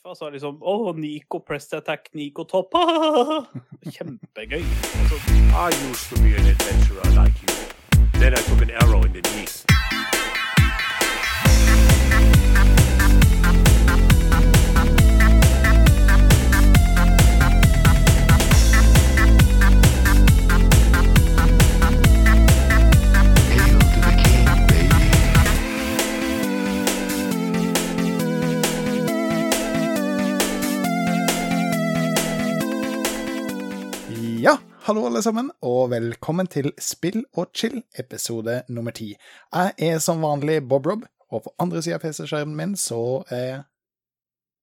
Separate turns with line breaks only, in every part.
Altså liksom Å, Nico press attack, Nico topp. Kjempegøy.
I used to be an adventurer like you. Then I took an arrow in the knee.
Hallo alle sammen, og velkommen til Spill og chill, episode nummer ti. Jeg er som vanlig Bob Rob, og på andre sida av PC-skjermen min så er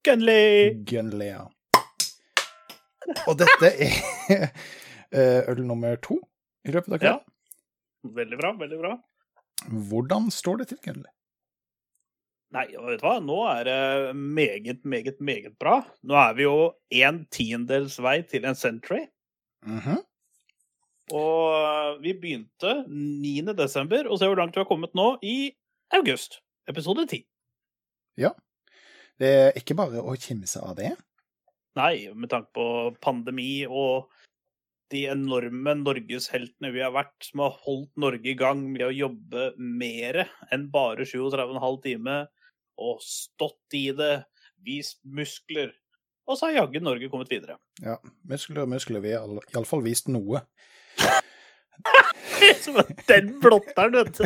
Gunley!
ja. Og dette er eh, øl nummer to i løpet av
Ja. Veldig bra, veldig bra.
Hvordan står det til, Gunley?
Nei, vet du hva? Nå er det meget, meget, meget bra. Nå er vi jo en tiendels vei til en century.
Mhm.
Og vi begynte 9. desember, og se hvor langt vi har kommet nå i august. Episode 10. Ja.
Det er ikke bare å kimse av det.
Nei, med tanke på pandemi og de enorme norgesheltene vi har vært, som har holdt Norge i gang med å jobbe mer enn bare 37,5 timer, og stått i det, vist muskler. Og så har jaggu Norge kommet videre.
Ja, muskler og muskler. Vi har iallfall vist noe.
Den blotteren, vet du.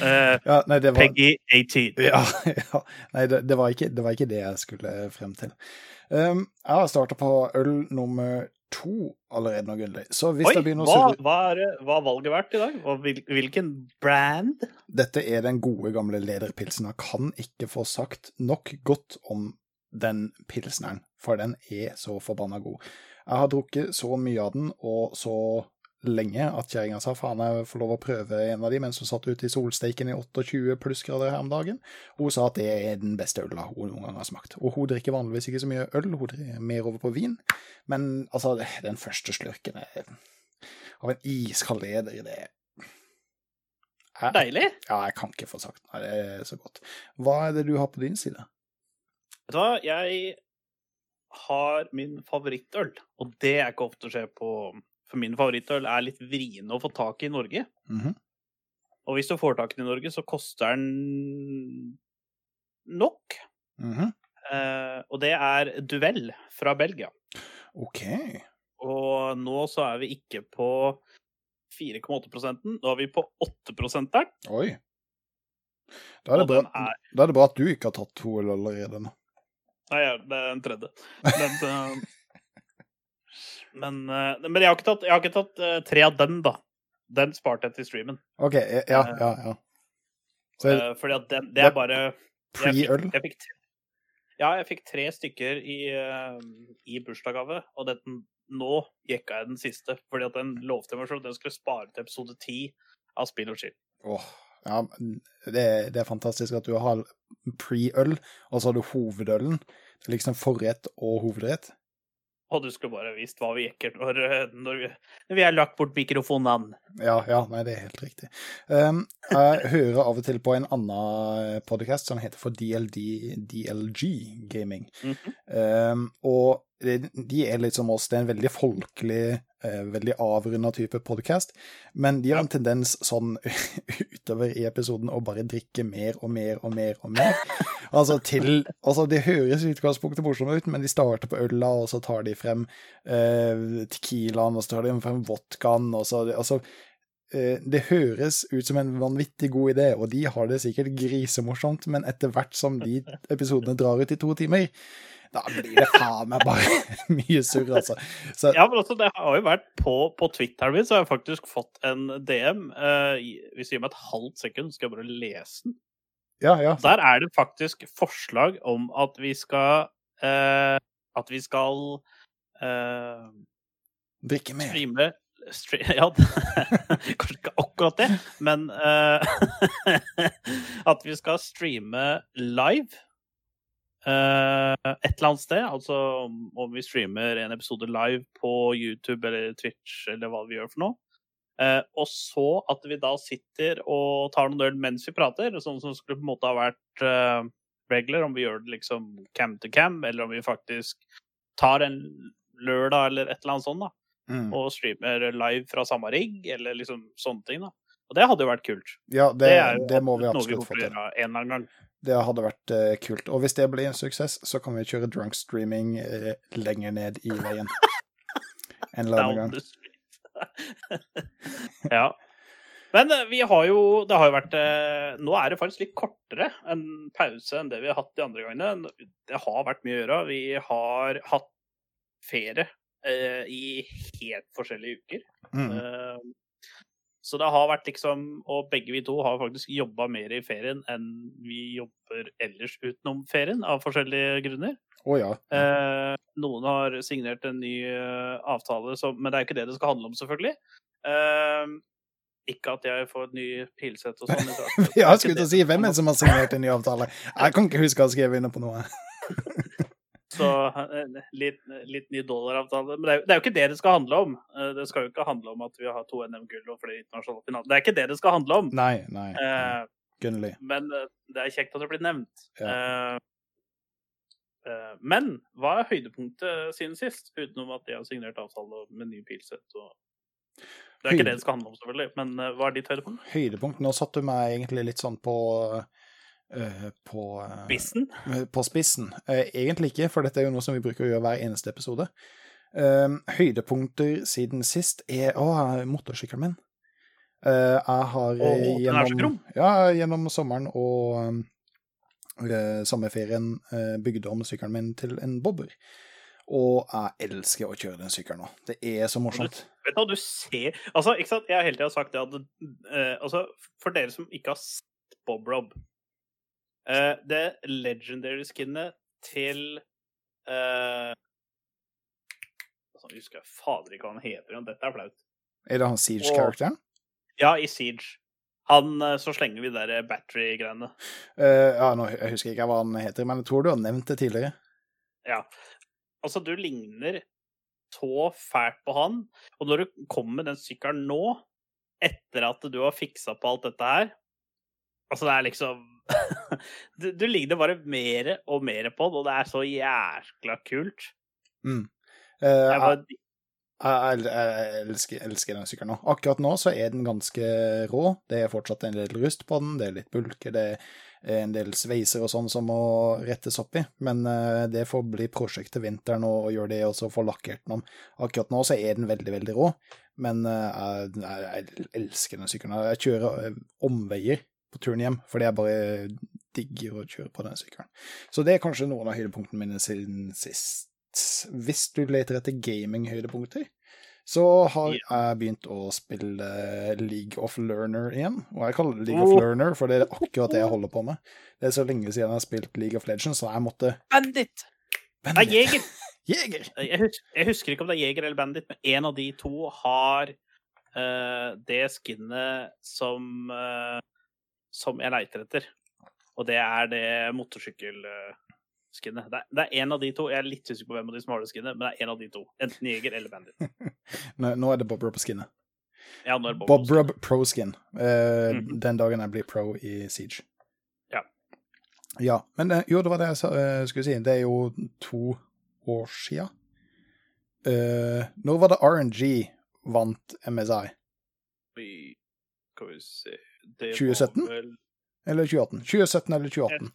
Uh,
Ja, nei, det var
Peggy 18.
Ja, ja. Nei, det, det, var ikke, det var ikke det jeg skulle frem til. Um, jeg har starta på øl nummer to allerede nå, Gunnli. Så hvis
Oi,
det begynner å
hva,
surre
hva, er, hva har valget vært i dag? Og hvil, hvilken brand?
Dette er den gode, gamle lederpilsen. Jeg kan ikke få sagt nok godt om den pilsneren, for den er så forbanna god. Jeg har drukket så mye av den, og så lenge at kjerringa sa faen, jeg får lov å prøve en av de mens hun satt ute i solsteiken i 28 plussgrader her om dagen. Og hun sa at det er den beste øla hun noen gang har smakt. Og hun drikker vanligvis ikke så mye øl, hun drikker mer over på vin. Men altså, den første slurken av en iskald leder, det er Jeg-
Deilig.
ja, jeg kan ikke få sagt Nei, det er så godt. Hva er det du har på din side?
Vet du hva, jeg har min favorittøl, og det er ikke ofte å se på For min favorittøl er litt vriene å få tak i i Norge.
Mhm.
Og hvis du får tak i den i Norge, så koster den nok.
Mhm.
Eh, og det er Duell fra Belgia.
OK.
Og nå så er vi ikke på 4,8% Nå er vi på 8
Oi. Da er, det bra,
er
da er det bra at du ikke har tatt to allerede.
Nei, det er den tredje. Men, eh, men, eh, men jeg har ikke tatt, har ikke tatt eh, tre av den, da. Den sparte jeg til streamen.
OK, ja, ja. ja. Så det
Eh, fordi at den, det er
det-
bare
pre-øl?
Ja, jeg fikk tre stykker i, eh, i bursdagsgave, og den, nå jekka jeg den siste. Fordi at den lovte meg selv at den skulle spare til episode ti av Spill og chill.
Åh, ja, det, det er fantastisk at du har pre-øl, og så har du hovedølen. Liksom forrett og hovedrett.
Og du skulle bare visst hva vi jekker når, eh, når, vi, når vi har lagt bort mikrofonene.
Ja, ja, nei, det er helt riktig. Um, jeg hører av og til på en annen podcast som heter for DLD, DLG Gaming.
Mhm.
Um, og de er litt som oss, det er en veldig folkelig, eh, veldig avrunda type podcast, men de har en tendens sånn utover i episoden å bare drikke mer og mer og mer og mer. Altså til Altså, det høres i utgangspunktet morsomt ut, men de starter på øla, og så tar de frem eh, tequilaen, og så tar de frem vodkaen, og så Altså, eh, det høres ut som en vanvittig god idé, og de har det sikkert grisemorsomt, men etter hvert som de episodene drar ut i to timer, da blir det faen meg bare mye surr, altså. Så,
Ja, men altså, det har jo vært på, på Twitteren min, så har jeg faktisk fått en DM. Uh, hvis du gir meg et halvt sekund, skal jeg bare lese den.
ja, ja.
Der er det faktisk forslag om at vi skal uh, At vi skal uh,
Drikke mer.
streame stre Ja, kanskje ikke akkurat det, men uh, At vi skal streame live eh, et eller annet sted. Altså om- vi streamer en episode live på YouTube eller Twitch eller hva vi gjør for noe. Eh, og så at vi da sitter og tar noen øl mens vi prater, sånn som skulle på en måte ha vært uh, regler, om vi gjør det liksom cam to cam, eller om vi faktisk tar en lørdag eller et eller annet sånt, da,
Mm.
og streamer live fra samme rigg, eller liksom sånne ting, da. Og det hadde jo vært kult.
Ja, det,
er jo
det må vi
absolutt
få til.
en eller annen gang.
Det hadde vært eh, kult. Og hvis det blir en suksess, så kan vi kjøre drunk streaming eh, lenger ned i veien. En eller annen gang.
ja. Men eh, vi har jo Det har jo vært Nå er det faktisk litt kortere en pause enn det vi har hatt de andre gangene. Det har vært mye å gjøre. Vi har hatt ferie eh, i helt forskjellige uker.
Mm.
Eh, så det har vært liksom Og begge vi to har faktisk jobba mer i ferien enn vi jobber ellers utenom ferien, av forskjellige grunner.
Oh, ja.
Eh, noen har signert en ny eh, avtale, så, men det er jo ikke det det skal handle om, selvfølgelig. Eh, ikke at jeg får et ny pilsett og sånn.
Ja, jeg skulle til å si hvem er det som har signert en ny avtale? Jeg kan ikke huske å ha skrevet under på noe.
Så eh, litt, litt ny dollaravtale. Men det er, jo- det er jo ikke det det skal handle om. Eh, Det skal jo ikke handle om at vi har to NM-gull og flere internasjonale finaler. Det er ikke det det skal handle om.
Nei, nei.
Eh,
Gunnli.
men eh, det er kjekt at det blir nevnt.
Ja.
Eh, eh, men hva er høydepunktet siden sist, utenom at de har signert avtale med ny pilsett? Og... Det er ikke
Høyde-
det det skal handle om, selvfølgelig. Men hva er ditt høydepunkt?
Høydepunkt. Nå satte du meg egentlig litt sånn på eh, på,
spissen?
På spissen. Eh, egentlig ikke, for dette er jo noe som vi bruker å gjøre hver eneste episode. Eh, høydepunkter siden sist er Å, motorsykkelen min. Eh, jeg har
Å, gjennom,
ja, gjennom sommeren og eh, sommerferien bygd om sykkelen min til en bobber. Og jeg elsker å kjøre den sykkelen nå. Det er så morsomt.
Vet du hva du ser Altså, ikke sant? Jeg har hele tida sagt det at uh, altså, For dere som ikke har sett Bob Rob eh, Det legendary skinnet til uh, altså, Jeg husker fader ikke hva han heter igjen. Dette er flaut.
Er det han Siege-karakteren?
Ja, i Siege. Han eh, Så slenger vi der battery-greiene.
Uh, ja, nå, jeg husker ikke hva han heter, men jeg tror du har nevnt det tidligere.
Ja. Altså, du ligner så fælt på han. Og når du kommer med den sykkelen nå, etter at du har fiksa på alt dette her Altså, det er liksom du, du ligner bare mer og mer på det, og det er så jækla kult.
Mm. Uh,
Jeg
jeg,
bare,
jeg, jeg elsker, elsker den sykkelen nå. Akkurat nå så er den ganske rå. Det er fortsatt en del rust på den, det er litt bulke, det er en del sveiser og sånn som må rettes opp i. Men uh, det får bli prosjekt til vinteren og gjøre det, og så få lakkert den om. Akkurat nå så er den veldig, veldig rå, men uh, jeg, elsker den sykkelen. Jeg kjører omveier på turen hjem, fordi jeg bare digger å kjøre på den sykkelen. Så det er kanskje noen av høydepunktene mine siden sist. Hvis du leter etter gaming-høydepunkter, så har jeg begynt å spille League of Learner igjen. Og jeg kaller det League of
Oh.
Learner, for det er akkurat det jeg holder på med. Det er så lenge siden jeg har spilt League of Legends, så jeg måtte
Bandit! Nei, Jeger!
Jeger!
Jeg, husker, jeg husker ikke om det er Jeger eller Bandit, men en av de to har uh, det skinnet som eh, som jeg leiter etter. Og det er det motorsykkelskinnet. Det, er- det er en av de to. Jeg er litt usikker på hvem av de som har det skinnet, men det er en av de to. Enten Jeger eller Bandit.
Nå, er det Bob Rub på skinnet.
Ja, nå er det
Bob
Bob
Rub Pro Skin. Uh,
mm.
Den dagen jeg blir pro i Siege.
Ja.
Ja, men eh, jo, det var det jeg sa, uh, skulle si. Det er jo to år sia. Uh, når var det RNG vant MSI?
Skal vi se
2017?
vel-
Eller 2018? 2017 eller 2018?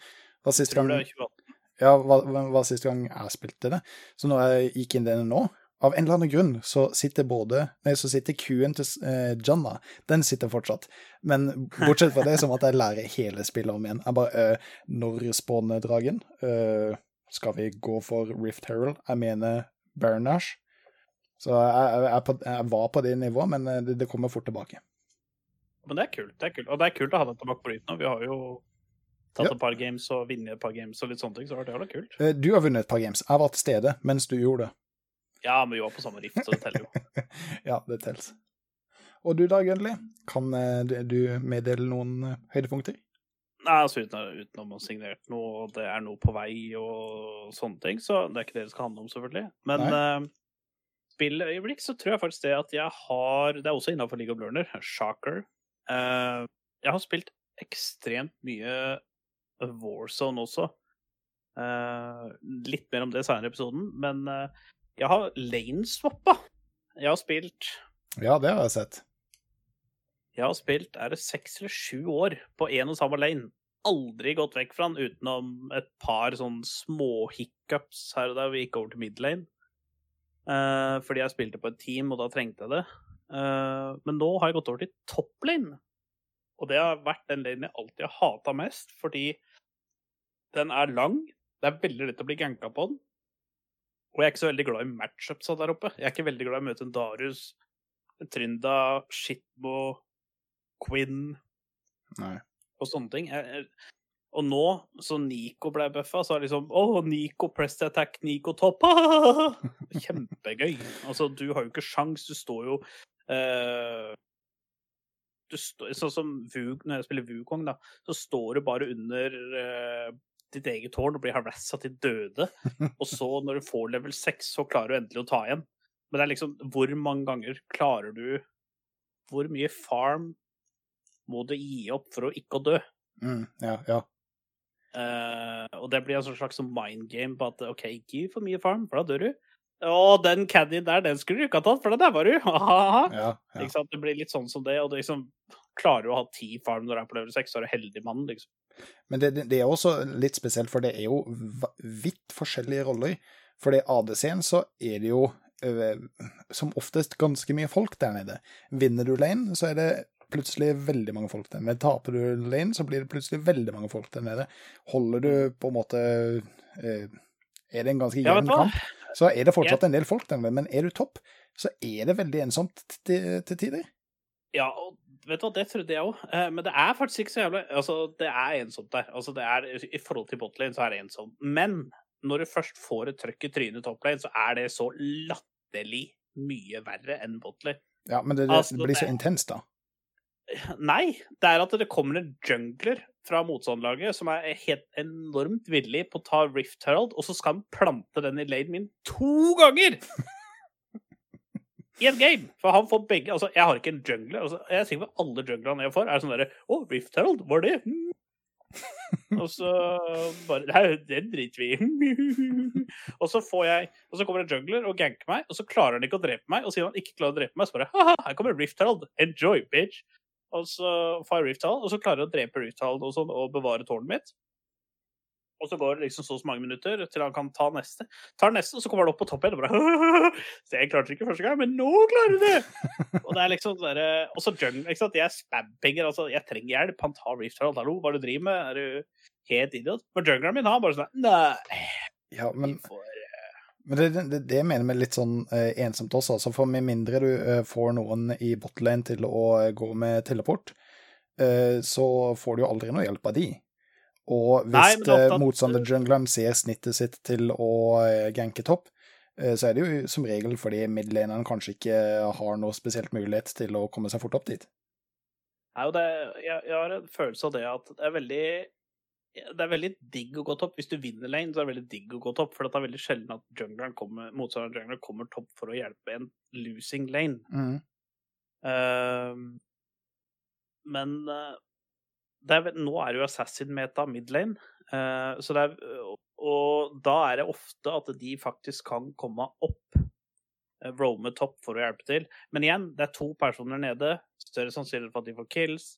Var sist gang,
det 2018.
ja, hva, hva sist gang jeg spilte det. Så når jeg gikk inn den nå, av en eller annen grunn, så sitter både Nei, så sitter Q-en til eh, Janna, den sitter fortsatt. Men bortsett fra det, som at jeg lærer hele spillet om igjen. Jeg bare øh, Når spawner dragen? Øh, skal vi gå for Rift Herald? Jeg mener Bernash. Så jeg, jeg, jeg, jeg var på det nivået, men eh, det, det kommer fort tilbake.
Men det er kult. det er kult. Og det er kult å ha det tilbake på og Vi har jo tatt
Ja.
et par games og vunnet et par games og litt sånne ting, så det var det kult.
Eh, Du har vunnet et par games. Jeg var til stede mens du gjorde det.
Ja, men vi var på samme rift, så det teller jo.
Ja, det teller. Og du da, Gunnli? Kan eh, du- du meddele noen eh, høydepunkter?
Nei, altså uten, utenom å ha signert noe, og det er noe på vei og sånne ting, så det er ikke det det skal handle om, selvfølgelig. Men uh, spilløyeblikk så tror jeg faktisk det at jeg har Det er også innafor League of Learner. Shocker. Eh, jeg har spilt ekstremt mye Warzone også. Eh, litt mer om det senere i episoden, men eh, jeg har lane-swappa. Jeg har spilt
Ja, det har jeg sett.
Jeg har spilt er det seks eller sju år på én og samme lane. Aldri gått vekk fra den utenom et par sånn små-hiccups her og der vi gikk over til mid lane. Eh, fordi jeg spilte på et team, og da trengte jeg det. Eh, men nå har jeg gått over til topplane. Og det har vært den lanen jeg alltid har hata mest, fordi den er lang. Det er veldig lett å bli ganka på den. Og jeg er ikke så veldig glad i matchupsa der oppe. Jeg er ikke veldig glad i å møte en Darius, en Trynda, Shitmo, Quinn
Nei.
og sånne ting. Jeg, og nå, så Nico ble bøffa, så er det liksom Å, Nico press attack, Nico topp! Kjempegøy. Altså, du har jo ikke sjans, du står jo eh, du står, Sånn som Vug, når jeg spiller Wukong, da, så står du bare under uh, ditt eget tårn og blir harassa til døde. Og så, når du får level 6, så klarer du endelig å ta igjen. Men det er liksom Hvor mange ganger klarer du Hvor mye farm må du gi opp for å ikke å dø?
Mm, ja, ja.
Uh, og det blir en sånn slags mind game på at OK, ikke for mye farm, for da dør du. Å, den caddien der, den skulle du ikke ha tatt, for den der var du.
Ja, ja.
Ikke sant? Det blir litt sånn som det, og du liksom klarer jo å ha ti farm når du er på level 6, så er du heldig mann, liksom.
Men det, det- er også litt spesielt, for det er jo vidt forskjellige roller. For i ADC-en så er det jo øh, som oftest ganske mye folk der nede. Vinner du lane, så er det plutselig veldig mange folk der nede. Taper du lane, så blir det plutselig veldig mange folk der nede. Holder du på en måte øh, Er det en ganske jevn kamp, så er det fortsatt en del folk der. Men er du topp, så er det veldig ensomt til, til tider.
Ja, og vet du hva, det trodde jeg òg. Men det er faktisk ikke så jævlig Altså, det er ensomt der. Altså, det er, I forhold til botlane så er det ensomt. Men når du først får et trøkk i trynet toplane, så er det så latterlig mye verre enn botlane.
Ja, men det, det,
Altså,
det blir så intenst, da.
Nei, det er at det kommer en jungler fra motstanderlaget som er helt enormt villig på å ta Rift Herald, og så skal han plante den i lanen min to ganger! I et game! For han får begge Altså, jeg har ikke en jungler. Altså, jeg er sikker på at alle junglerne jeg får, er sånn derre Å, Rift Herald, var det? Hmm. og så bare Nei, den driter vi i. og så får jeg Og så kommer en jungler og ganker meg, og så klarer han ikke å drepe meg. Og siden han ikke klarer å drepe meg, så bare Haha, her kommer Rift Herald. Enjoy, bitch! Og så får jeg Rift Herald, og så klarer jeg å drepe Rift Herald og, sånn, og bevare tårnet mitt. Og så går det liksom så mange minutter til han kan ta neste. Tar neste, og så kommer han opp på topp igjen og bare Så jeg klarte det ikke første gang, men nå klarer du det! og det er liksom sånn derre Og så jungle, ikke sant. Jeg spampinger, altså. Jeg trenger hjelp. Han tar Rift Herald. Hallo, hva er det du driver med? Er du helt idiot? Men jungleren min har bare sånn Nei.
Ja, men
vi får-
Men det, det, det mener vi litt sånn eh, ensomt også, altså for med mindre du eh, får noen i botlane til å eh, gå med teleport, eh, så får du jo aldri noe hjelp av de. Og hvis eh, motstander-jungleren ser snittet sitt til å eh, ganke topp, eh, så er det jo som regel fordi midlaneren kanskje ikke har noe spesielt mulighet til å komme seg fort opp dit.
Nei, og det, jeg, jeg har en følelse av det at det er veldig det er veldig digg å gå topp. Hvis du vinner lane, så er det veldig digg å gå topp. For det er veldig sjelden at jungleren kommer, motstanderen jungleren kommer topp for å hjelpe en losing lane.
Mm.
Uh, men uh, er, nå er det jo assassin-meta midlane, uh, så det er, og da er det ofte at de faktisk kan komme opp, uh, roame topp for å hjelpe til. Men igjen, det er to personer nede, større sannsynlighet for at de får kills.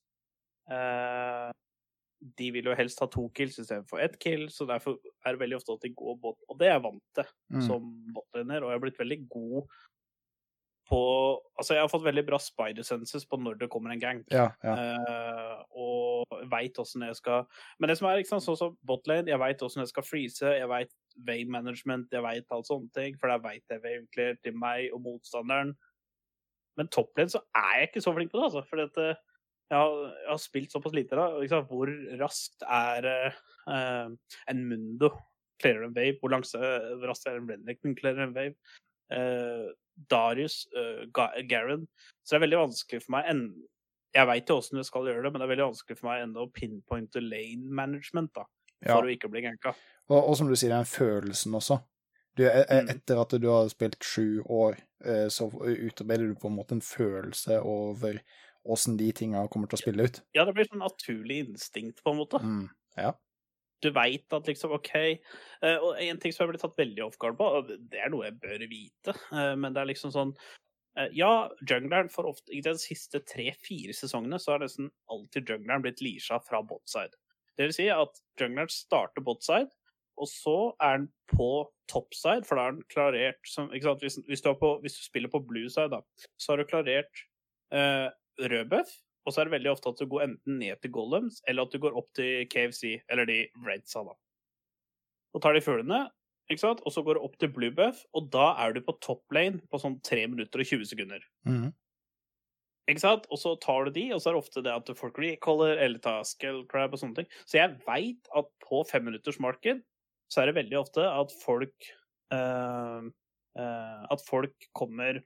De vil jo helst ha to kills istedenfor ett kill, så derfor er det veldig ofte at de går bot, og det er jeg vant til
Mm.
som botliner, og jeg har blitt veldig god på Altså, jeg har fått veldig bra spider senses på når det kommer en gang.
Ja, ja.
Uh, og veit åssen jeg skal Men det som er, ikke sant, sånn som botlane, jeg veit åssen jeg skal freeze, jeg veit wave management, jeg veit alt sånne ting, for der veit jeg wave clear til meg og motstanderen. Men topplane så er jeg ikke så flink på det, altså. For jeg, har, jeg har spilt såpass lite da. Liksom, hvor raskt er uh, en Mundo clearer en wave? Hvor langt eh, hvor raskt er en Renekton clearer en wave? Uh, Darius, uh, Garen. Så det er veldig vanskelig for meg enn Jeg veit jo åssen jeg skal gjøre det, men det er veldig vanskelig for meg ennå å pinpointe lane management, da.
ja.
For å ikke bli ganka.
Og, og som du sier, den følelsen også. Du, e- e-
Mm.
etter at du har spilt sju år, eh, så utarbeider du på en måte en følelse over åssen de tinga kommer til å spille ut.
Ja, det blir sånn naturlig instinkt, på en måte.
Mm. Ja.
Du veit at liksom, OK eh, Og en ting som jeg ble tatt veldig off guard på, og det er noe jeg bør vite, eh, men det er liksom sånn eh, Ja, jungleren for ofte I de siste tre-fire sesongene så har nesten alltid jungleren blitt leasha fra botside. Det vil si at jungleren starter botside, og så er den på topside, for da er den klarert som ikke sant? Hvis, hvis, du på, hvis du spiller på blue side, da, så har du klarert eh, rød buff, og så er det veldig ofte at du går enten ned til golems, eller at du går opp til KFC, eller de redsa, da. Så tar de fuglene, ikke sant, og så går du opp til blue buff, og da er du på top lane på sånn 3 minutter og 20 sekunder.
Mm.
Ikke sant? Og så tar du de, og så er det ofte det at folk recaller eller tar skull crab og sånne ting. Så jeg veit at på femminuttersmarked så er det veldig ofte at folk eh, eh, At folk kommer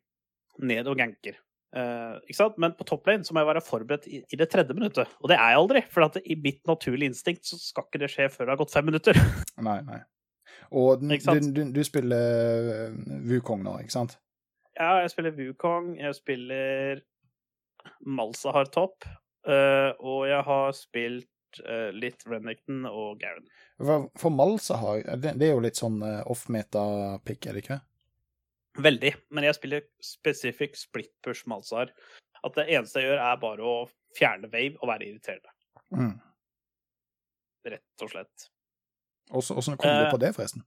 ned og ganker. Eh, ikke sant? Men på toplane så må jeg være forberedt i, i det tredje minuttet. Og det er jeg aldri, for at i mitt naturlige instinkt så skal ikke det skje før det har gått fem minutter.
Nei, nei. Og du, du, du spiller eh, Wukong nå, ikke sant?
Ja, jeg spiller Wukong, jeg spiller Malsahar topp, uh, og jeg har spilt eh, litt Renekton og Garen.
For, for Malsa har det, det er jo litt sånn eh, off-meta-pick, er det ikke?
Veldig. Men jeg spiller specific split push Malsahar. At det eneste jeg gjør, er bare å fjerne wave og være irriterende.
Mm.
Rett og slett.
Åssen åssen kom du
Eh,
på det, forresten?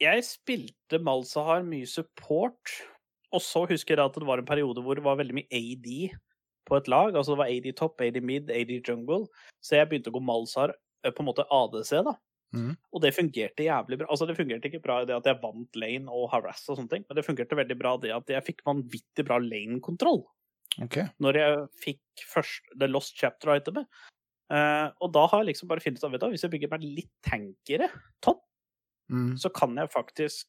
Jeg spilte Malsahar mye support, og så husker jeg at det var en periode hvor det var veldig mye AD på et lag. Altså det var AD top, AD mid, AD jungle. Så jeg begynte å gå Malsahar eh, på en måte ADC, da.
Mhm.
Og det fungerte jævlig bra. Altså Det fungerte ikke bra i det at jeg vant lane og harass og sånne ting, men det fungerte veldig bra det at jeg fikk vanvittig bra lane-kontroll
Okay.
når jeg fikk først The Lost Chapter-itemet. Uh, og da har jeg liksom bare funnet ut vet hvis jeg bygger meg litt tankere topp,
Mm.
så kan jeg faktisk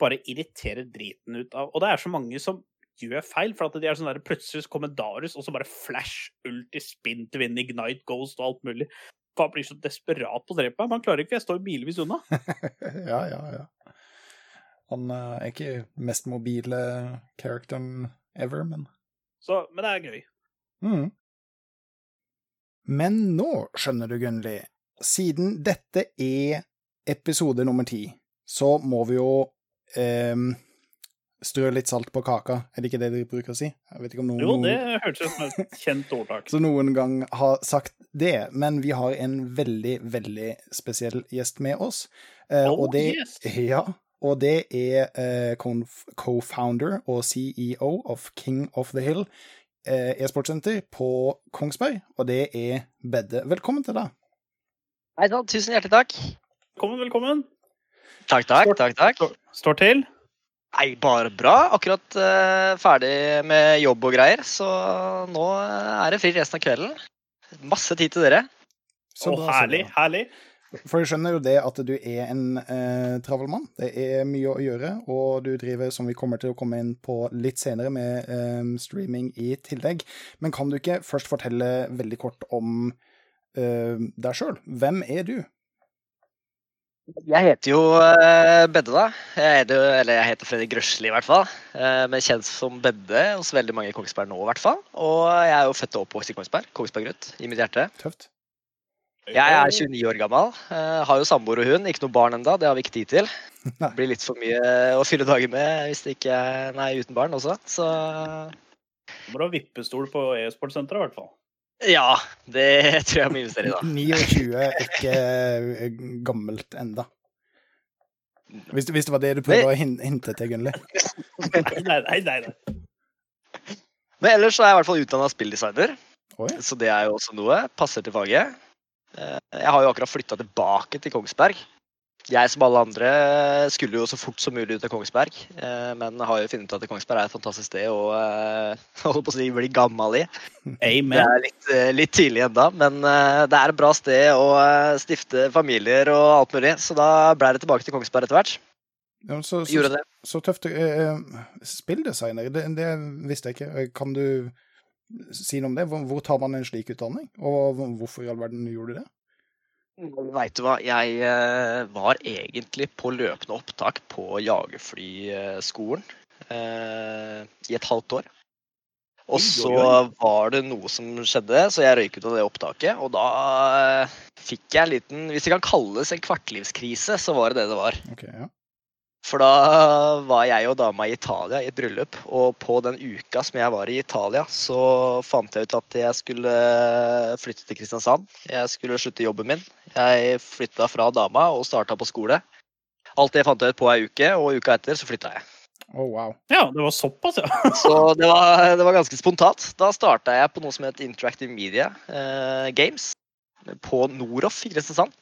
bare irritere driten ut av Og det er så mange som gjør feil, for at de er sånn der plutselig kommer Darius, og så bare flash, ulti, spin to win, ignite, ghost og alt mulig. Man blir så desperat på å drepe meg. Man klarer ikke, jeg står milevis unna.
ja, ja, ja. Han eh, er ikke mest mobile characteren ever, men
Så, men det er gøy.
mm. Men nå, skjønner du, Gunnli, siden dette er episode nummer ti, så må vi jo ehm, strø litt salt på kaka. Er det ikke det de bruker å si? Jeg vet ikke om noen,
Jo, det hørtes ut som et kjent ordtak.
så noen gang har sagt det, men vi har en veldig, veldig spesiell gjest med oss. Eh,
Oh,
og det,
yes.
Ja, og det er eh, co-founder og CEO of King of the Hill eh, e-sportsenter på Kongsberg, og det er Bedde. Velkommen til deg.
Hei sann, tusen hjertelig takk.
Velkommen, velkommen.
Takk, takk.
Står-
takk, takk.
Står, står til.
Nei, bare bra. Akkurat uh, ferdig med jobb og greier, så nå eh, er det fri resten av kvelden. Masse tid til dere.
Så bra,
herlig, herlig.
For jeg skjønner jo det at du er en eh, travel mann. Det er mye å gjøre, og du driver, som vi kommer til å komme inn på litt senere, med eh, streaming i tillegg. Men kan du ikke først fortelle veldig kort om eh, deg sjøl? Hvem er du?
Jeg heter jo eh, Bedde, da. Jeg heter, eller jeg heter Fredrik Grøsli, i hvert fall. Eh, men kjent som Bedde hos veldig mange i Kongsberg nå, i hvert fall. Og jeg er jo født og oppvokst i Kongsberg. Kongsberg-gutt i mitt hjerte.
Tøft.
Jeg er 29 år gammel. eh, har jo samboer og hund. Ikke noe barn ennå, det har vi ikke tid til. Det blir litt for mye å fylle dager med hvis det ikke er nei, uten barn også. Så
Du må ha vippestol på e-sportsenteret, i hvert fall.
Ja, det tror jeg må investere i, da.
29 er ikke eh, gammelt enda. Hvis, hvis det var det du prøvde å hinte til, Gunnli.
Nei, nei, nei. nei.
Men ellers så er jeg i hvert fall utdanna spilldesigner,
Oi.
så det er jo også noe. Passer til faget. Eh, Jeg har jo akkurat flytta tilbake til Kongsberg. Jeg som alle andre skulle jo så fort som mulig ut av Kongsberg, eh, men har jo funnet ut at Kongsberg er et fantastisk sted å eh, holde på å si bli gammel i. Det er litt, eh, litt tidlig ennå, men det er et bra sted å stifte familier og alt mulig, så da ble det tilbake til Kongsberg etter hvert.
Ja, så, så,
Gjorde det.
så tøft. Spilldesigner, det, det visste jeg ikke. Kan du si noe om det? Hvor, hvor tar man en slik utdanning? Og hvorfor i all verden gjorde du det?
Veit du hva, jeg eh, var egentlig på løpende opptak på jagerflyskolen eh, i et halvt år. Og så var det noe som skjedde, så jeg røyk ut av det opptaket. Og da eh, fikk jeg en liten Hvis det kan kalles en kvartlivskrise, så var det det det var.
Ok, ja.
For da var jeg og dama i Italia i et bryllup, og på den uka som jeg var i Italia, så fant jeg ut at jeg skulle flytte til Kristiansand. Jeg skulle slutte jobben min. Jeg flytta fra dama og starta på skole. Alt det fant jeg ut på ei uke, og uka etter så flytta jeg.
Å, wow.
Ja, det var såpass, ja.
Så det var, det var ganske spontant. Da starta jeg på noe som het Interactive Media eh, Games på Noroff i Kristiansand.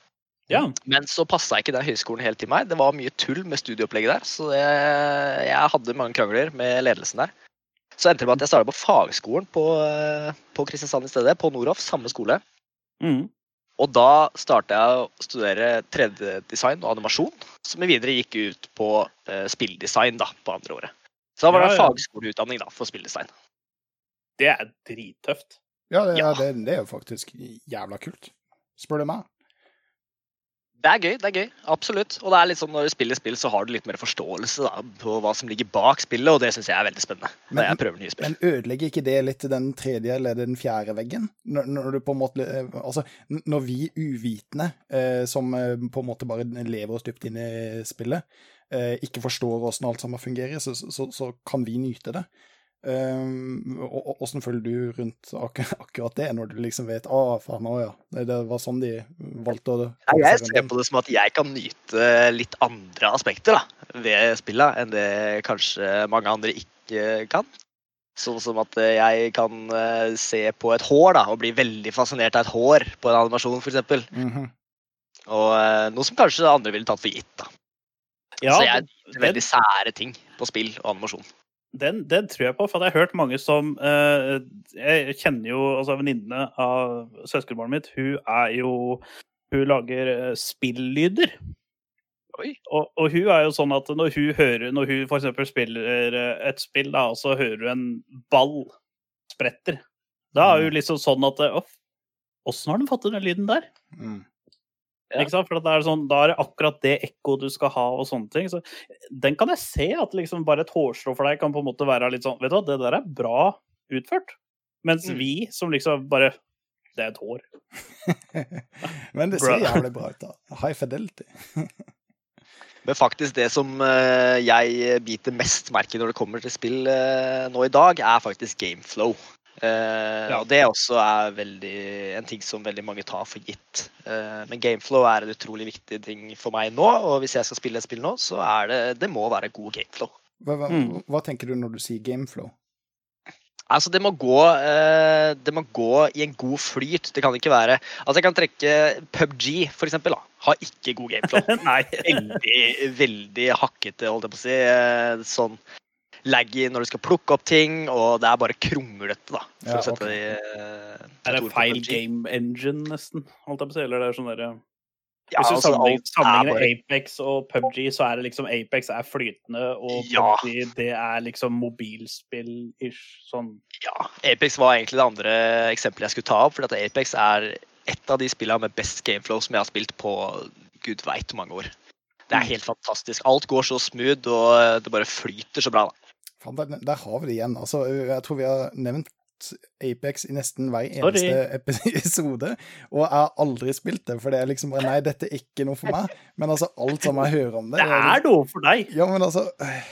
Ja.
Men så passa ikke den høyskolen helt til meg. Det var mye tull med studieopplegget der. Så jeg, jeg hadde mange krangler med ledelsen der. Så endte det med at jeg starta på fagskolen på, eh, på Kristiansand i stedet. På Noroff, samme skole.
Mm.
Og da starta jeg å studere 3D-design og animasjon, som videre gikk ut på uh, spilldesign da, på andre året. Så da var det
Ja, ja.
fagskoleutdanning da, for spilldesign.
Det er drittøft.
Ja, det. Ja. det, det er jo faktisk jævla kult, spør du meg.
Det er gøy, det er gøy. Absolutt. Og det er litt sånn når du spiller spill, så har du litt mer forståelse da, på hva som ligger bak spillet, og det syns jeg er veldig spennende.
Men-
når jeg prøver nye spill.
Men ødelegger ikke det litt den tredje eller den fjerde veggen? Når, når du på en måte eh, Altså, når vi uvitende, eh, som eh, på en måte bare lever oss dypt inn i spillet, eh, ikke forstår åssen alt sammen fungerer, så, så, så kan vi nyte det. Um, og- og Åssen føler du rundt ak akkurat det, når du liksom vet Å, faen, å ja. Det, det var sånn de valgte å
ja, jeg ser på det som at jeg kan nyte litt andre aspekter da, ved spillet enn det kanskje mange andre ikke kan. Sånn som at jeg kan eh, se på et hår da, og bli veldig fascinert av et hår på en animasjon f.eks.
Mhm.
Og eh, noe som kanskje andre ville tatt for gitt. da.
Ja,
Så jeg
er
veldig sære ting på spill og animasjon.
Den, den tror jeg på, for jeg har hørt mange som eh, Jeg kjenner jo altså venninnene av søskenbarnet mitt. Hun er jo Hun lager uh, spillyder. Og, og hun er jo sånn at når hun hører Når hun f.eks. spiller eh, et spill, da, og så hører hun en ball spretter, da er hun liksom sånn at eh, Åssen har de fått til den lyden der?
Mm.
Ja.
Ikke sant? For at det er sånn, Da er det akkurat det ekkoet du skal ha, og sånne ting. Så den kan jeg se, at liksom bare et hårstrå for deg kan på en måte være litt sånn Vet du hva, det der er bra utført. Mens
Mm.
vi som liksom bare Det er et hår.
Men det ser jævlig bra ut, da. High fidelity.
Men faktisk det som eh, jeg biter mest merke i når det kommer til spill eh, nå i dag, er faktisk gameflow. Eh,
Ja.
Og det også er veldig, en ting som veldig mange tar for gitt. Uh, men gameflow er en utrolig viktig ting for meg nå, og hvis jeg skal spille et spill nå, så er det Det må være god gameflow.
Hva, hva,
Mm.
hva tenker du når du sier gameflow?
Altså, det må gå uh, Det må gå i en god flyt. Det kan ikke være Altså, jeg kan trekke PubG, for eksempel, da. Har ikke god gameflow.
Nei.
veldig, veldig hakkete, holdt jeg på å si. Sånn laggy når du skal plukke opp ting, og det er bare kronglete, da. For
Ja,
å sette
ok.
det eh,
Er det feil game engine, nesten? Holdt jeg på å si. Eller det er sånn derre
Ja,
Hvis du
altså,
sammenligner,
alt er bare
Apex og PubG, så er det liksom Apex er flytende, og
Ja.
PubG det er liksom mobilspill-ish. Sånn
Ja, Apex var egentlig det andre eksempelet jeg skulle ta opp. For at Apex er et av de spillene med best gameflow som jeg har spilt på gud veit hvor mange år. Det
Mm.
er helt fantastisk. Alt går så smooth, og det bare flyter så bra. da.
Faen, der, der har vi det igjen. Altså, jeg tror vi har nevnt Apex i nesten hver
Sorry.
eneste episode, og jeg har aldri spilt det, for det er liksom bare Nei, dette er ikke noe for meg. Men altså, alt som jeg hører om det
Det er noe for deg!
Ja, men altså øh,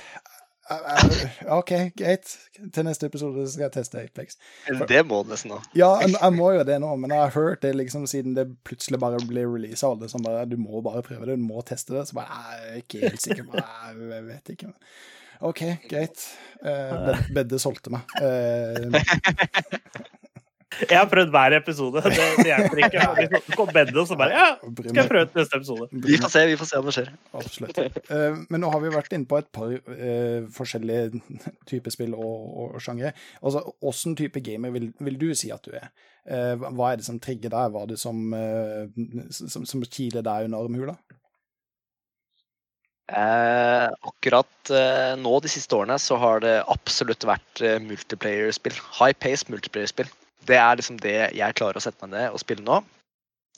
OK, greit. Til neste episode skal jeg teste Apex.
Det må du nesten nå.
Ja, jeg jeg må jo det nå, men jeg har hørt det liksom siden det plutselig bare ble releasa. Alle som bare Du må bare prøve det, du må teste det. Så bare Jeg er ikke helt sikker. Jeg vet ikke. Men. OK, greit. Uh, Bedde solgte meg. Eh,
Jeg har prøvd hver episode. Det, det hjelper ikke. Liksom, Så kom Bedde, og så bare Ja, skal jeg prøve neste episode.
Vi får se, vi får se om det skjer.
Absolutt. Eh, men nå har vi vært inne på et par eh, forskjellige typer spill og, og, og sjangre. Altså, Åssen type gamer vil, vil du si at du er? Eh, hva- hva er det som trigger deg? Hva er det som, uh, som, som kiler deg under armhula?
Eh, akkurat eh, nå de siste årene så har det absolutt vært eh, multiplayer-spill. High pace multiplayer-spill. Det er liksom det jeg klarer å sette meg ned og spille nå.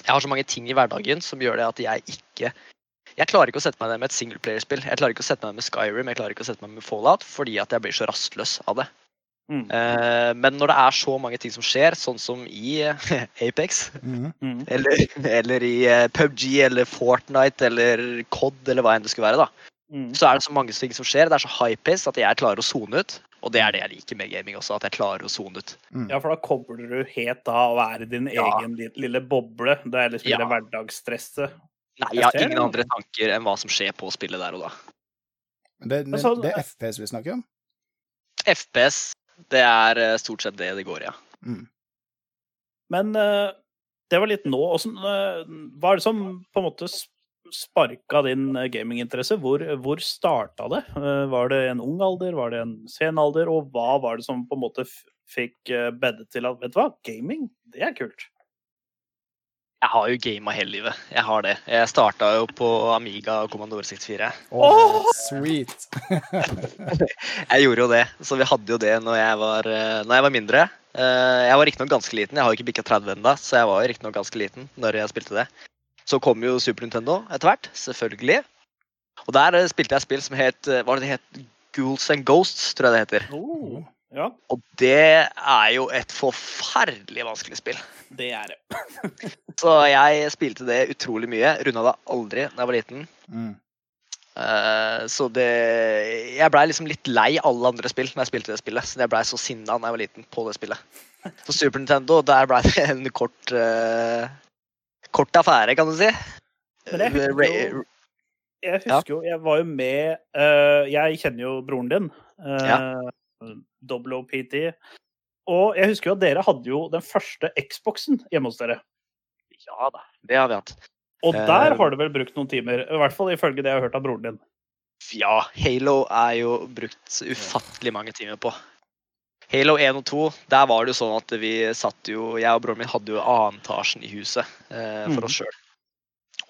Jeg har så mange ting i hverdagen som gjør det at jeg ikke Jeg klarer ikke å sette meg ned med et singleplayerspill. Jeg klarer ikke å sette meg ned med Skyrim, jeg klarer ikke å sette meg med Fallout fordi at jeg blir så rastløs av det.
Mm.
Eh, men når det er så mange ting som skjer, sånn som i eh, Apex,
Mhm.
Mm.
eller, eller i eh, PubG eller Fortnite eller COD eller hva enn det skulle være, da,
Mm.
så er det så mange ting som skjer. Det er så high-pace at jeg klarer å sone ut. Og det er det jeg liker med gaming også, at jeg klarer å sone ut.
Ja, for da kobler du helt av og er i din
Ja.
egen lille boble. Det er liksom
Ja.
det hverdagsstresset.
Nei,
Jeg
jeg har ingen andre tanker enn hva som skjer på spillet der og da.
Det, det, det er FPS vi snakker om.
FPS, det er eh, stort sett det det går i, ja.
Mm.
Men eh, det var litt nå. Åssen eh, Hva er det som på en måte sparka din gaminginteresse? Hvor, hvor starta det? Var det en ung alder, var det en sen alder, og hva var det som på en måte fikk bedet til at Vet du hva, gaming, det er kult.
Jeg har jo gama hele livet. Jeg har det. Jeg starta jo på Amiga og Commandore 64.
Åh, sweet!
Jeg gjorde jo det, så vi hadde jo det når jeg var, eh, når jeg var mindre. Eh, Jeg var riktignok ganske liten, jeg har jo ikke bikka 30 ennå, så jeg var riktignok ganske liten når jeg spilte det. Så kom jo Super Nintendo etter hvert, selvfølgelig. Og der eh, spilte jeg spill som het Hva var det det het? Ghouls and Ghosts, tror jeg det heter.
Oh, ja,
Og det er jo et forferdelig vanskelig spill.
det er det.
Så jeg spilte det utrolig mye. Runda det aldri da jeg var liten.
Mm.
Uh, så det Jeg blei liksom litt lei alle andre spill når jeg spilte det spillet. Så jeg blei så sinna da jeg var liten på det spillet. På Super Nintendo der blei det en kort uh, Kort affære, kan du si.
Men jeg husker jo- Jeg husker jo, jeg var jo med uh, Jeg kjenner jo broren din. Uh, WOPT. Og jeg husker jo at dere hadde jo den første Xboxen hjemme hos dere.
Ja da, det har vi hatt.
Og
Eh,
der har du vel brukt noen timer? I hvert fall ifølge det jeg har hørt av broren din.
Ja, Halo er jo brukt ufattelig mange timer på. Halo 1 og 2, der var det jo sånn at vi satt jo Jeg og broren min hadde jo annen-etasjen i huset eh, for
mm.
oss sjøl.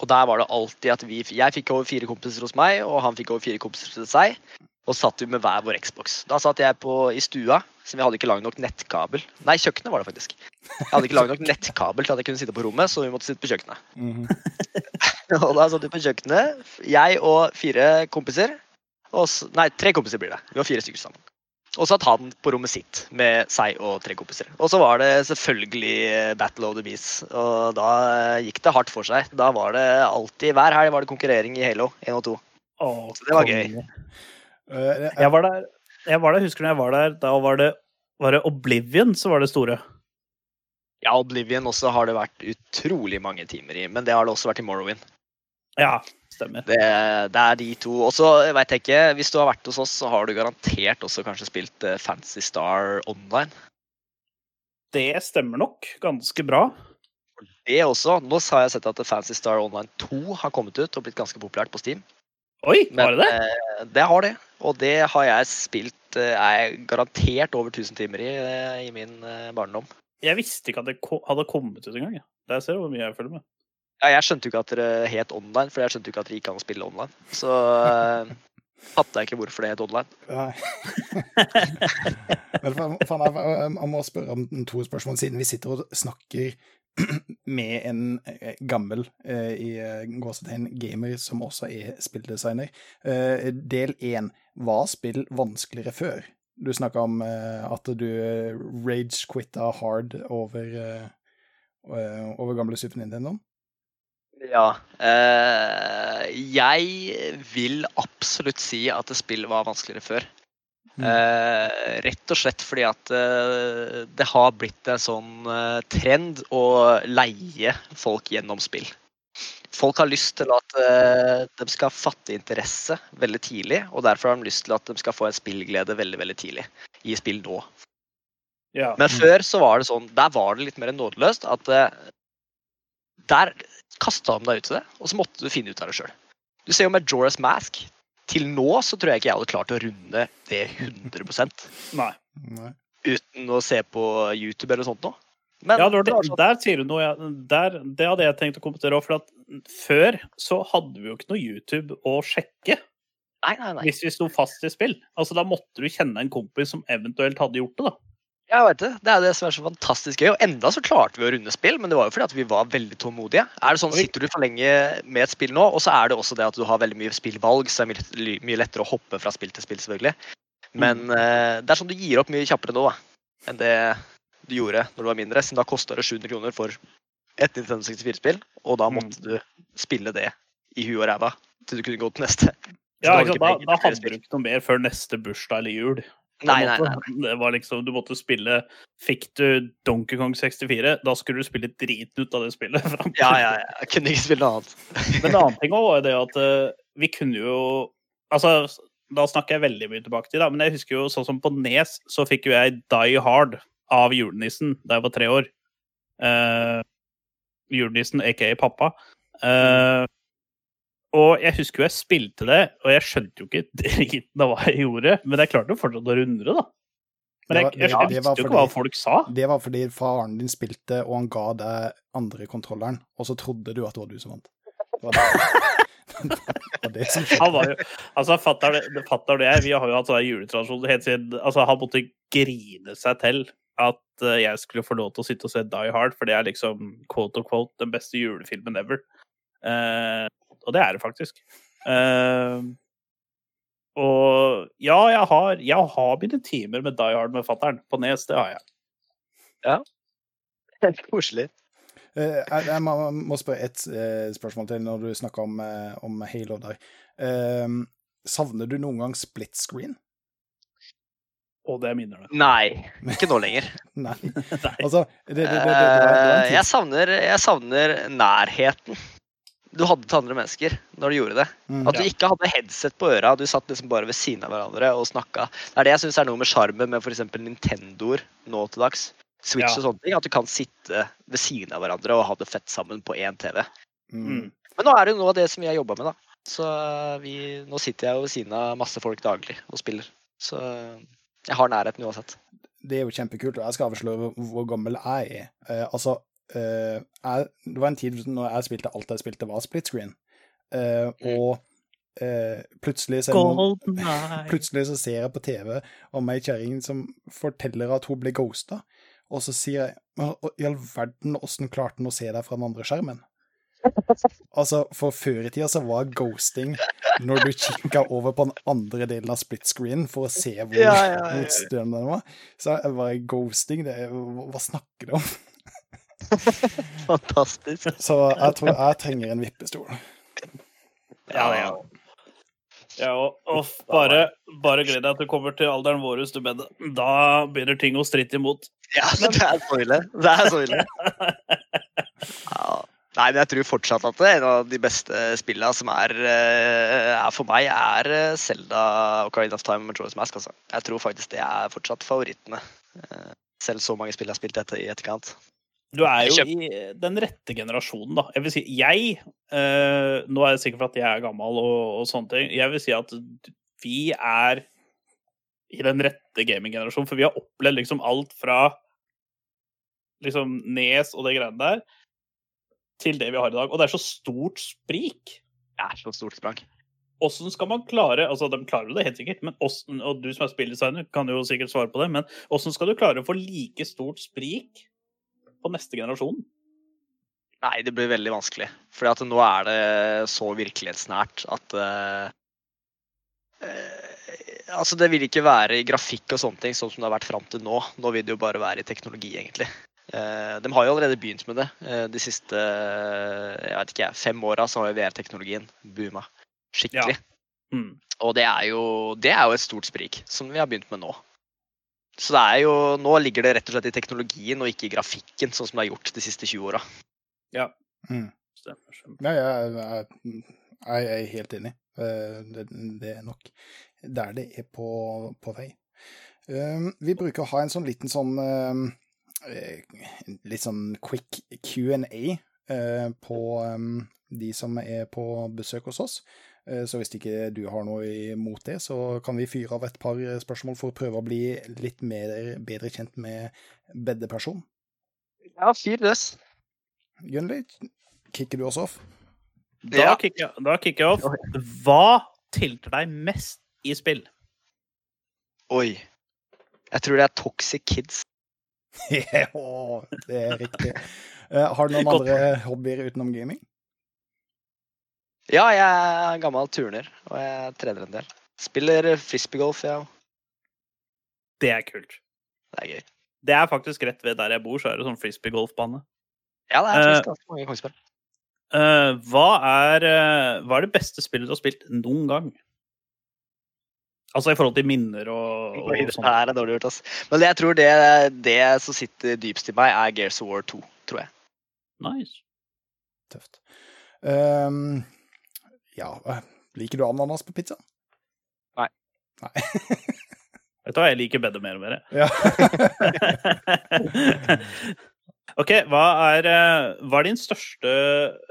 Og der var det alltid at vi Jeg fikk over fire kompiser hos meg, og han fikk over fire kompiser til seg. Og satt vi med hver vår Xbox. Da satt jeg på, i stua, så vi hadde ikke lang nok nettkabel. Nei, kjøkkenet var det faktisk. Jeg hadde ikke lang nok nettkabel til at jeg kunne sitte på rommet, så vi måtte sitte på kjøkkenet.
Mhm.
Og da satt vi på kjøkkenet, jeg og fire kompiser. Og, nei, tre kompiser blir det. Vi var fire stykker sammen. Og så satt han på rommet sitt med seg og tre kompiser. Og så var det selvfølgelig Battle of the Bees. Og da gikk det hardt for seg. Da var det alltid, hver helg var det konkurrering i Halo 1 og 2.
Åh,
Så det var gøy.
Eh,
Jeg var der, jeg var der, husker når jeg var der, da var det, var det Oblivion som var det store.
Ja, Oblivion også har det vært utrolig mange timer i, men det har det også vært i Morrowind.
Ja, stemmer.
Det, det er de to. Og så veit jeg ikke, hvis du har vært hos oss, så har du garantert også kanskje spilt Fancy Star online.
Det stemmer nok ganske bra.
Det også. Nå har jeg sett at Fancy Star Online 2 har kommet ut og blitt ganske populært på Steam.
Oi, var det det?
eh, det har det. Og det har jeg spilt eh, er garantert over 1000 timer i eh, i min barndom.
Jeg visste ikke at det hadde kommet ut engang. Der ser du hvor mye jeg følger med.
Ja, jeg skjønte jo ikke at det het online, for jeg skjønte jo ikke at det gikk an å spille online. Så fatta ikke hvorfor det het online.
Nei. Jeg, må spørre om to spørsmål, siden vi sitter og snakker med en eh, gammel eh, i eh, gåsetegn gamer som også er spilldesigner. Del én. Var spill vanskeligere før? Du snakka om at du rage-quitta hard over, over gamle Super Nintendo.
Ja. eh, jeg vil absolutt si at spill var vanskeligere før.
Mm.
Eh, rett og slett fordi at eh, det har blitt en sånn eh, trend å leie folk gjennom spill. Folk har lyst til at eh, de skal fatte interesse veldig tidlig, og derfor har de lyst til at de skal få en spillglede veldig veldig tidlig i spill nå.
Ja.
Men før så var det sånn, der var det litt mer nådeløst. At eh, der kasta de deg ut i det, og så måtte du finne ut av det sjøl. Du ser jo med Joras Mask. Til nå så tror jeg ikke jeg hadde klart å runde det 100
Nei.
Nei.
uten å se på YouTube eller sånt noe. Men
Ja, var,
sånn,
der sier du noe. Ja. Der, det hadde jeg tenkt å kommentere òg. For at før så hadde vi jo ikke noe YouTube å sjekke
nei, nei, nei.
hvis vi sto fast i spill. Altså Da måtte du kjenne en kompis som eventuelt hadde gjort det. da.
Jeg vet det. Det er det som er så fantastisk gøy. Og enda så klarte vi å runde spill, men det var jo fordi at vi var veldig tålmodige. Er det sånn, Sitter du for lenge med et spill nå, og så er det også det at du har veldig mye spillvalg, så det er mye, lettere å hoppe fra spill til spill, selvfølgelig. Men eh, det er sånn du gir opp mye kjappere nå da, enn det du gjorde når du var mindre. Siden da kosta det 700 kroner for et Nintendo 64-spill, og da
Mm.
måtte du spille det i huet og ræva til du kunne gå til neste. Så
Ja,
da
da, da hadde du ikke noe mer før neste bursdag eller jul.
Nei, nei, nei.
Det var liksom, du måtte spille Fikk du Donkey Kong 64, da skulle du spille driten ut av det spillet.
Ja, ja, ja. Jeg kunne ikke spille noe annet.
Men en annen ting også var jo det at eh, vi kunne jo Altså, da snakker jeg veldig mye tilbake til, da, men jeg husker jo sånn som på Nes, så fikk jo jeg Die Hard av julenissen da jeg var tre år. Uh, julenissen, aka pappa. Eh, og jeg husker jo jeg spilte det, og jeg skjønte jo ikke driten av hva jeg gjorde, men jeg klarte jo fortsatt å rundre, da. Men jeg, jeg, jeg,
jeg
visste jo ikke hva folk sa.
Det var fordi faren din spilte, og han ga deg andre kontrolleren, og så trodde du at det var du som vant. Det var det,
Han var jo, altså Fatter'n og jeg vi har jo hatt sånn juletradisjon helt siden altså Han måtte grine seg til at eh, jeg skulle få lov til å sitte og se Die Hard, for det er liksom quote og quote den beste julefilmen ever. Eh, og det er det faktisk. Uh, og ja, jeg har, jeg har mine timer med Die Hard med fatter'n på Nes, det har jeg. Ja.
Koselig.
Uh, jeg, jeg må, spørre et uh, spørsmål til når du snakker om, eh, om Halo der. Eh, savner du noen gang split screen?
Og det minner det.
Nei, ikke nå lenger.
Nei.
Nei.
Altså, det, det, det,
Eh, jeg, savner, jeg savner nærheten du hadde til andre mennesker når du gjorde det.
Mm.
At du
Ja.
ikke hadde headset på øra, du satt liksom bare ved siden av hverandre og snakka. Det er det jeg syns er noe med sjarmen med f.eks. Nintendoer nå til dags. Switch
Ja.
og sånne ting. At du kan sitte ved siden av hverandre og ha det fett sammen på én TV.
Mm.
Mm.
Men nå er det jo noe av det som vi har jobba med, da. Så vi, nå sitter jeg jo ved siden av masse folk daglig og spiller. Så jeg har nærheten uansett.
Det er jo kjempekult, og jeg skal avsløre hvor- hvor gammel jeg er. Eh, altså, eh, jeg, det var en tid når jeg spilte alt jeg spilte, var split screen. Uh, og uh, plutselig, så noen, plutselig så ser jeg på TV om ei kjerring som forteller at hun ble ghosta, og så sier jeg i all verden, åssen klarte han å se deg fra den andre skjermen? Altså, for før i tida så var ghosting når du kikka over på den andre delen av split screen for å se hvor
Ja, ja, ja.
ja. den var. Så jeg var ghosting, det hva snakker du om?
Fantastisk.
Så jeg tror jeg trenger en vippestol.
Ja, ja. Ja, og, og bare, bare gled deg til du kommer til alderen vår, du, men da begynner ting å stritte imot.
Ja, det er så ille. Det er så ille. Ja. Nei, men jeg tror fortsatt at det er en av de beste spillene som er, eh, er for meg, er Selda Zelda Ocarina of Time og Majora's Mask. Altså. Jeg tror faktisk det er fortsatt favorittene. Eh, Selv så mange spill jeg har spilt dette i etterkant.
Du er jo i den rette generasjonen, da. Jeg vil si, jeg eh, Nå er jeg sikker for at jeg er gammel og, og sånne ting. Jeg vil si at vi er i den rette gaminggenerasjonen, for vi har opplevd liksom alt fra liksom Nes og det greiene der, til det vi har i dag. Og det er så stort sprik.
Det er så stort sprang.
Åssen skal man klare altså De klarer jo det helt sikkert, men hvordan, og du som er spilldesigner, kan jo sikkert svare på det, men åssen skal du klare å få like stort sprik på neste generasjon?
Nei, det blir veldig vanskelig. At nå er det så virkelighetsnært at uh, eh, Altså, det vil ikke være i grafikk og sånne ting sånn som det har vært fram til nå. Nå vil det jo bare være i teknologi, egentlig. Uh, de har jo allerede begynt med det. Eh, de siste jeg vet ikke, fem åra har jo VR-teknologien booma skikkelig.
Mm.
Og det er, jo, det er jo et stort sprik, som vi har begynt med nå. Så det er jo, nå ligger det rett og slett i teknologien og ikke i grafikken, sånn som det har gjort de siste 20 åra.
Mm.
Stemmer, stemmer.
Ja, jeg, jeg, jeg er helt enig. Eh, Det, det er nok der det er på, på vei. Um, Vi bruker å ha en sånn liten sånn eh, Litt sånn quick Q&A eh, på de som er på besøk hos oss. Eh, Så hvis ikke du har noe imot det, så kan vi fyre av et par spørsmål for å prøve å bli litt mer, bedre kjent med beddeperson.
Ja, fyr løs.
Gunnli, kicker du oss off?
Da
Ja.
kicker da kicker jeg off. Hva tilter deg mest i spill?
Oi. Jeg tror det er Toxic Kids.
Ja, det er riktig. Eh, har du noen
Godt.
andre hobbyer utenom gaming?
Ja, jeg er gammel turner, og jeg trener en del. Spiller frisbeegolf, jeg òg.
Det er kult.
Det er gøy.
Det er faktisk rett ved der jeg bor, så er det sånn frisbee-golfbane.
Ja, det er
Eh,
faktisk ganske mange i Kongsberg.
Eh, hva, er, uh, hva er det beste spillet du har spilt noen gang? Altså i forhold til minner og, og
det
sånn.
her er dårlig gjort, ass. Men jeg tror det, det som sitter dypest i meg, er Gears of War 2, tror jeg.
Nice.
Tøft. Ehm, ja, eh, liker du ananas på pizza?
Nei.
Nei.
Vet du hva, jeg liker bedre mer og mer.
ja.
OK, hva er, eh, hva er din største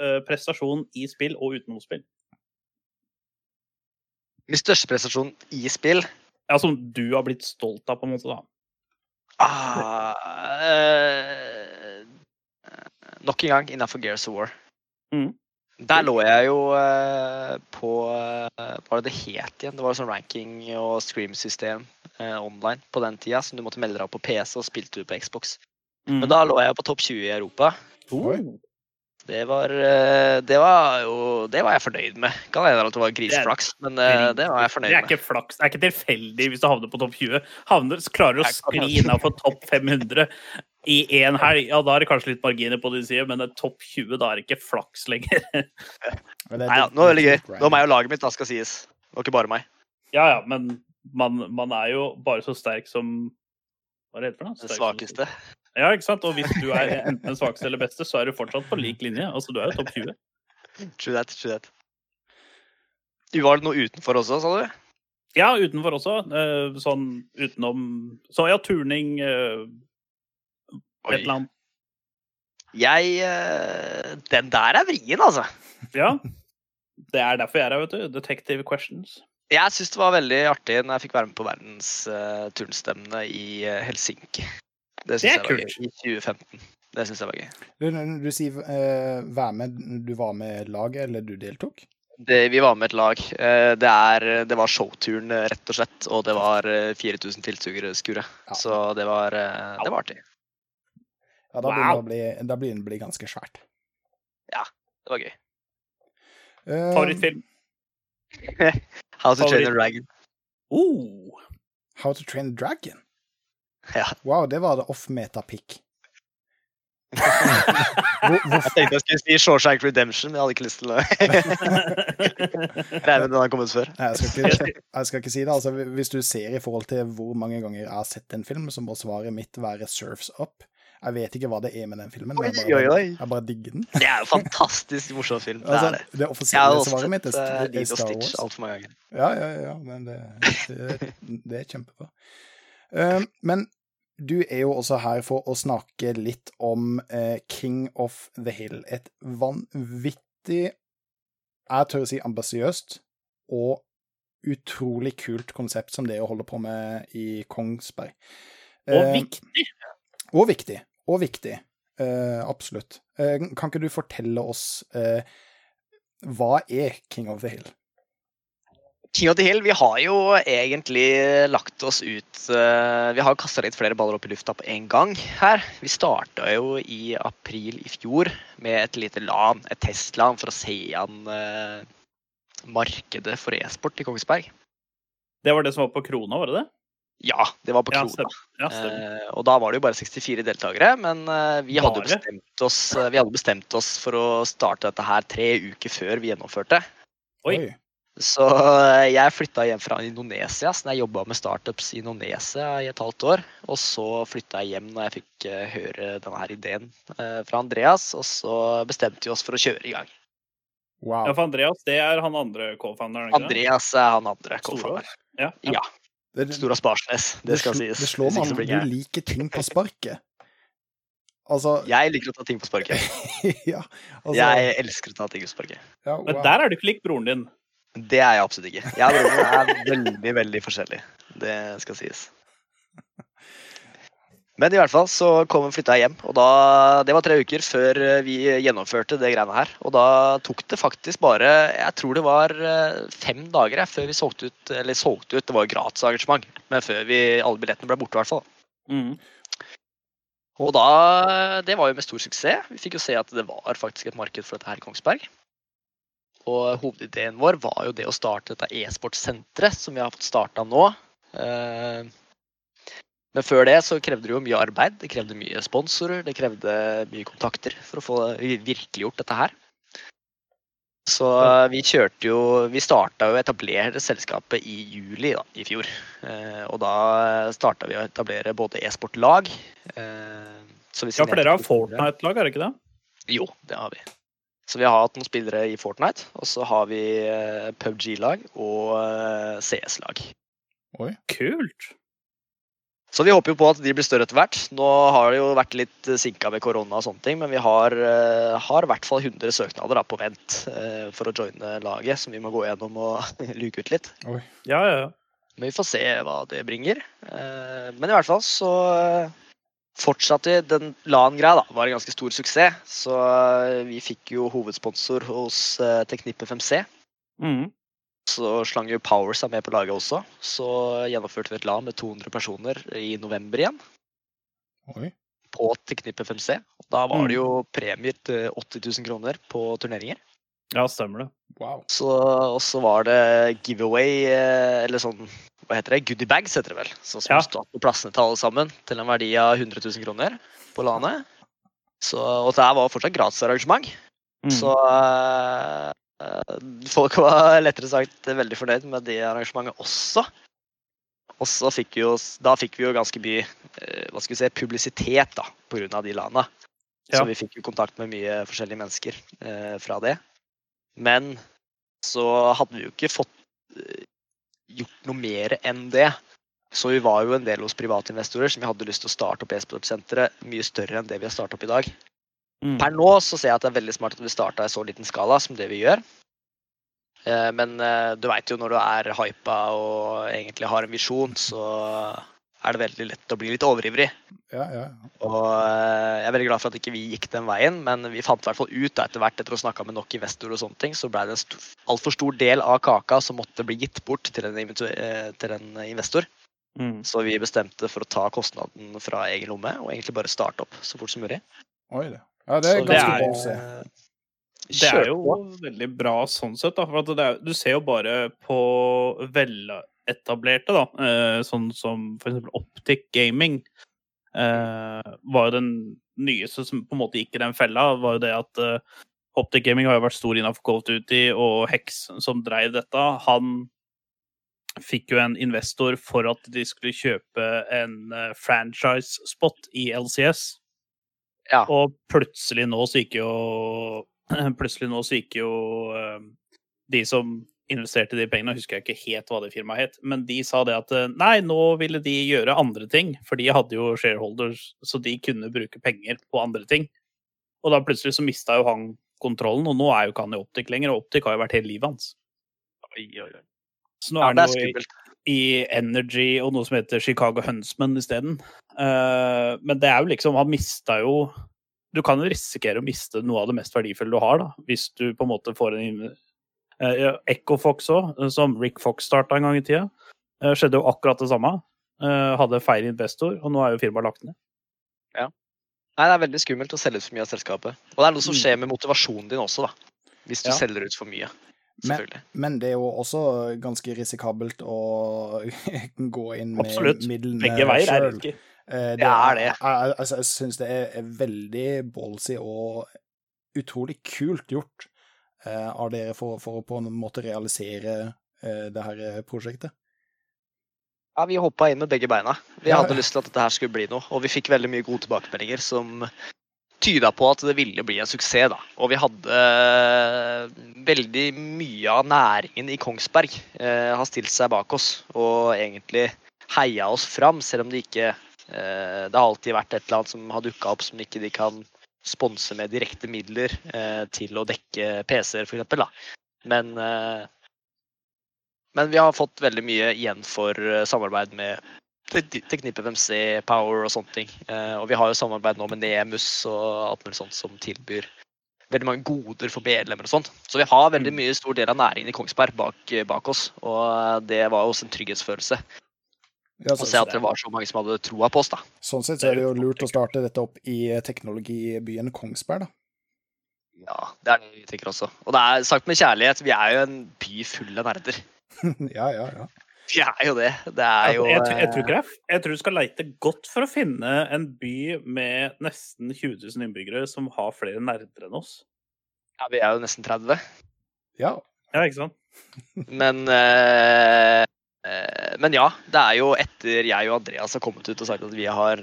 eh, prestasjon i spill og utenom spill?
Min største prestasjon i spill
Ja, Som du har blitt stolt av, på en måte, da.
ah, eh, Nok en gang innafor Gears of War.
Mhm.
Der lå jeg jo eh, på eh, Hva det det het igjen? Det var sånn ranking- og scream-system eh, online på den tida, som du måtte melde deg opp på PC og spilte du på Xbox.
Mm.
Men da lå jeg på topp 20 i Europa.
Oh.
Det var, eh, det var jo Det var jeg fornøyd med. Kan hende at det var griseflaks, men eh, det var jeg fornøyd med.
Det er ikke flaks. Det er ikke tilfeldig hvis du havner på topp 20. Havner, klarer du å skli innafor topp 500 i én helg, ja, da er det kanskje litt marginer på din side, men det er topp 20, da er det ikke flaks lenger.
Er
Nei
ja,
nå er det veldig gøy. Nå er meg og laget mitt, da skal sies. Og ikke bare meg.
Ja ja, men man, man er jo bare så sterk som Hva er det heter for noe?
Den svakeste.
Ja, ikke sant? Og hvis du er enten den svakeste eller beste, så er du fortsatt på lik linje. Altså, du er jo topp 20.
True that, true that. Du var det noe utenfor også, sa du?
Ja, utenfor også. eh, Sånn utenom Så ja, turning eh, Et eller annet.
Jeg eh, Den der er vrien, altså.
Ja. Det er derfor jeg er her, vet du. Detective questions.
Jeg syns det var veldig artig når jeg fikk være med på verdens uh, turnstevne i eh, Helsinki. Det syns jeg var
kult.
gøy. I 2015. Det syns jeg var gøy.
Du, du sier uh, være med, du var med laget, eller du deltok?
Det, vi var med et lag. Eh, Det, er, det var showturen, rett og slett. Og det var eh, 4000 tilskuere.
Ja.
Så det var, det var artig.
Ja, da
Wow.
begynner det å bli, da begynner det å bli ganske svært.
Ja, Det var gøy.
Uh,
Favorittfilm?
How to Train a Dragon.
Oh.
How to Train a Dragon?
Ja.
Wow, det var det off-meta-pick.
Jeg tenkte jeg skulle si Shawshank Redemption, men jeg hadde ikke lyst til å regne med den har kommet før.
Nei, jeg, skal ikke, jeg skal ikke si det. Altså, hvis du ser i forhold til hvor mange ganger jeg har sett en film, så må svaret mitt være Surfs Up. Jeg vet ikke hva det er med den filmen, men jeg bare, jeg bare digger den.
Det er jo fantastisk morsom film. Det
Altså,
er det.
det offisielle svaret mitt er,
uh,
er Star
Stitch
Wars.
altfor mange ganger.
Ja, ja, ja, men det, det, det er kjempebra. Uh, men du er jo også her for å snakke litt om uh, King of the Hill. Et vanvittig, jeg tør å si ambisiøst, og utrolig kult konsept som det å holde på med i Kongsberg.
Og
Eh,
viktig.
og viktig. Og viktig. Uh, absolutt. Uh, kan ikke du fortelle oss uh, hva er King of the Hill?
King of the Hill, vi har jo egentlig lagt oss ut Vi har kasta litt flere baller opp i lufta på en gang her. Vi starta jo i april i fjor med et lite LAN, et testlan, for å se an eh, markedet for e-sport i Kongsberg.
Det var det som var på Krona, var det det?
Ja, det var på
Ja,
Krona.
stemmer. Ja, stemmer.
Eh, og da var det jo bare 64 deltakere, men eh, vi hadde oss, eh, vi hadde bestemt oss for å starte dette her tre uker før vi gjennomførte.
Oi.
Så eh, jeg flytta hjem fra Indonesia, så jeg jobba med startups i Indonesia i et halvt år. Og så flytta jeg hjem når jeg fikk eh, høre denne her ideen eh, fra Andreas, og så bestemte vi oss for å kjøre i gang.
Wow.
Ja, for Andreas, det er han andre co-founderen?
Andreas er han andre co-founder.
Ja. ja.
Ja,
Det, det,
Storås Barsnes, det skal sies.
Det slår meg at du liker ting på sparket. Altså
Jeg liker å ta ting på sparket.
Ja. Altså,
Jeg elsker å ta ting på sparket.
ja,
Men der er du ikke lik broren din.
Det er jeg absolutt ikke. Jeg og broren er veldig, veldig forskjellig. Det skal sies. Men i hvert fall så kom flytta jeg hjem, og da, det var tre uker før vi gjennomførte det greiene her. Og da tok det faktisk bare Jeg tror det var eh, fem dager jeg, før vi solgte ut Eller solgte ut, det var jo gratis arrangement, men før vi, alle billettene ble borte, i hvert fall.
Mm.
Og da Det var jo med stor suksess. Vi fikk jo se at det var faktisk et marked for dette her i Kongsberg. Og hovedideen vår var jo det å starte dette e-sportsenteret som vi har fått starta nå. Eh, Men før det så krevde det jo mye arbeid. Det krevde mye sponsorer, det krevde mye kontakter for å få virkeliggjort dette her. Så vi kjørte jo Vi starta jo å etablere selskapet i juli da, i fjor. Eh, og da starta vi å etablere både e-sportlag eh,
Ja, for dere har. Fortnite-lag, er det ikke det?
Jo, det har vi. Så vi har hatt noen spillere i Fortnite, og så har vi eh, PubG-lag og CS-lag.
Oi.
Kult.
Så vi håper jo på at de blir større etter hvert. Nå har det jo vært litt eh, sinka med korona og sånne ting, men vi har, eh, har i hvert fall 100 søknader da, på vent eh, for å joine laget, som vi må gå gjennom og luke ut litt.
Oi.
Ja, ja, ja.
Men vi får se hva det bringer. Eh, Men i hvert fall så fortsatte vi. Den LAN-greia da, var en ganske stor suksess. Så vi fikk jo hovedsponsor hos Teknippe 5C.
Mhm.
Så slang jo Power seg med på laget også. Så gjennomførte vi et LAN med 200 personer i november igjen.
Oi.
På Teknippe 5C. Da var det jo premier til 80 000 kroner på turneringer.
ja, stemmer det.
Wow.
Så, og så var det giveaway, eh, eller sånn Hva heter det? Goodie bags, heter det vel. Sånn som
Ja.
stod på plassene til alle sammen, til en verdi av 100 000 kroner på LAN-et. og det her var fortsatt gratisarrangement.
Mm.
Så eh, folk var lettere sagt veldig fornøyd med det arrangementet også. Og så fikk vi jo, da fikk vi jo ganske mye eh, hva skal vi si, publisitet da, pga. de landa.
Ja.
Så vi fikk jo kontakt med mye forskjellige mennesker eh, fra det. Men så hadde vi jo ikke fått eh, gjort noe mer enn det. Så vi var jo en del hos private investorer som vi hadde lyst til å starte opp e-sportsenteret mye større enn det vi har starta opp i dag.
Mhm.
Per nå så ser jeg at det er veldig smart at vi starta i så liten skala som det vi gjør. Eh, Men eh, du veit jo når du er hypa og egentlig har en visjon, så er det veldig lett å bli litt overivrig.
Ja, ja.
Og eh, jeg er veldig glad for at ikke vi gikk den veien, men vi fant i hvert fall ut etter hvert, etter å ha snakka med nok investorer og sånne ting, så ble det en st altfor stor del av kaka som måtte bli gitt bort til en, til en investor.
Mm.
Så vi bestemte for å ta kostnaden fra egen lomme og egentlig bare starte opp så fort som mulig.
Oi, det. Ja, det er
Så
ganske
bra å
se.
Det er jo veldig bra sånn sett, da. For at det er, du ser jo bare på veletablerte, da. Eh, sånn som for eksempel Optic Gaming. Eh, var jo den nyeste som på en måte gikk i den fella, var jo det at eh, Optic Gaming har jo vært stor innenfor Cold Duty, og Hex som dreiv dette, han fikk jo en investor for at de skulle kjøpe en eh, franchise-spot i LCS.
Ja.
Og plutselig nå så gikk jo Plutselig nå så gikk jo eh, de som investerte de pengene, husker jeg ikke helt hva det firmaet het, men de sa det at eh, nei, nå ville de gjøre andre ting, for de hadde jo shareholders, så de kunne bruke penger på andre ting. Og da plutselig så mista jo han kontrollen, og nå er jo ikke han i Optic lenger, og Optic har jo vært hele livet hans.
Oi, oi, oi.
Så nå
Ja,
er
det er skummelt.
I Energy og noe som heter Chicago Huntsman isteden. Uh, men det er jo liksom Han mista jo Du kan jo risikere å miste noe av det mest verdifulle du har, da, hvis du på en måte får en uh, ja, Echofox òg, som Rick Fox starta en gang i tida. Uh, skjedde jo akkurat det samme. Uh, hadde feil investor, og nå er jo firmaet lagt ned. Ja.
Nei, det er veldig skummelt å selge ut for mye av selskapet. Og det er noe som
Mm.
skjer med motivasjonen din også, da. Hvis du
Ja.
selger ut for mye.
Men- Men det er jo også ganske risikabelt å gå inn med
Absolutt.
midlene
Begge veier er risky.
Det,
Det er det.
Altså, jeg syns det er, veldig ballsy og utrolig kult gjort uh, av dere for, for å på en måte realisere uh, det her eh, prosjektet.
Ja, vi hoppa inn med begge beina. Vi
Ja.
hadde lyst til at dette her skulle bli noe. Og vi fikk veldig mye gode tilbakemeldinger som tyda på at det ville bli en suksess. da. Og vi hadde eh, veldig mye av næringen i Kongsberg eh, har stilt seg bak oss og egentlig heia oss fram, selv om det ikke eh, Det har alltid vært et eller annet som har dukka opp som ikke de kan sponse med direkte midler eh, til å dekke PC-er, f.eks. Men eh, men vi har fått veldig mye igjen for eh, samarbeid med Te- knippet 5C, Power og sånne ting. Eh, og vi har jo samarbeid nå med Nemus og alt mulig sånt som tilbyr veldig mange goder for medlemmer og sånt. Så vi har veldig mye stor del av næringen i Kongsberg bak, bak oss, og eh, det var jo også en trygghetsfølelse
Ja,
å se at det var så mange som hadde troa på oss, da.
Sånn sett så er det jo lurt å starte dette opp i eh, teknologibyen Kongsberg, da.
Ja, det er det vi tenker også. Og det er sagt med kjærlighet, vi er jo en by full av nerder.
ja, ja, ja.
Vi er jo det. Det er jo
jeg, jeg, tror- jeg, tror
eh,
ikke det jeg tror du skal leite godt for å finne en by med nesten 20 000 innbyggere som har flere nerder enn oss.
ja, Vi er jo nesten 30.
Ja.
Ja, ikke sant?
Men uh, eh, Men ja, det er jo etter jeg og Andreas har kommet ut og sagt at vi har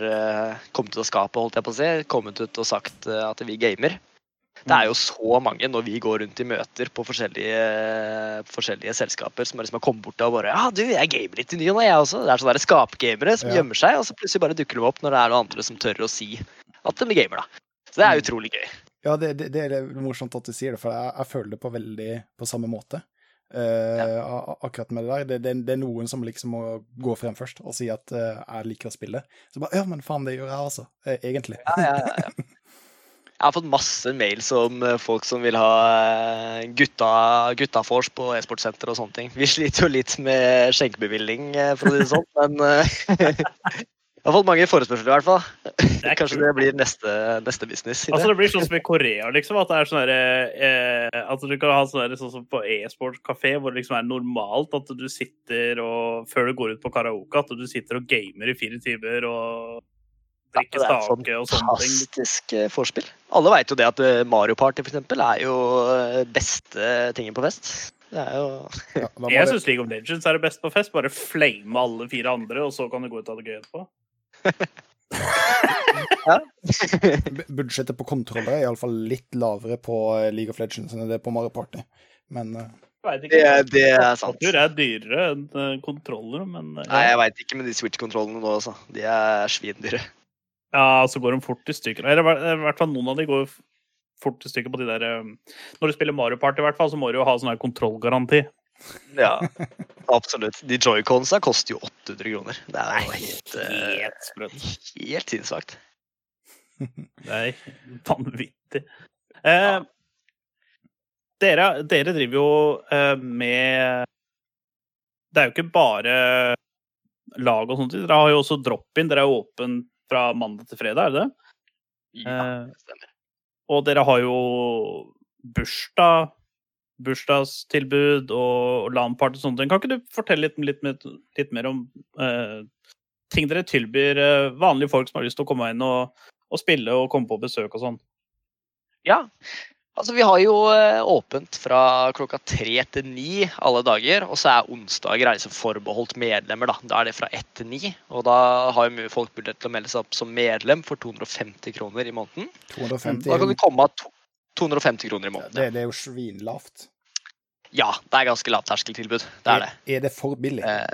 kommet ut av skapet, holdt jeg på å si, kommet ut og sagt at vi gamer. Det er jo så mange når vi går rundt i møter på forskjellige, forskjellige selskaper som liksom har kommet bort og bare Ja, du, jeg gamer litt i ny og ne, jeg også. Det er sånne skapgamere som
Ja.
gjemmer seg, og så plutselig bare dukker de opp når det er noen andre som tør å si at de gamer, da. Så det er
Mm.
utrolig gøy.
Ja, det, det, det er morsomt at du sier det, for jeg, jeg føler det på veldig på samme måte. Uh, ja. akkurat med det der. Det, det, det er noen som liksom må gå frem først og si at uh, jeg liker å spille. Så bare Ja, men faen, det gjør jeg også. eh, egentlig.
Ja, ja, ja, ja. Jeg har fått masse mails om eh, folk som vil ha gutta, gutta, guttafors på e-sportsenter og sånne ting. Vi sliter jo litt med skjenkebevilling, eh, for å si det sånn, men eh, jeg har fått mange forespørsler i hvert fall.
Det
Kanskje det blir neste, neste business.
Altså,
det.
blir sånn som i Korea, liksom. At det er sånn eh, At du kan ha sånn sånn som på e-sport kafé, hvor det liksom er normalt at du sitter og Før du går ut på karaoke, at du sitter og gamer i fire timer og drikker
Ja, det
stake og sånne ting.
Fantastisk forspill. vorspiel. Alle veit jo det at eh, Mario Party for eksempel, er jo eh, beste tingen på fest. Det er jo
Ja,
Jeg syns League of Legends er det beste på fest. Bare flame alle fire andre, og så kan du gå ut av det gøy etterpå.
bu- Budsjettet på kontroller er iallfall litt lavere på eh, League of Legends enn det er på Mario Party. Men eh,
Det, det er sant.
Tastatur er dyrere enn eh, kontroller, men eh,
Nei, jeg veit ikke med de Switch-kontrollene nå, altså. De er svindyre.
Ja, så går de fort i stykker. Eller i hvert- fall noen av de går fort i stykker på de der eh, Når du spiller Mario Party, i hvert fall, så må du jo ha sånn her kontrollgaranti.
Ja, absolutt. De joyconsa koster jo 800 kroner. Det er jo helt, eh,
Helt sprøtt.
helt sinnssvakt.
Det er vanvittig. Eh, dere, dere driver jo eh, med Det er jo ikke bare lag og sånt. Dere har jo også drop-in. Dere er jo åpen fra mandag til fredag, er det det?
Ja,
Eh,
det stemmer.
Og dere har jo bursdag, bursdagstilbud og, LAN-party og sånne ting. Kan ikke du fortelle litt, litt, litt mer om eh, ting dere tilbyr eh, vanlige folk som har lyst til å komme inn og, og spille og komme på besøk og sånn?
Ja. Altså, vi har jo eh, åpent fra klokka tre til ni alle dager. Og så er onsdager er liksom forbeholdt medlemmer. Da Da er det fra ett til ni. Og da har jo folk mulighet til å melde seg opp som medlem for 250 kroner i måneden.
250
Da kan du komme av 250 kroner i
det,
måneden.
det er jo svinlavt.
Ja, det er ganske lavterskeltilbud. Det er det.
Er det for billig?
Eh,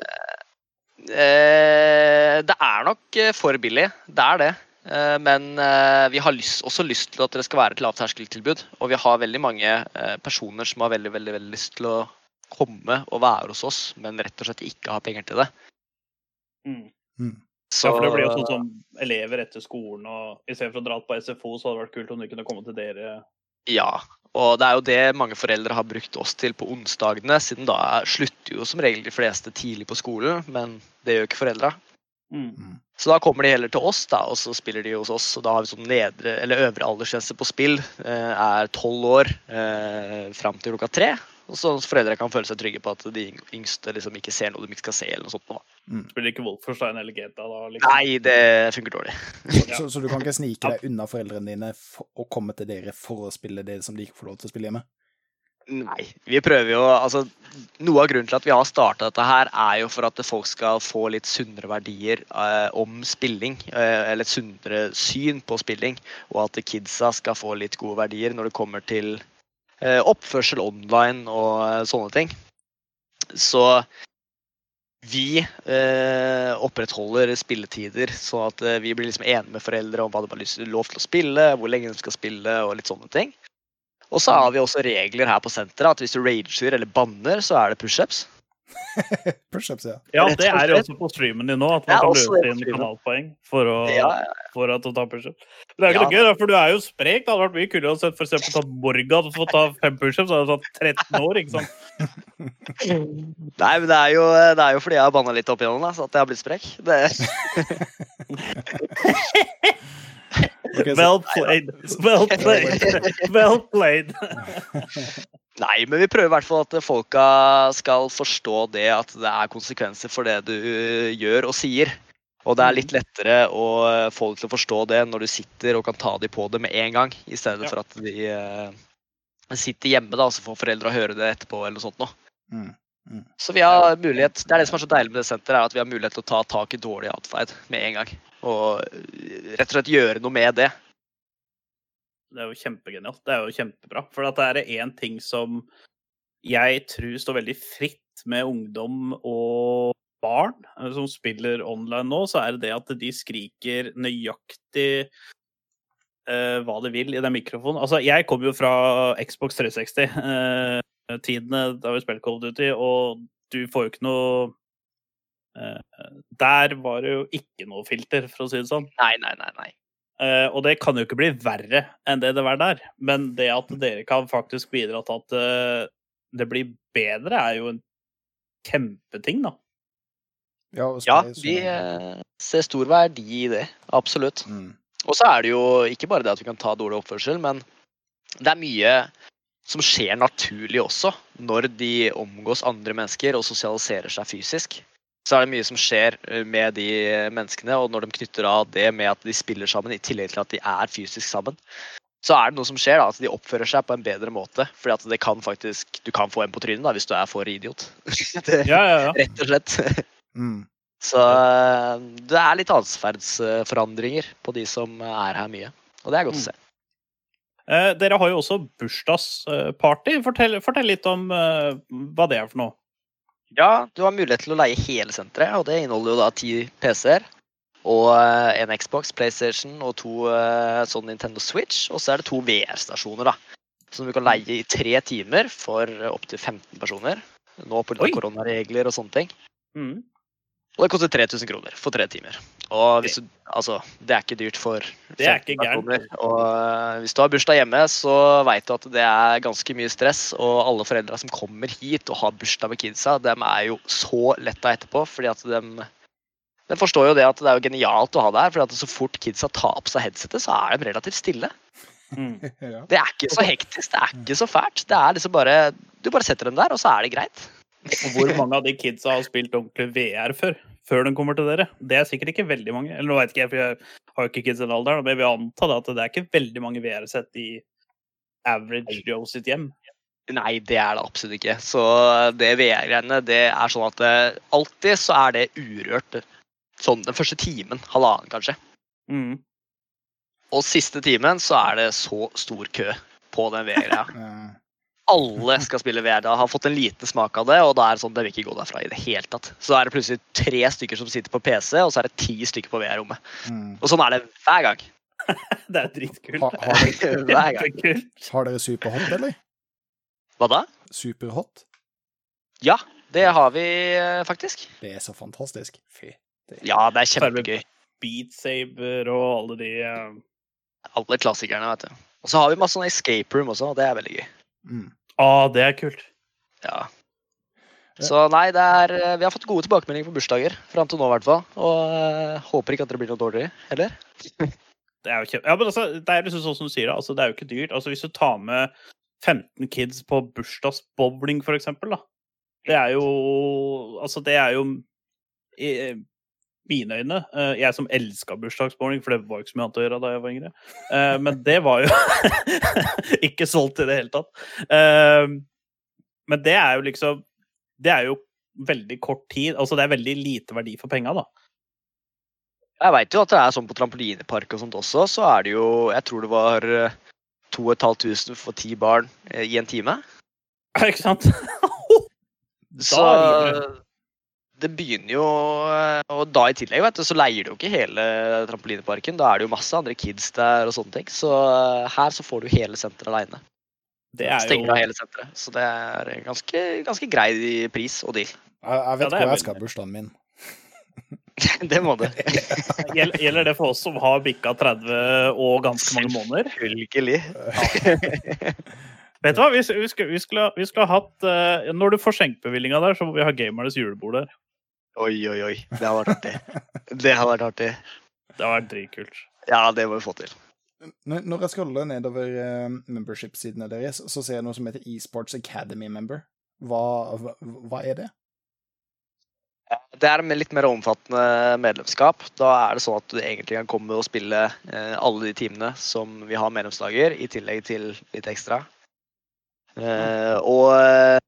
eh, det er nok eh, for billig, det er det. Eh, men eh, vi har lyst, også lyst til at det skal være et lavterskeltilbud. Og vi har veldig mange eh, personer som har veldig, veldig, veldig lyst til å komme og være hos oss, men rett og slett ikke har penger til det.
Mm.
Så
Ja, for det blir jo sånn som elever etter skolen, og i stedet for å dra på SFO, så hadde det vært kult om du kunne komme til dere.
Ja, og det er jo det mange foreldre har brukt oss til på onsdagene, siden da slutter jo som regel de fleste tidlig på skolen, men det gjør ikke foreldra.
Mm.
Så da kommer de heller til oss, da, og så spiller de hos oss. Og da har vi sånn nedre, eller øvre aldersgrense på spill. Eh, er tolv år eh, fram til klokka tre. Og så foreldre kan føle seg trygge på at de yngste liksom ikke ser noe de ikke skal se. eller noe sånt. Mm.
Spiller ikke Wolfenstein eller GTA da? Liksom.
Nei, det funker dårlig.
Så, så du kan ikke snike deg unna foreldrene dine for, og komme til dere for å spille det som de ikke får lov til å spille hjemme?
Nei. Vi prøver jo altså, Noe av grunnen til at vi har starta dette her, er jo for at folk skal få litt sunnere verdier eh, om spilling. Eh, eller et sunnere syn på spilling. Og at kidsa skal få litt gode verdier når det kommer til eh, oppførsel online og eh, sånne ting. Så vi eh, opprettholder spilletider, sånn at eh, vi blir liksom enige med foreldre om hva de har lov til å spille, hvor lenge de skal spille og litt sånne ting. Og så har vi også regler her på senteret at hvis du rager eller banner, så er det pushups.
Pushups, ja.
Ja, det er jo også på streamen din nå, at man kan
løpe
inn kanalpoeng for å,
Ja,
for at å ta pushups. Det er ikke
Ja.
noe gøy, da, for du er jo sprek. Det hadde vært mye kulere å se for eksempel tatt Morgan for å ta fem pushups, så hadde du tatt 13 år, ikke sant?
Nei, men det er jo, det er jo fordi jeg har banna litt opp igjennom, da, så at jeg har blitt sprek. Det,
Ok, så,
Well played. Well played. Well played.
Nei, men vi prøver i hvert fall at folka skal forstå det at det er konsekvenser for det du gjør og sier. Og det er litt lettere å få dem til å forstå det når du sitter og kan ta dem på det med en gang, i stedet
Ja.
for at de uh, sitter hjemme da, og så får foreldra høre det etterpå eller noe sånt noe.
Mm.
Så vi har mulighet, Det er det som er så deilig med det senteret, er at vi har mulighet til å ta tak i dårlig atferd med en gang. Og eh, rett og slett gjøre noe med det.
Det er jo kjempegenialt. Det er jo kjempebra. For det er én ting som jeg tror står veldig fritt med ungdom og barn eh, som spiller online nå, så er det det at de skriker nøyaktig uh, hva de vil i den mikrofonen. Altså, jeg kom jo fra Xbox 360-tidene da vi spilte of Duty, og du får jo ikke noe eh, Der var det jo ikke noe filter, for å si det sånn.
Nei, nei, nei. nei.
Eh, og det kan jo ikke bli verre enn det det var der. Men det at dere kan faktisk bidra til at eh, det blir bedre, er jo en kjempeting, da.
Ja,
Ja, vi
sånn-
eh, ser stor verdi i det. Absolutt.
mm.
Og så er det jo ikke bare det at vi kan ta dårlig oppførsel, men det er mye som skjer naturlig også når de omgås andre mennesker og sosialiserer seg fysisk. Så er det mye som skjer eh, med de menneskene, og når de knytter av det med at de spiller sammen, i tillegg til at de er fysisk sammen, så er det noe som skjer, da, at de oppfører seg på en bedre måte. Fordi at det kan faktisk, du kan få en på trynet da, hvis du er for idiot. det,
Ja, ja, ja.
rett og slett.
Mm.
Så eh, det er litt atferdsforandringer på de som er her mye. Og det er godt å se.
Eh, dere har jo også bursdagsparty. Fortell, fortell litt om eh, hva det er for noe.
Ja, du har mulighet til å leie hele senteret, og det inneholder jo da ti PC-er. Og eh, en Xbox, PlayStation og to eh, sånn Nintendo Switch. Og så er det to VR-stasjoner, da. Som du kan leie i tre timer for opptil 15 personer. Nå pga. Koronaregler og sånne ting.
Mm.
Og det koster 3000 kroner for tre timer. Og hvis du, altså, det er ikke dyrt for
Det er ikke gærent.
Og eh, hvis du har bursdag hjemme, så veit du at det er ganske mye stress. Og alle foreldra som kommer hit og har bursdag med kidsa, dem er jo så letta etterpå. fordi at dem, de forstår jo det at det er jo genialt å ha det her. fordi at så fort kidsa tar på seg headsetet, så er de relativt stille.
Mm.
Det er ikke så hektisk, det er ikke så fælt. Det er liksom bare, Du bare setter dem der, og så er det greit.
Og hvor mange av de kidsa har spilt ordentlig VR før? Før de kommer til dere? Det er sikkert ikke veldig mange. Eller nå vet ikke jeg, for jeg har jo ikke kids i den alderen, men jeg vil anta det at det er ikke veldig mange VR-sett i average Joe sitt hjem.
Nei, det er det absolutt ikke. Så det VR-greiene, det er sånn at det, alltid så er det urørt sånn den første timen, halvannen kanskje.
Mm.
Og siste timen så er det så stor kø på den VR-greia. Alle skal spille VR. Da har fått en liten smak av det, og da er det sånn, det vil ikke gå derfra i det hele tatt. Så da er det plutselig tre stykker som sitter på PC, og så er det ti stykker på VR-rommet.
mm.
Og sånn er det hver gang.
Det er dritkult.
Ha, har, dere,
Hver gang.
Har dere superhot, eller?
Hva da?
Superhot?
Ja, det har vi eh, faktisk.
Det er så fantastisk. Fy. Det-
Ja, det er kjempegøy.
Beat Saber og alle de uh...
Alle klassikerne, vet du. Og så har vi masse sånne escape room også, og det er veldig gøy.
Mm.
Ah, det er kult.
Ja. Så nei, det er, eh, vi har fått gode tilbakemeldinger på bursdager. Fram til nå, i hvert fall. Og eh, håper ikke at det blir noe dårligere heller.
Det er jo kjempe... Ja, men altså, det er liksom sånn som du sier. Altså, det er jo ikke dyrt. Altså, hvis du tar med 15 kids på bursdagsbowling, for eksempel, da. Det er jo Altså, det er jo i mine øyne eh, Jeg som elska bursdagsbowling, for det var jo ikke så mye annet å gjøre da jeg var yngre. Eh, Men det var jo ikke solgt i det hele tatt. Eh, Men det er jo liksom Det er jo veldig kort tid. Altså, det er veldig lite verdi for penga, da.
Jeg veit jo at det er sånn på trampolinepark og sånt også, så er det jo Jeg tror det var eh, 2500 for ti barn i en time.
Ikke sant?
Så
river det.
begynner jo eh, Og da i tillegg, vet du, så leier du jo ikke hele trampolineparken. Da er det jo masse andre kids der og sånne ting. Så eh, her så får du hele senteret aleine.
Er
Stenger
jo
av hele senteret. Så det er ganske, ganske grei pris og deal.
Jeg, jeg vet
Ja,
hvor jeg skal ha bursdagen min.
det må du.
Gjelder det for oss som har bikka 30 og ganske mange måneder?
Selvfølgelig.
Vet du hva, vi, vi, skulle, vi, skulle, vi skulle ha hatt eh, Når du får skjenkebevillinga der, så må vi ha gamernes julebord der.
Oi, oi, oi. Det har vært artig. Det har vært artig.
Det har vært dritkult.
Ja, det må vi få til.
Når jeg scroller nedover uh, membership-sidene deres, så ser jeg noe som heter eSports Academy Member. Hva, hva, hva er det?
Det er med litt mer omfattende medlemskap. Da er det sånn at du egentlig kan komme og spille eh, alle de timene som vi har medlemslager, i tillegg til litt ekstra. Mm. og eh,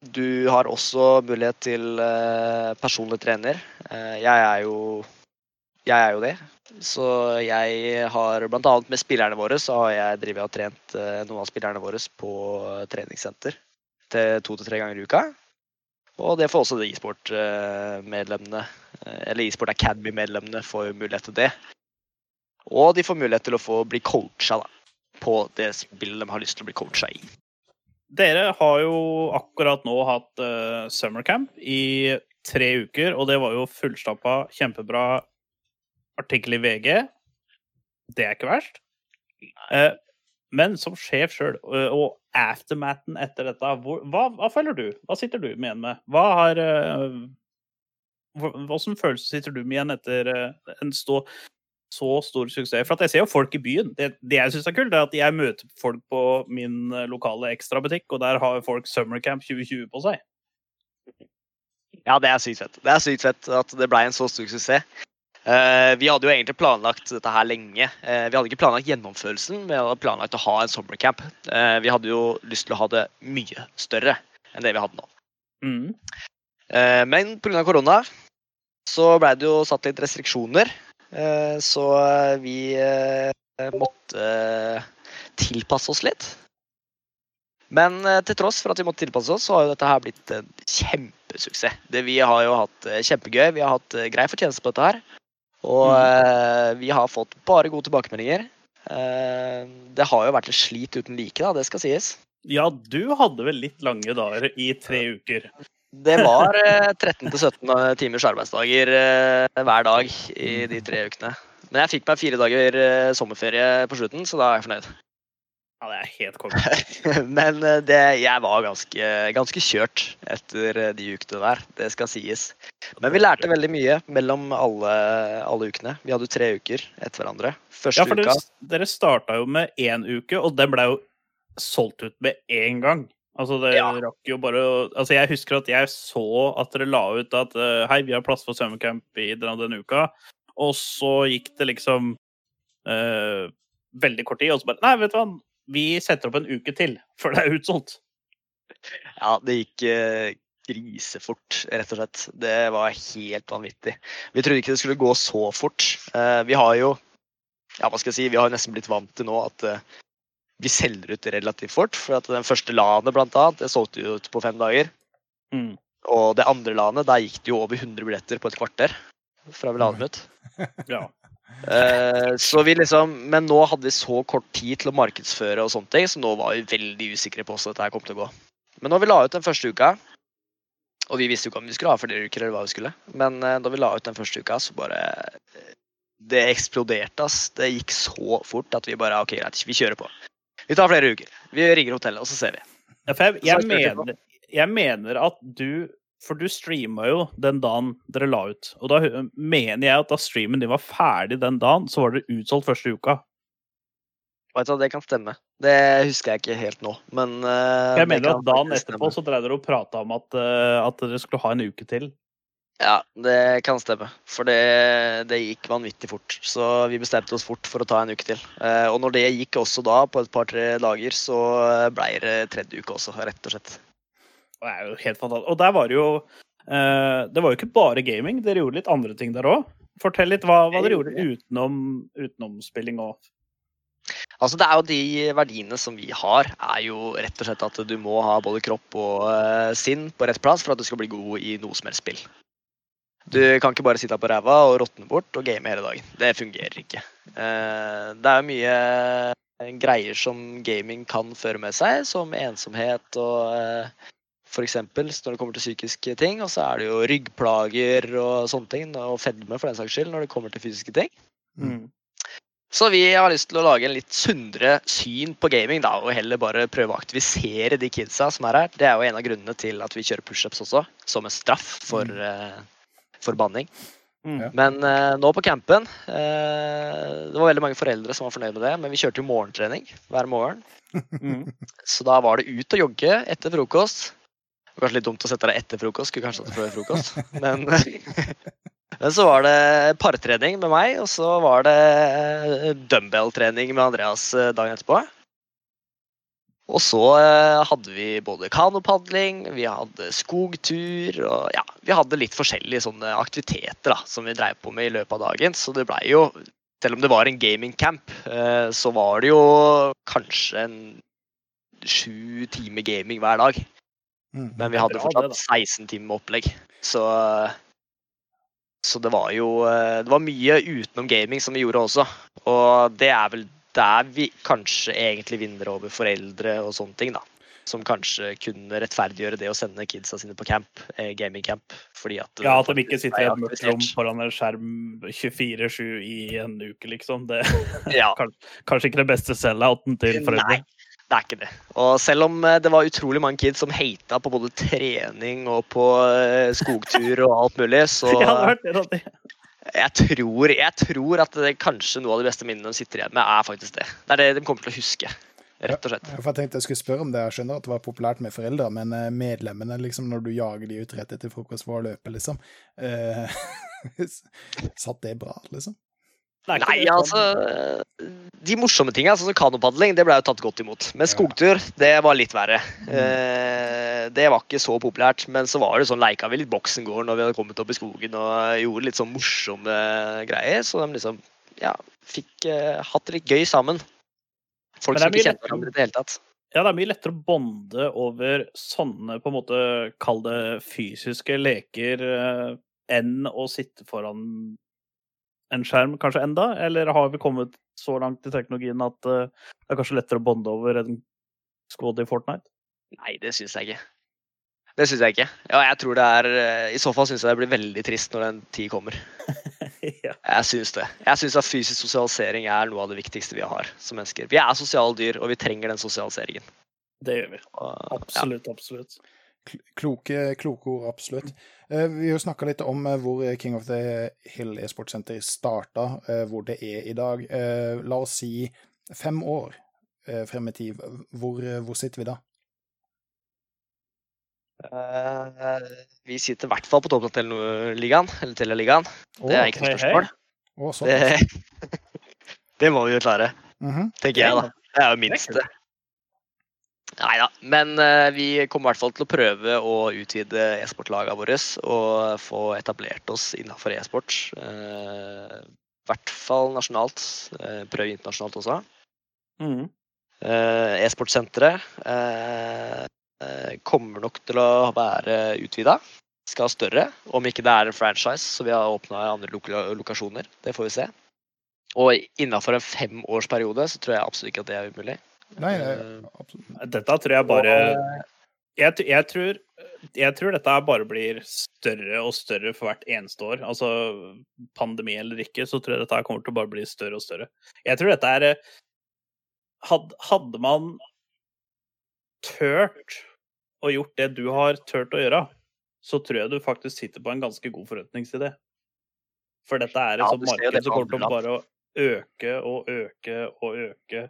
du har også mulighet til eh, personlig trener. Eh, jeg er jo jeg er jo det. Så jeg har bl.a. med spillerne våre så har jeg drevet og trent eh, noen av spillerne våre på treningssenter til to til tre ganger i uka. Og det får også de e-sport-medlemmene, eller e-sport Academy-medlemmene, får mulighet til det. Og de får mulighet til å få bli coacha da, på det spillet de har lyst til å bli coacha i.
Dere har jo akkurat nå hatt uh, summercamp i tre uker, og det var jo fullstappa, kjempebra artikkel i VG. Det er ikke verst. Uh, men som sjef sjøl, og aftermaten etter dette, hvor, hva, hva føler du? Hva sitter du med igjen med? Hva har uh, Hvilken følelse sitter du med igjen etter uh, en stå, så stor suksess? For at jeg ser jo folk i byen. Det, det jeg syns er kult, er at jeg møter folk på min lokale ekstrabutikk, og der har folk Summercamp 2020 på seg.
Ja, det er sykt fett. Det er sykt fett at det ble en så stor suksess. Uh, vi hadde jo egentlig planlagt dette her lenge. Uh, vi hadde ikke planlagt gjennomførelsen, men vi hadde planlagt å ha en sommercamp. Uh, vi hadde jo lyst til å ha det mye større enn det vi hadde nå.
Mm.
men pga. korona så ble det jo satt litt restriksjoner. Så vi måtte tilpasse oss litt. Men til tross for at vi måtte tilpasse oss, så har jo dette her blitt en kjempesuksess. Det, vi har jo hatt kjempegøy. Vi har hatt grei fortjeneste på dette her. Og mm. vi har fått bare gode tilbakemeldinger. Eh, det har jo vært et slit uten like, da, det skal sies.
Ja, du hadde vel litt lange dager i tre uker?
Det var eh, 13-17 timers arbeidsdager eh, hver dag i de tre ukene. Men jeg fikk meg fire dager eh, sommerferie på slutten, så da er jeg fornøyd.
Ja, det er helt konge.
Men eh, det, jeg var ganske, ganske kjørt etter eh, de ukene der, det skal sies. Men vi lærte veldig mye mellom alle, alle ukene. Vi hadde jo tre uker etter hverandre. Første
Ja, for
uka
dere, dere starta jo med én uke, og den ble jo solgt ut med én gang. Altså, det
Ja.
rakk jo bare å Altså, jeg husker at jeg så at dere la ut at eh, hei, vi har plass for svømmecamp i denne, denne uka, og så gikk det liksom eh, veldig kort tid, og så bare Nei, vet du hva, vi setter opp en uke til, før det er utsolgt.
Ja, det gikk eh, grisefort, rett og slett. Det var helt vanvittig. Vi trodde ikke det skulle gå så fort. Eh, vi har jo ja, hva skal jeg si, vi har nesten blitt vant til nå at eh, vi selger ut relativt fort. For at den første LAN-et, blant annet, det solgte vi ut på fem dager.
Mm.
Og det andre LAN-et, der gikk det jo over 100 billetter på et kvarter. Fra vi la dem ut.
Ja.
Eh, så vi liksom, men nå hadde vi så kort tid til å markedsføre, og sånne ting, så nå var vi veldig usikre på hvordan dette kom til å gå. Men når vi la ut den første uka, og vi visste jo ikke om vi skulle ha flere uker, eller hva vi skulle, men eh, da vi la ut den første uka, så bare eh, Det eksploderte, ass. Det gikk så fort at vi bare OK, greit, vi kjører på. Vi tar flere uker. Vi ringer hotellet, og så ser vi.
Ja, for jeg, jeg,
jeg
mener, jeg mener at du For du streama jo den dagen dere la ut. Og da mener jeg at da streamen din var ferdig den dagen, så var dere utsolgt første uka.
Vet du Det kan stemme. Det husker jeg ikke helt nå, men uh,
Jeg mener at dagen etterpå så drev dere og prata om at, uh, at dere skulle ha en uke til.
Ja, det kan stemme. For det, det gikk vanvittig fort. Så vi bestemte oss fort for å ta en uke til. Eh, og når det gikk også da, på et par-tre dager, så blei det tredje uke også, rett og slett.
Det er jo helt fantastisk. Og der var det jo eh, Det var jo ikke bare gaming, dere gjorde litt andre ting der òg. Fortell litt hva, hva dere gjorde utenom, utenom spilling og
Altså, det er jo de verdiene som vi har, er jo rett og slett at du må ha både kropp og eh, sinn på rett plass for at du skal bli god i noe som helst spill. Du kan ikke bare sitte på ræva og råtne bort og game hele dagen. Det fungerer ikke. Eh, det er mye eh, greier som gaming kan føre med seg, som ensomhet og f.eks. for eksempel når det kommer til psykiske ting. Og så er det jo ryggplager og sånne ting, og fedme for den saks skyld, når det kommer til fysiske ting.
mm.
Så vi har lyst til å lage en litt sunnere syn på gaming, da, og heller bare prøve å aktivisere de kidsa som er her. Det er jo en av grunnene til at vi kjører pushups også, som en straff for, mm. Banning.
Mm.
Men eh, nå på campen eh, Det var veldig mange foreldre som var fornøyd med det, men vi kjørte jo morgentrening hver morgen.
Mm.
Så da var det ut og jogge etter frokost. Det var kanskje litt dumt å sette deg etter frokost, skulle kanskje hatt det før frokost. Men, men så var det partrening med meg, og så var det dumbbell-trening med Andreas eh, dagen etterpå. Og så eh, hadde vi både kanopadling, vi hadde skogtur og ja, vi hadde litt forskjellige sånne aktiviteter da, som vi dreiv på med i løpet av dagen. Så det blei jo, selv om det var en gamingcamp, eh, så var det jo kanskje en sju timer gaming hver dag.
Mm.
Men vi hadde fortsatt 16 timer med opplegg. Så, så det var jo eh, Det var mye utenom gaming som vi gjorde også. Og det er vel der vi kanskje egentlig vinner over foreldre og sånne ting, da. Som kanskje kunne rettferdiggjøre det å sende kidsa sine på camp, eh, gamingcamp. Fordi at
Ja, at de ikke sitter i et mørkt rom foran en skjerm 24-7 i en uke, liksom. Det
Ja.
kanskje ikke det beste sell-outen til foreldre.
Nei, det er ikke det. Og selv om eh, det var utrolig mange kids som hata på både trening og på eh, skogtur og alt mulig, så
Ja, det.
Jeg tror, jeg tror at det kanskje noe av de beste minnene de sitter igjen med, er faktisk det. Det er det de kommer til å huske, rett og slett.
Ja, jeg tenkte jeg skulle spørre om det. Jeg skjønner at det var populært med foreldre, men eh, medlemmene, liksom, når du jager de ut rett etter frokost for å løpe, liksom eh, Satt det bra, liksom?
Nei, altså De morsomme tingene, sånn som kanopadling, det ble jo tatt godt imot. Men skogtur, det var litt verre.
Mm.
Eh, det var ikke så populært. Men så var det sånn, leika vi litt Boksengården når vi hadde kommet opp i skogen og gjorde litt sånn morsomme greier. Så de liksom ja, fikk eh, hatt det litt gøy sammen. Folk som ikke kjenner hverandre i det hele tatt.
Ja, det er mye lettere å bonde over sånne, på en måte, kall det fysiske leker, eh, enn å sitte foran en skjerm kanskje enda? Eller har vi kommet så langt i teknologien at uh, det er kanskje lettere å bonde over en squad i Fortnite?
Nei, det syns jeg ikke. Det syns jeg ikke. Ja, jeg tror det er eh, I så fall syns jeg det blir veldig trist når den tid kommer.
ja.
Jeg syns det. Jeg syns at fysisk sosialisering er noe av det viktigste vi har som mennesker. Vi er sosiale dyr, og vi trenger den sosialiseringen.
Det gjør vi.
Og, ja.
Absolutt, absolutt.
Kloke, kloke ord, absolutt. Eh, Vi har snakka litt om eh, hvor King of the Hill e-sportsenter starta, eh, hvor det er i dag. Eh, La oss si fem år frem i tid. Hvor, hvor sitter vi da?
Uh, vi sitter i hvert fall på toppen av Telenor-ligaen, eller Telia-ligaen. Det er ikke noe spørsmål.
Oh.
Det, det må vi jo klare,
Mhm.
tenker jeg, da. Det er jo minste. Nei da. Men eh, vi kommer i hvert fall til å prøve å utvide e-sportlagene våre og få etablert oss innenfor e-sport. Eh, I hvert fall nasjonalt. Eh, prøve internasjonalt også. Mm. E-sportsenteret kommer nok til å være utvida. Skal ha større, om ikke det er en franchise, så vi har åpna andre loka lokasjoner. Det får vi se. Og innafor en femårsperiode så tror jeg absolutt ikke at det er umulig.
Nei,
Eh,
absolutt.
Dette tror jeg bare jeg, jeg, tror, jeg tror dette bare blir større og større for hvert eneste år. Altså pandemi eller ikke, så tror jeg dette kommer til å bare bli større og større. Jeg tror dette er eh, Hadde man tørt å gjort det du har tørt å gjøre, så tror jeg du faktisk sitter på en ganske god forretningsidé. For dette er et
Ja,
sånt marked som kommer til å bare øke og øke og øke.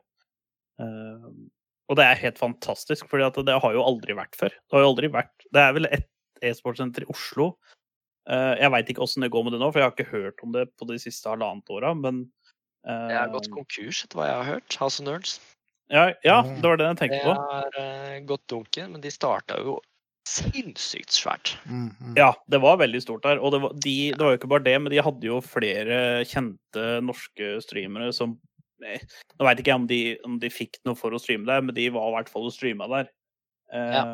Eh, og det er helt fantastisk, for det har jo aldri vært før. Det har jo aldri vært Det er vel ett e-sportsenter i Oslo. Eh, jeg veit ikke åssen det går med det nå, for jeg har ikke hørt om det på de siste halvannet åra, men eh,
Det har gått konkurs, etter hva jeg har hørt. House of Nerds.
ja, ja, det var det jeg tenkte på.
har eh, gått dunken, men de starta jo sinnssykt svært.
Mhm.
Ja, det var veldig stort der. Og det var, de, det var jo ikke bare det, men de hadde jo flere kjente norske streamere som eh, Nå veit ikke jeg om de, om de fikk noe for å streame der, men de var i hvert fall og streama der eh,
Ja.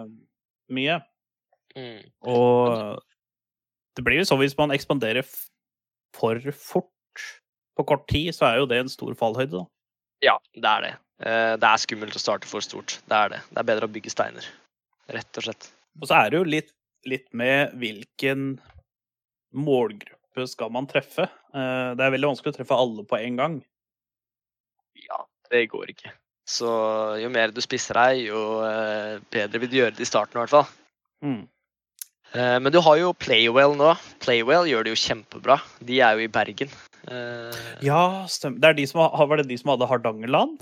mye.
Mm.
Og det blir jo sånn hvis man ekspanderer for fort på kort tid, så er jo det en stor fallhøyde, da.
Ja, det er det. Eh, Det er skummelt å starte for stort. Det er det. Det er bedre å bygge steiner. Rett og slett.
Og så er det jo litt, litt med hvilken målgruppe skal man treffe. Eh, Det er veldig vanskelig å treffe alle på en gang.
Det går ikke. Så jo mer du spisser deg, jo eh, bedre vil du gjøre det i starten, i hvert fall.
Mm.
Eh, Men du har jo Playwell nå. Playwell gjør det jo kjempebra. De er jo i Bergen. Eh,
Ja, stemmer. Det er de som var det de som hadde Hardangerland?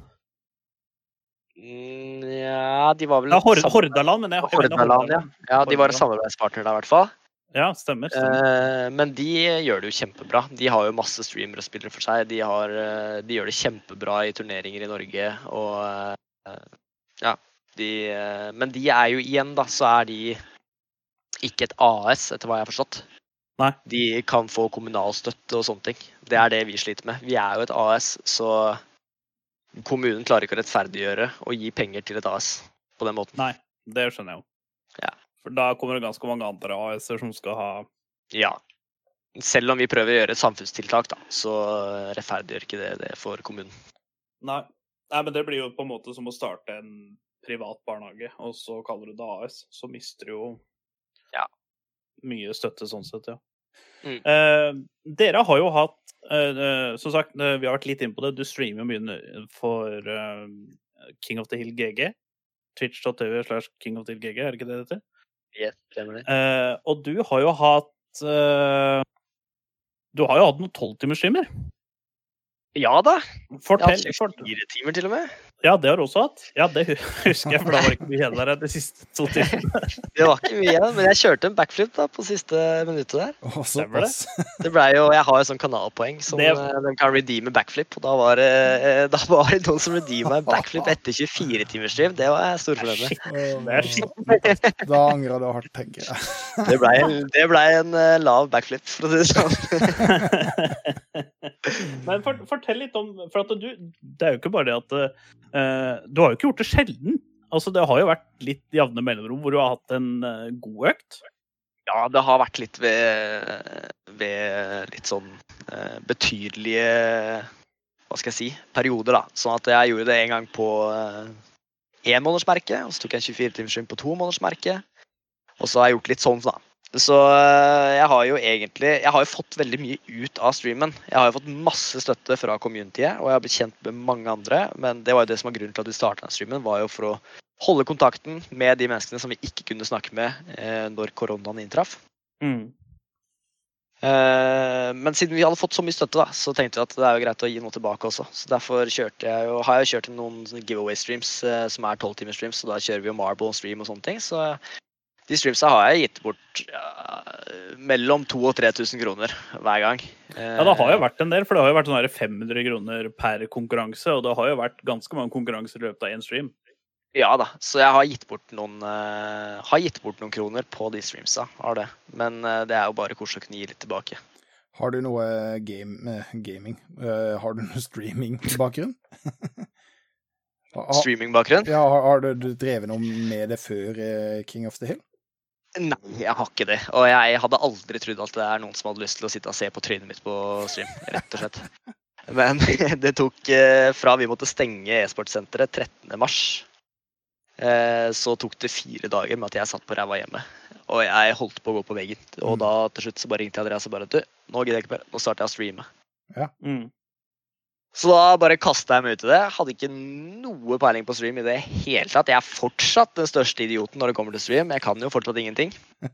Nja, Ja, de var vel
Ja, Hordaland, men jeg,
Hordaland, ja. ja. De var samarbeidspartner der, i hvert fall.
Ja, stemmer. stemmer.
Eh, Men de gjør det jo kjempebra. De har jo masse streamere og spillere for seg. De, har, eh, de gjør det kjempebra i turneringer i Norge og eh, Ja. De, men de er jo igjen, da, så er de ikke et AS, etter hva jeg har forstått.
Nei.
De kan få kommunal støtte og sånne ting. Det er det vi sliter med. Vi er jo et AS, så kommunen klarer ikke å rettferdiggjøre og gi penger til et AS på den måten.
Nei, det skjønner jeg jo.
Ja.
For da kommer det ganske mange andre AS-er som skal ha
Ja. Selv om vi prøver å gjøre et samfunnstiltak, da, så rettferdiggjør ikke det det for kommunen.
Nei. Nei, men det blir jo på en måte som å starte en privat barnehage, og så kaller du det AS. Så mister du jo
Ja.
mye støtte sånn sett, ja.
Mm.
Eh, dere har jo hatt eh, eh, Som sagt, eh, vi har vært litt inne på det. Du streamer jo mye for eh, King of the Hill GG. Twitch.tv slash King of the Hill GG, er det ikke det det heter?
Yes,
uh. Og du har jo hatt uh, Du har jo hatt noen tolvtimersstreamer.
Ja da. Jeg
Fortell.
har hatt fire timer til og med.
Ja, det har du også hatt. Ja, det husker jeg, for da var det ikke mye igjen der de siste to timene.
Det var ikke mye igjen, men jeg kjørte en backflip da på siste minuttet der.
Å,
Stemmer det?
ble jo, Jeg har jo sånn kanalpoeng som
Det-
eh, de kan redeeme backflip. Og da var det, eh, da var det noen som redeema en backflip etter 24 timers stream. Det var jeg storfornøyd med.
Da angrer du hardt, tenker jeg.
Det ble, det ble en eh, lav backflip, for å si det sånn.
Men for, fortell litt om For at du Det er jo ikke bare det at uh, Du har jo ikke gjort det sjelden. Altså, det har jo vært litt jevne mellomrom hvor du har hatt en uh, god økt.
Ja, det har vært litt ved, ved litt sånn uh, betydelige Hva skal jeg si perioder, da. Sånn at jeg gjorde det en gang på énmånedersmerket, og så tok jeg en 24 timers stream på tomånedersmerket. Og så har jeg gjort litt sånn, da. Så eh, jeg har jo egentlig Jeg har jo fått veldig mye ut av streamen. Jeg har jo fått masse støtte fra communityet, og jeg har blitt kjent med mange andre. Men det var jo det som var grunnen til at vi starta streamen, var jo for å holde kontakten med de menneskene som vi ikke kunne snakke med eh, når koronaen inntraff.
Mm.
Eh, men siden vi hadde fått så mye støtte, da, så tenkte vi at det er jo greit å gi noe tilbake også. Så derfor kjørte jeg jo, har jeg kjørt noen giveaway-streams eh, som er 12 timers streams, så da kjører vi jo Marble stream og sånne ting. Så de streamsa har jeg gitt bort ja, mellom 2000 og 3000 kroner hver gang.
Ja, det har jo vært en del, for det har jo vært sånn 500 kroner per konkurranse, og det har jo vært ganske mange konkurranser i løpet av én stream.
Ja da, så jeg har gitt bort noen, uh, har gitt bort noen kroner på de streamsa. Har det. Men uh, det er jo bare koselig å kunne gi litt tilbake.
Har du noe game, eh, gaming? uh, har du noe streaming-bakgrunn?
Streaming-bakgrunn?
Ja, har, har du, drevet noe med det før eh, King of the Hill?
Nei, jeg har ikke det. Og jeg hadde aldri trodd at det er noen som hadde lyst til å sitte og se på trynet mitt på stream, rett og slett. Men det tok eh, fra vi måtte stenge e-sportsenteret 13. mars, eh, så tok det fire dager med at jeg satt på ræva hjemme. Og jeg holdt på å gå på veggen. Og
Mm.
da til slutt så bare ringte jeg Andreas og bare Du, nå gidder jeg ikke mer. Nå starter jeg å streame.
Mm.
Så da bare kasta jeg meg ut i det. Hadde ikke noe peiling på stream i det hele tatt. Jeg er fortsatt den største idioten når det kommer til stream. Jeg kan jo fortsatt ingenting.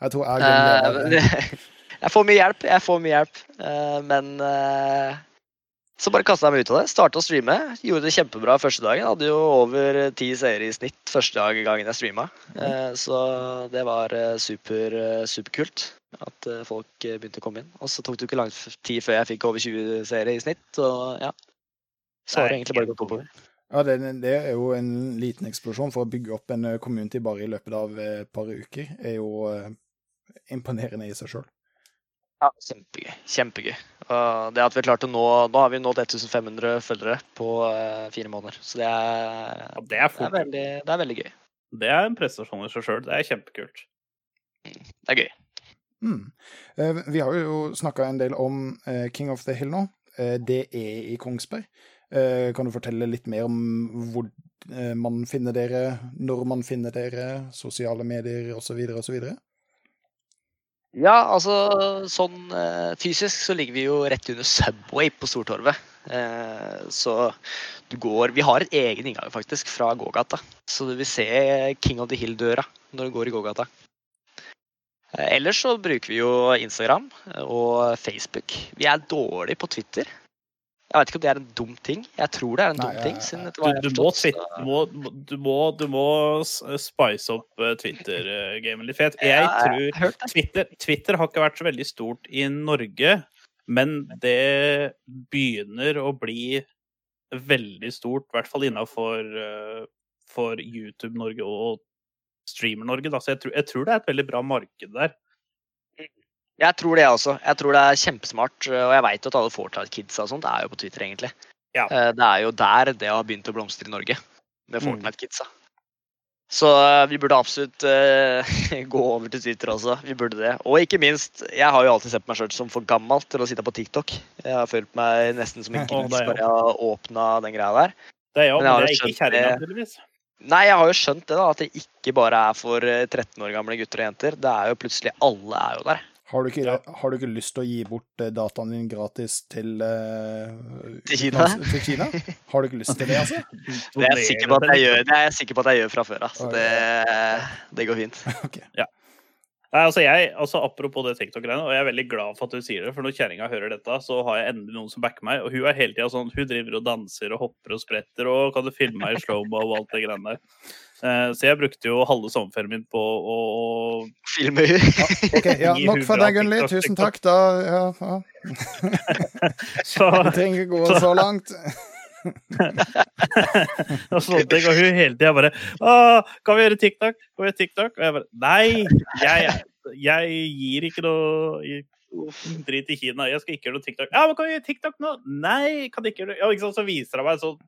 Jeg tror jeg glemmer det.
Eh, jeg får mye hjelp, jeg får mye hjelp. Eh, men eh, så bare kasta jeg meg ut av det. Starta å streame. Gjorde det kjempebra første dagen. Hadde jo over ti seere i snitt første dag gangen jeg streama. Så det var super, superkult at eh, folk eh, begynte å komme inn. Og så tok det ikke lang tid før jeg fikk over 20 seere i snitt. Og ja. Så har det egentlig bare gått oppover.
Ja, det, det er jo en liten eksplosjon. For å bygge opp en eh, community bare i løpet av et par uker er jo imponerende i seg sjøl.
Ja, kjempegøy. Kjempegøy. Og det at vi klarte å nå Nå har vi nådd 1500 følgere på fire måneder. Så det er,
Ja, det er
det er, veldig, det er veldig gøy.
Det er en prestasjon i seg sjøl. Det er kjempekult.
Det er gøy.
Mm. Eh, Vi har jo snakka en del om eh, King of the Hill nå. Eh, Det er i Kongsberg. Kan du fortelle litt mer om hvor man finner dere, når man finner dere, sosiale medier osv. osv.?
Ja, altså sånn fysisk så ligger vi jo rett under Subway på Stortorvet. Så du går Vi har et egen inngang faktisk fra gågata. Så du vil se King of the Hill-døra når du går i gågata. Eh, Ellers så bruker vi jo Instagram og Facebook. Vi er dårlige på Twitter. Jeg vet ikke om det er en dum ting. Jeg tror det er en
Nei,
dum ting. siden
Du, du, må, sitte, du, må, du, må, du må spice opp eh, Twitter-gamet litt. For jeg, jeg
Ja,
tror. Twitter, Twitter har ikke vært så veldig stort i Norge, men det begynner å bli veldig stort, i hvert fall innafor for YouTube Norge og Streamer Norge. Da. Så jeg tror, jeg tror det er et veldig bra marked der.
Jeg tror det også. Jeg tror det er kjempesmart. Og jeg veit at alle Fortnite-kidsa og sånt er jo på Twitter, egentlig.
Ja.
Eh, Det er jo der det har begynt å blomstre i Norge. Med
Mm.
Fortnite-kidsa. Så eh, vi burde absolutt uh, gå over til Twitter også. Vi burde det. Og ikke minst, jeg har jo alltid sett meg sjøl som for gammel til å sitte på TikTok. Jeg har følt meg nesten som en gris bare jeg har åpna den greia der.
Det er jo,
Men jeg
men det er ikke kjerringa, tydeligvis.
Nei, jeg har jo skjønt det, da. At det ikke bare er for eh, 13 år gamle gutter og jenter. Det er jo plutselig Alle er jo der.
Har du, ikke,
Ja.
har du ikke lyst til å gi bort eh, dataen din gratis til uh,
Til Kina?
Til Kina? Har du ikke lyst til det, altså?
Det er jeg sikker på at jeg gjør, det er jeg sikker på at jeg gjør fra før av. Så det, det går fint.
Ok.
Nei, altså jeg, altså Apropos det TikTok-greiene, og jeg er veldig glad for at du sier det. For når kjerringa hører dette, så har jeg endelig noen som backer meg. Og hun er hele tida sånn, hun driver og danser og hopper og spretter og kan du filme meg i slow-mo og alt det greiene der. Uh, så jeg brukte jo halve sommerferien min på å
Filme hun.
Ok, ja, nok for deg, Gunnli. Tusen takk. Da ja, ja.
Så
Du trenger ikke gå så langt.
og sånne ting. Og hun hele tida bare Å, kan vi gjøre TikTok? Kan vi gjøre TikTok? Og jeg bare Nei! Jeg, jeg gir ikke noe drit i Kina. Jeg skal ikke gjøre noe TikTok. Ja, men kan vi gjøre TikTok nå? Nei, kan ikke gjøre det. Ja, ikke sant? Så viser han meg sånn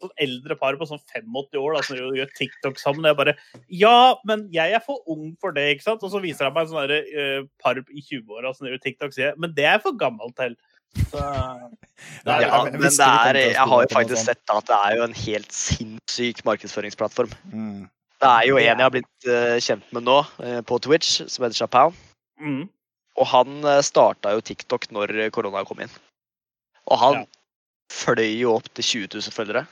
sånn eldre par på sånn 85 år da, som gjør TikTok sammen. Jeg bare Ja, men jeg er for ung for det, ikke sant? Og så viser han meg en sånn eh, par i 20-åra som gjør TikTok, sier jeg. Men det er jeg for gammel til. Så,
Ja,
men det er, jeg har jo faktisk sett at det er jo en helt sinnssyk markedsføringsplattform.
Mm.
Det er jo en jeg har blitt eh, kjent med nå eh, på Twitch, som heter Japan
mm.
Og han uh, starta jo TikTok når korona kom inn. Og han
Ja.
fløy jo opp til 20 000 følgere.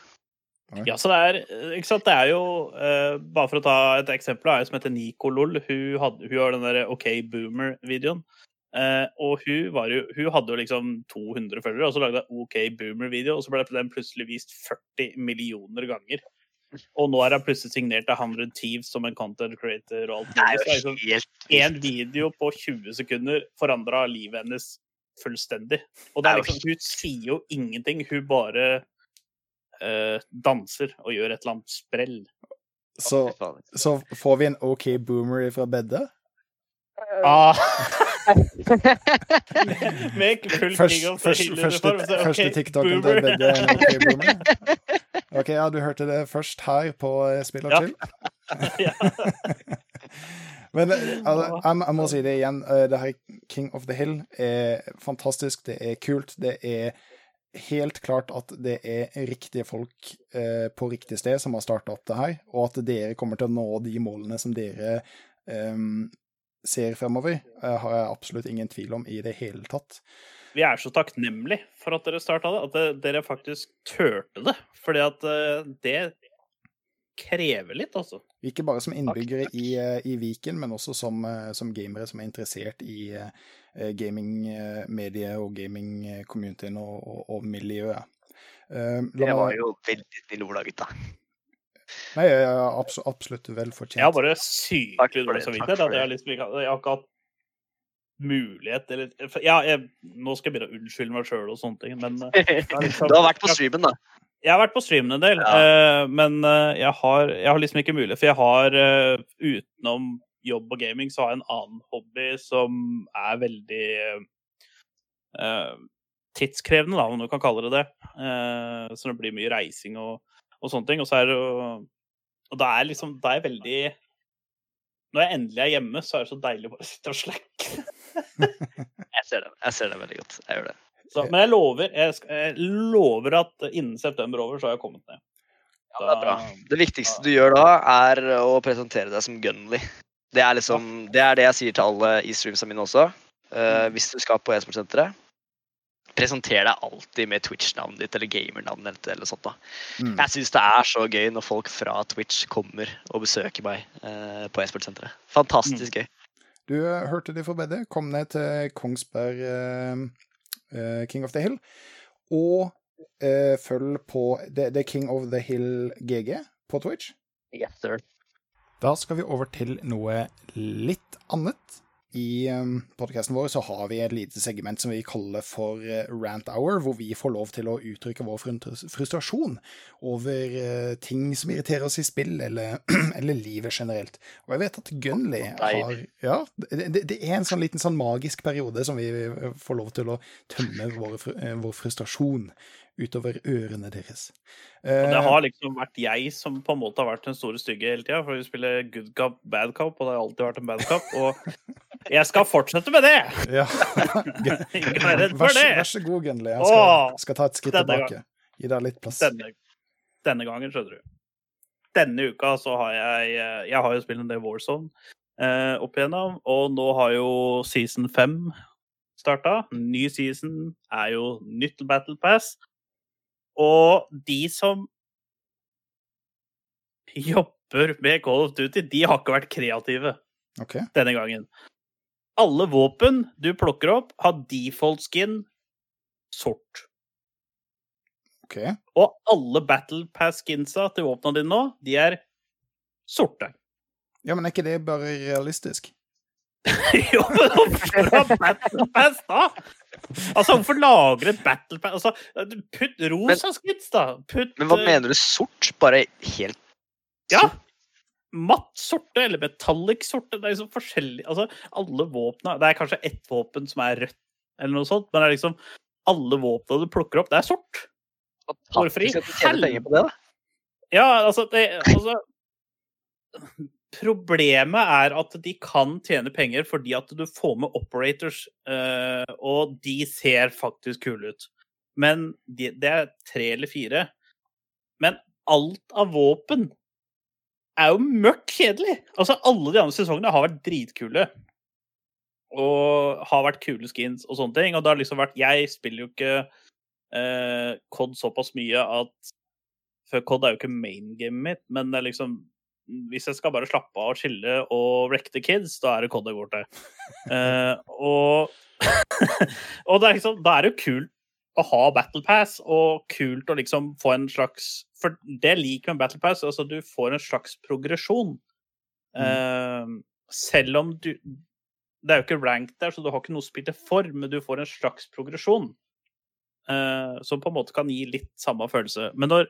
Ja, så det er, ikke sant, det er jo uh, Bare for å ta et eksempel, ei som heter Nicolol. Hun, hadde, hun har den der OK Boomer-videoen. Eh, og hun, var jo, hun hadde jo liksom 200 følgere, og så lagde hun OK Boomer-video, og så ble den plutselig vist 40 millioner ganger. Og nå er hun plutselig signert av 100 Thieves som en content creator og alt mulig. Liksom en video på 20 sekunder forandra livet hennes fullstendig. Og det
er
er liksom, hun sier jo ingenting, hun bare eh, danser og gjør et eller annet sprell.
Så, så får vi en OK boomer fra bedet?
Ah. Med full
Først, først, første,
okay,
første TikToken til begge er OK boomer? OK, ja, du hørte det først her på Spill og chill.
Ja.
Men altså, jeg, jeg må si det igjen. eh, Det her King of the Hill er fantastisk. Det er kult. Det er helt klart at det er riktige folk eh, på riktig sted som har starta opp det her, og at dere kommer til å nå de målene som dere eh, ser fremover, eh, har jeg absolutt ingen tvil om i det hele tatt.
Vi er så takknemlige for at dere starta det, at dere faktisk turte det. Fordi at eh, det krever litt, altså.
Ikke bare som innbyggere i, eh, i Viken, men også som, som gamere som er interessert i gamingmediet og gaming-communityen og, og, og miljøet. Eh, la
Det var jo veldig snille Ola, gutta.
Nei, jeg er abs absolutt velfortjent.
Jeg har bare
sykt
sykelig dårlig samvittighet. jeg har liksom ikke, jeg har ikke hatt mulighet eller for- Ja, jeg, nå skal jeg begynne å unnskylde meg sjøl og sånne ting, men liksom,
Du har vært på streamen, da.
Jeg har vært på streamen en del, eh, men uh, jeg har, jeg har liksom ikke mulighet. For jeg har uh, utenom jobb og gaming, så har jeg en annen hobby som er veldig eh, tidskrevende, da, om du kan kalle det det. Eh, så det blir mye reising og, og sånne ting. Og så er det Og da er liksom Da er veldig Når jeg endelig er hjemme, så er det så deilig å bare sitte og slacke.
Jeg ser det, jeg ser det veldig godt. Jeg gjør det.
Så, men jeg lover, jeg, skal, jeg lover at innen september over, så har jeg kommet ned.
Ja, det er bra. Det viktigste du gjør da, er å presentere deg som Gunley. Det er liksom, det er det jeg sier til alle i streamsa mine også. Uh, hvis du skal på e-sportsenteret, presenter deg alltid med Twitch-navnet ditt eller gamernavnet ditt. eller sånt da.
Mm.
Jeg syns det er så gøy når folk fra Twitch kommer og besøker meg eh, på e-sportsenteret. Fantastisk gøy.
Du eh, hørte det forbedre. Kom ned til Kongsberg eh, eh, King of the Hill. Og eh, følg på det, det er King of the Hill GG på Twitch.
Yes, sir.
Da skal vi over til noe litt annet. I um, podkasten vår så har vi et lite segment som vi kaller for eh, Rant Hour, hvor vi får lov til å uttrykke vår frustrasjon over eh, ting som irriterer oss i spill, eller, eller livet generelt. Og jeg vet at Gunley har Ja, det, det- er en sånn liten sånn magisk periode som vi eh, får lov til å tømme vår, vår frustrasjon utover ørene deres.
Og det
Eh,
har liksom vært jeg som på en måte har vært den store stygge hele tida. For vi spiller good cop, bad cop, og det har alltid vært en bad cop. Og jeg skal fortsette med det!
Ja.
Ikke vær redd for det!
vær så god, Gunley. Jeg skal,
Åh,
skal ta et skritt tilbake. Gi deg litt plass.
Denne, denne gangen, skjønner du. Denne uka så har jeg eh, Jeg har jo spilt en del Warzone eh, opp igjennom, og nå har jo season 5 starta. Ny season er jo nytt Battle Pass. Og de som jobber med Call of Duty, de har ikke vært kreative
okay.
denne gangen. Alle våpen du plukker opp, har default skin sort.
ok.
Og alle Battle Pass-skinsa til våpnene dine nå, de er sorte.
Ja, men er ikke det bare realistisk?
jo, men hvorfor har Battle Pass, da? Altså, hvorfor lagre et Battle Pass altså, Putt rosa skids, da. Putt
Men hva
eh,
mener du sort? Bare helt
Ja. Matt sorte eller metallic sorte. Det er liksom forskjellig Altså, alle våpna Det er kanskje ett våpen som er rødt, eller noe sånt, men det er liksom alle våpna du plukker opp, det er sort. Hvorfor i
da?
Ja, altså, det, altså Problemet er at de kan tjene penger fordi at du får med operators, eh, og de ser faktisk kule ut. Men de, det er tre eller fire. Men alt av våpen er jo mørkt kjedelig. Altså, alle de andre sesongene har vært dritkule. Og har vært kule skins og sånne ting. Og det har liksom vært Jeg spiller jo ikke eh, COD såpass mye at For COD er jo ikke main gamet mitt, men det er liksom Hvis jeg skal bare slappe av og chille og wreck the kids, da er det COD jeg går til. Uh, og og det er liksom, da er det jo kult å ha Battle Pass, og kult å liksom få en slags For det jeg liker med Battle Pass, altså du får en slags progresjon. Eh, selv om du Det er jo ikke rank der, så du har ikke noe å spille for, men du får en slags progresjon. Uh, som på en måte kan gi litt samme følelse. Men når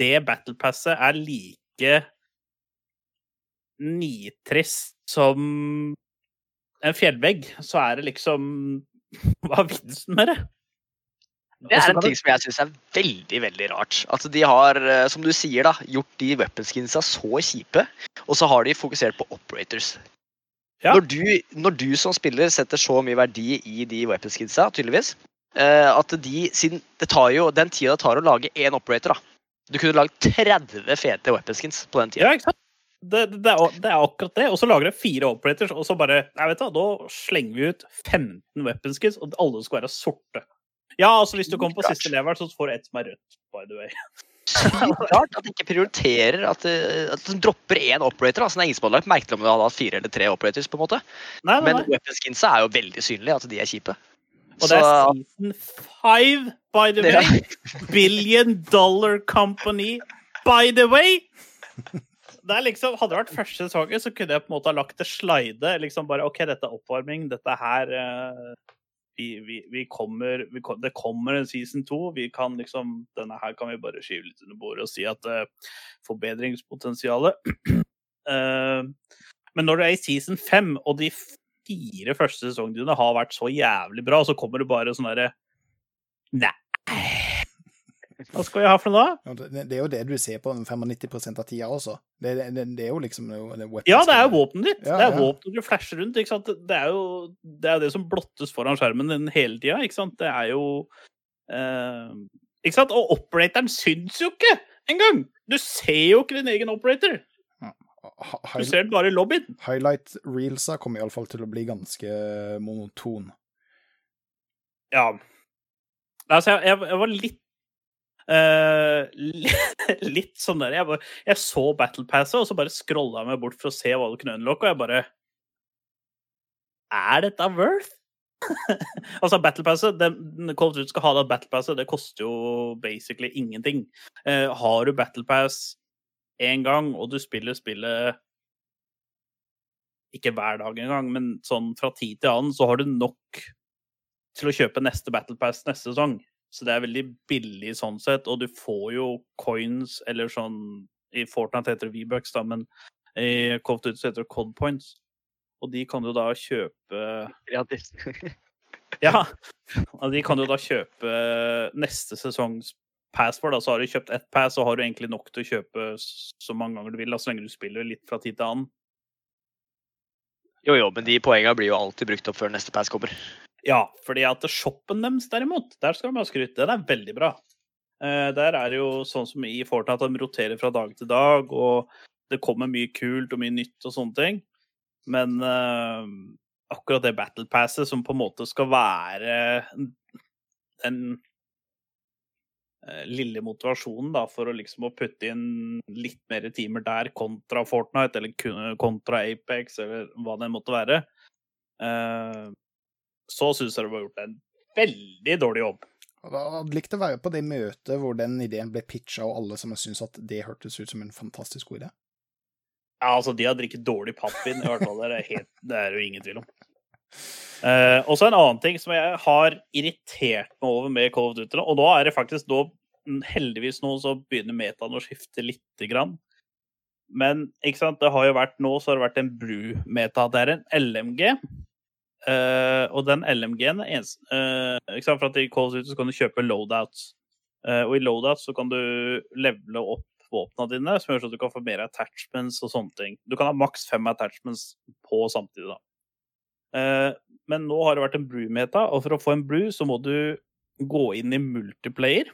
det Battle Passet er like nitrist som en fjellvegg, så er det liksom Hva er vitsen med det?
Det er en ting som jeg syns er veldig veldig rart. At de har, eh, som du sier, da, gjort de weaponskinsa så kjipe, og så har de fokusert på operators.
Ja.
Når, du, når du som spiller setter så mye verdi i de weaponskinsa, tydeligvis, eh, at de siden Det tar jo den tida det tar å lage én operator, da. Du kunne lagd 30 fete weaponskins på den tida.
Ja, ikke sant? Det, det, er, det er akkurat det. Og så lager jeg fire operators, og så bare Nei, vet du hva, da slenger vi ut 15 weaponskins, og alle skal være sorte. Ja, altså hvis du kommer på siste level, så får du ett som er rødt, by the way.
Sykt rart at de ikke prioriterer at, eh, at de dropper én operator. Altså, det er ingen som hadde lagt merke til om du hadde hatt fire eller tre operators. på en måte.
Nei, nei,
Men
nei.
weaponskinsa er jo veldig synlige, at de er kjipe.
Og det er season five, by the
Ja.
way. Billion dollar company, by the way. Det liksom, hadde det vært første sesongen, så kunne jeg på en måte ha lagt det slide. liksom bare, OK, dette er oppvarming. Dette her eh, vi, vi, vi kommer, kom- Det kommer en season to. Vi kan liksom, Denne her kan vi bare skyve litt under bordet og si at uh, forbedringspotensialet uh, Men når du er i season fem, og de fire første sesongene har vært så jævlig bra, så kommer det bare sånn derre Nei. Hva skal vi ha for noe, da?
Det, det er jo det du ser på 95 av tida også. Det, det, det, er jo liksom det,
Ja, det er jo våpenet ditt.
Ja,
det er
ja.
våpenet du flasher rundt. ikke sant? Det er jo det, er det som blottes foran skjermen din hele tida. Ikke sant? Det er jo eh, Ikke sant? Og operatoren syns jo ikke engang! Du ser jo ikke din egen operator. Du ser den bare i lobbyen.
Highlight reelsa kommer iallfall til å bli ganske monoton.
Ja. Altså, jeg, jeg, jeg var litt eh, litt, Litt sånn der jeg, bare, jeg så Battle Passet, og så bare scrolla jeg meg bort for å se hva du kunne unlocke, og jeg bare Er dette worth? altså, Battle Passet det- Call of Duty skal ha det Battle Passet, det koster jo basically ingenting. Uh, har du Battle Pass én gang, og du spiller spillet ikke hver dag engang, men sånn fra tid til annen, så har du nok til å kjøpe neste Battle Pass neste sesong. Så det er veldig billig sånn sett, og du får jo coins eller sånn I Fortnite heter det V-bucks, da, men i Coft of Duty heter det Cod Points. Og de kan du da kjøpe
Gratis.
Ja, og de kan du da kjøpe neste sesongs pass for. da, Så har du kjøpt ett pass, så har du egentlig nok til å kjøpe så mange ganger du vil, da, så lenge du spiller litt fra tid til annen.
Jo, jo, men de poengene blir jo alltid brukt opp før neste pass kommer.
Ja, fordi at shoppen deres derimot, der skal de ha skryt. Den er veldig bra. Eh, der er det jo sånn som i Fortnite, at de roterer fra dag til dag, og det kommer mye kult og mye nytt og sånne ting. Men uh, akkurat det Battle Passet, som på en måte skal være den eh, lille motivasjonen da, for å liksom å putte inn litt mer timer der kontra Fortnite, eller kontra Apex, eller hva det måtte være, eh, så syns jeg det var gjort en veldig dårlig jobb.
Da hadde likt å være på det møtet hvor den ideen ble pitcha, og alle som syntes at det hørtes ut som en fantastisk god idé.
Ja, altså, de har drikket dårlig pappvin, i hvert fall. Det er, helt, det er jo ingen tvil om. Eh, og så en annen ting som jeg har irritert meg over med Call of Duty, og nå er det faktisk nå, heldigvis nå, så begynner metaen å skifte lite grann. Men ikke sant, det har jo vært nå så har det vært en bru-meta. Det er en LMG. Eh, og den LMG-en er eneste uh, ikke sant, For at i Call of Duty så kan du kjøpe loadouts. Uh, og i loadouts så kan du levele opp våpnene dine, som gjør sånn at du kan få mer attachments og sånne ting. Du kan ha maks fem attachments på samtidig, da. Eh, men nå har det vært en Brew-meta, og for å få en Brew så må du gå inn i multiplayer.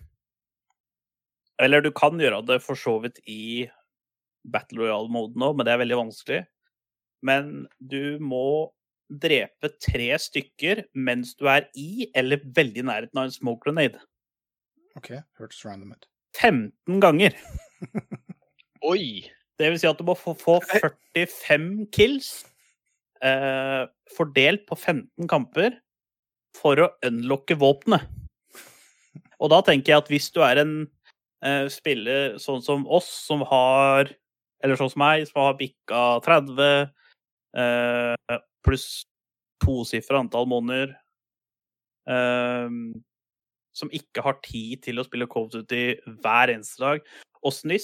Eller du kan gjøre det for så vidt i Battle Royale-moden òg, men det er veldig vanskelig. Men du må drepe tre stykker mens du er i eller veldig nærheten av en smoke grenade.
OK, hørtes random ut.
15 ganger.
Oi!
Det vil si at du må få, få 45 kills eh, fordelt på 15 kamper for å unlocke våpenet. Og da tenker jeg at hvis du er en eh, spiller sånn som oss, som har Eller sånn som meg, som har bikka 30 eh, pluss tosifra antall måneder eh, Som ikke har tid til å spille Cove Duty hver eneste dag. Åssen i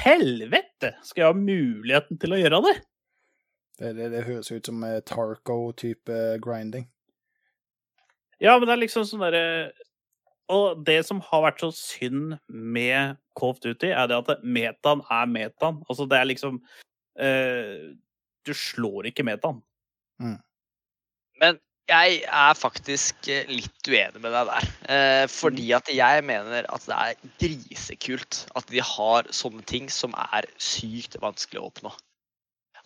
helvete skal jeg ha muligheten til å gjøre det?
Det, det, det høres ut som eh, Tarco-type grinding.
Ja, men det er liksom sånn derre Og det som har vært så synd med Cove Duty, er det at metaen er metaen. Altså, det er liksom eh, Du slår ikke metaen.
Men jeg er faktisk eh, litt uenig med deg der. Eh, fordi at jeg mener at det er grisekult at de har sånne ting som er sykt vanskelig å oppnå.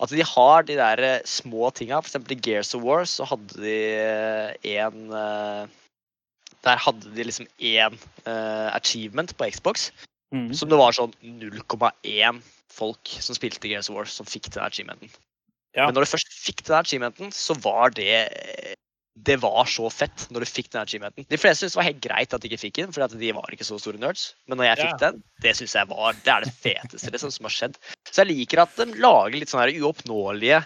At de har de der eh, små tinga. For eksempel i Gears of War så hadde de en Der hadde de liksom én achievement på Xbox
Mm.
som det var sånn 0,1 folk som spilte Gears of War, som fikk den achievementen.
Ja.
Men når du først fikk den achievementen, så var det Det var så fett når du fikk den achievementen. De fleste syntes det var helt greit at de ikke fikk den, for de var ikke så store nerds. Men når jeg fikk
Ja.
den, det synes jeg var Det er det feteste liksom, som har skjedd. Så jeg liker at de lager litt sånne uoppnåelige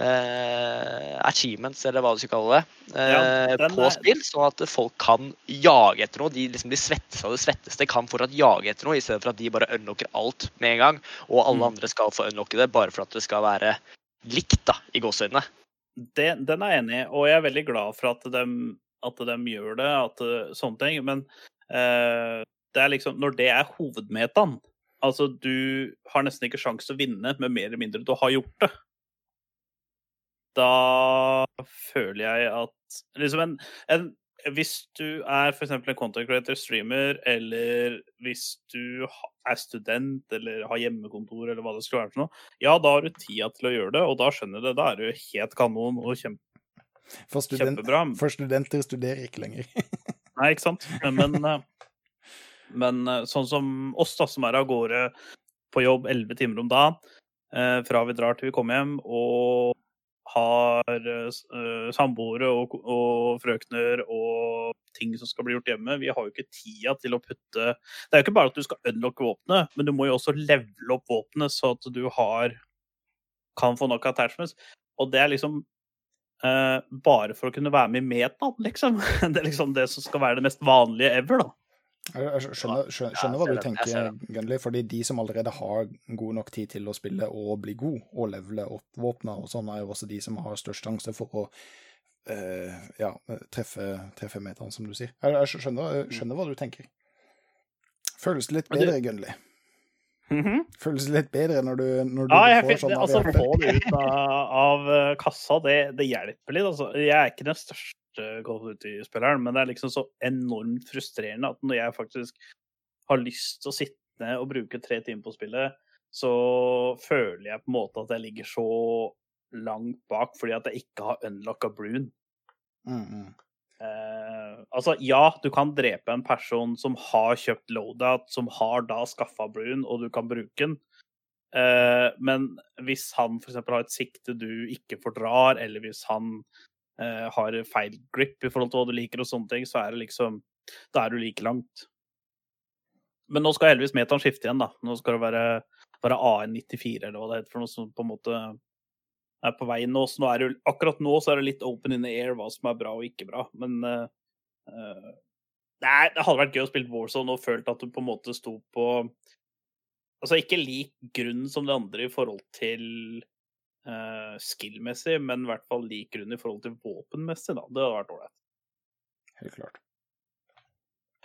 eh, achievements, eller hva du skal kalle det, eh,
Ja,
på
er-
spill, sånn at folk kan jage etter noe. De, liksom, de svetteste av de svetteste kan fortsatt jage etter noe, i stedet for at de bare unlocker alt med en gang, og alle
Mm.
andre skal få unlocke det bare for at det skal være likt, da, i gåseøynene.
den er jeg enig i, og jeg er veldig glad for at de, at de gjør det, at eh, sånne ting. Men eh, det er liksom Når det er hovedmetaen Altså, du har nesten ikke sjanse å vinne med mer eller mindre du har gjort det. Da føler jeg at liksom en, en Hvis du er f.eks. en content creator, streamer, eller hvis du er student eller har hjemmekontor eller hva det skulle være for noe, ja, da har du tida til å gjøre det, og da skjønner du det. Da er du helt kanon og kjempe,
For, student,
kjempebra.
for studenter studerer ikke lenger.
Nei, ikke sant? Men, eh, men eh, sånn som oss, da, som er av gårde på jobb elleve timer om dagen, eh, fra vi drar til vi kommer hjem, og har uh, samboere og, og frøkner og ting som skal bli gjort hjemme. Vi har jo ikke tida til å putte Det er jo ikke bare at du skal unlocke våpenet, men du må jo også levele opp våpenet så at du har kan få nok attachments. Og det er liksom uh, bare for å kunne være med i metaen, liksom. Det er liksom det som skal være det mest vanlige ever, da.
Jeg skjønner, skjønner, skjønner hva du tenker, Gunley, fordi de som allerede har god nok tid til å spille og bli god, og levele opp våpna og sånn, er jo også de som har størst sjanse for å uh, ja, treffe, treffe metaen, som du sier. Jeg, skjønner, skjønner hva du tenker. Føles litt bedre, Gunley? Føles litt bedre når du, når du
Ja,
får sånn
altså, få det ut av, av kassa, det, det hjelper litt. Altså. Jeg er ikke den største Call of Duty-spilleren, men det er liksom så enormt frustrerende at når jeg faktisk har lyst til å sitte ned og bruke tre timer på spillet, så føler jeg på en måte at jeg ligger så langt bak fordi at jeg ikke har unlocka Brune.
Mm, -hmm.
Eh, altså, ja, du kan drepe en person som har kjøpt loadout, som har da skaffa Brune, og du kan bruke den. Eh, men hvis han f.eks. har et sikte du ikke fordrar, eller hvis han har feil grip i forhold til hva du liker, og sånne ting, så er det liksom Da er du like langt. Men nå skal heldigvis metaen skifte igjen, da. Nå skal det være, være AN94, eller hva det heter for noe som på en måte er på vei nå. Så nå det, akkurat nå så er det litt open in the air hva som er bra og ikke bra. Men eh, eh, nei, det hadde vært gøy å spille Warzone og følt at du på en måte sto på Altså ikke lik grunn som de andre i forhold til eh, skill-messig, men i hvert fall lik grunn i forhold til våpenmessig, da. Det hadde vært ålreit.
Helt klart.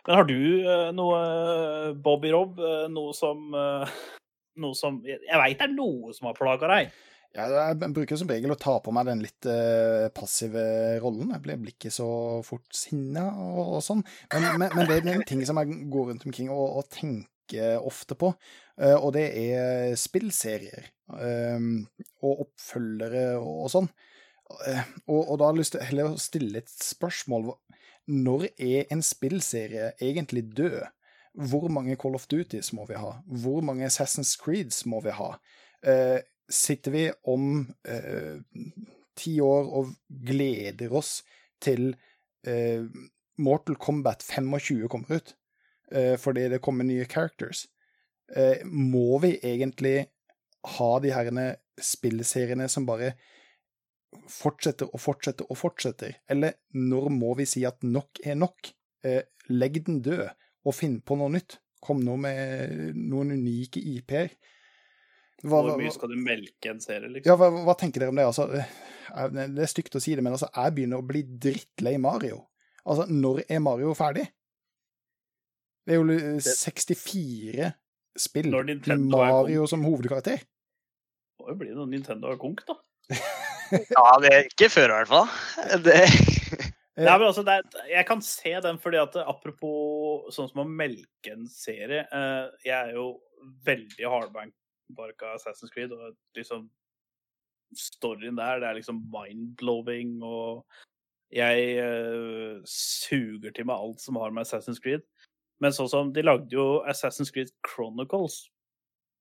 Men har du uh, noe, eh, Bobby Rob, uh, noe som Noe som Jeg, veit det er noe som har plaga deg.
Ja, jeg bruker som regel å ta på meg den litt uh, passive rollen. Jeg blir ikke så fort sinna og, og sånn. Men, men, men det er en ting som jeg går rundt omkring og, og tenker ofte på, uh, og det er spillserier. Eh, og oppfølgere og, sånn. Eh, og, og da har jeg lyst til heller å stille et spørsmål. Når er en spillserie egentlig død? Hvor mange Call of Duties må vi ha? Hvor mange Assassin's Creeds må vi ha? Eh, sitter vi om eh, ti år og gleder oss til eh, Mortal Kombat 25 kommer ut, eh, fordi det kommer nye characters. Må vi egentlig ha de herrene spillseriene som bare fortsetter og fortsetter og fortsetter? Eller når må vi si at nok er nok? Eh, legg den død, og finn på noe nytt. Kom nå med noen unike IP-er.
Hvor mye skal du melke en serie, liksom?
ja, hva, hva tenker dere om det? Altså, eh, det er stygt å si det, men altså, jeg begynner å bli drittlei Mario. Altså, når er Mario ferdig? Det er jo eh, 64 spill med Mario som hovedkarakter.
Det må jo bli noe Nintendo er konk, da.
Ja, det er ikke før, i hvert fall. Det,
Nei, men altså, det er, jeg kan se den, fordi at apropos sånn som å melke en serie eh, Jeg er jo veldig hardbank-barka Assassin's Creed, og liksom Storyen der, det er liksom mind-blowing, og jeg eh, suger til meg alt som har med Assassin's Creed. Men sånn som De lagde jo Assassin's Creed Chronicles.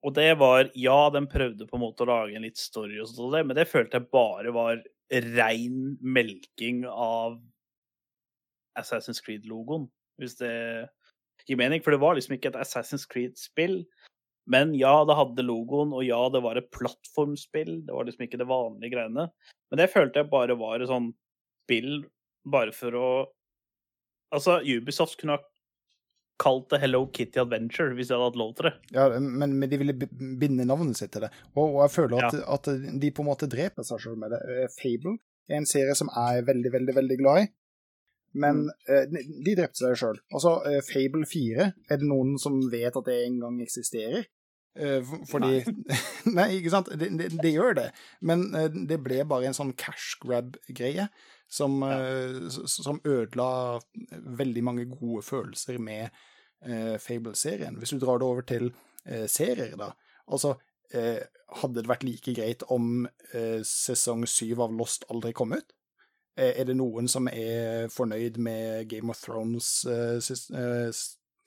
Og det var Ja, den prøvde på en måte å lage en litt story, og sånt, men det følte jeg bare var rein melking av Assassin's Creed-logoen, hvis det gir mening. For det var liksom ikke et Assassin's Creed-spill. Men ja, det hadde logoen, og ja, det var et plattformspill. Det var liksom ikke det vanlige greiene. Men det følte jeg bare var et sånn spill bare for å Altså, Ubisoft kunne ha kalt det Hello Kitty Adventure hvis de hadde hatt lov til det.
Ja, men, men de ville binde navnet sitt til det. Og, og jeg føler at, at de på en måte dreper seg selv med det. Eh, Fable er en serie som jeg er veldig, veldig, veldig glad i. Men eh, de drepte seg sjøl. Altså, eh, Fable 4, er det noen som vet at det engang eksisterer? Fordi Nei. ikke sant? Det, de, de gjør det. Men det ble bare en sånn cash grab-greie som, ja. som ødela veldig mange gode følelser med eh, Fable-serien. Hvis du drar det over til eh, serier, da. Altså, eh, hadde det vært like greit om eh, sesong syv av Lost aldri kom ut? Eh, er det noen som er fornøyd med Game of Thrones eh, ses, eh,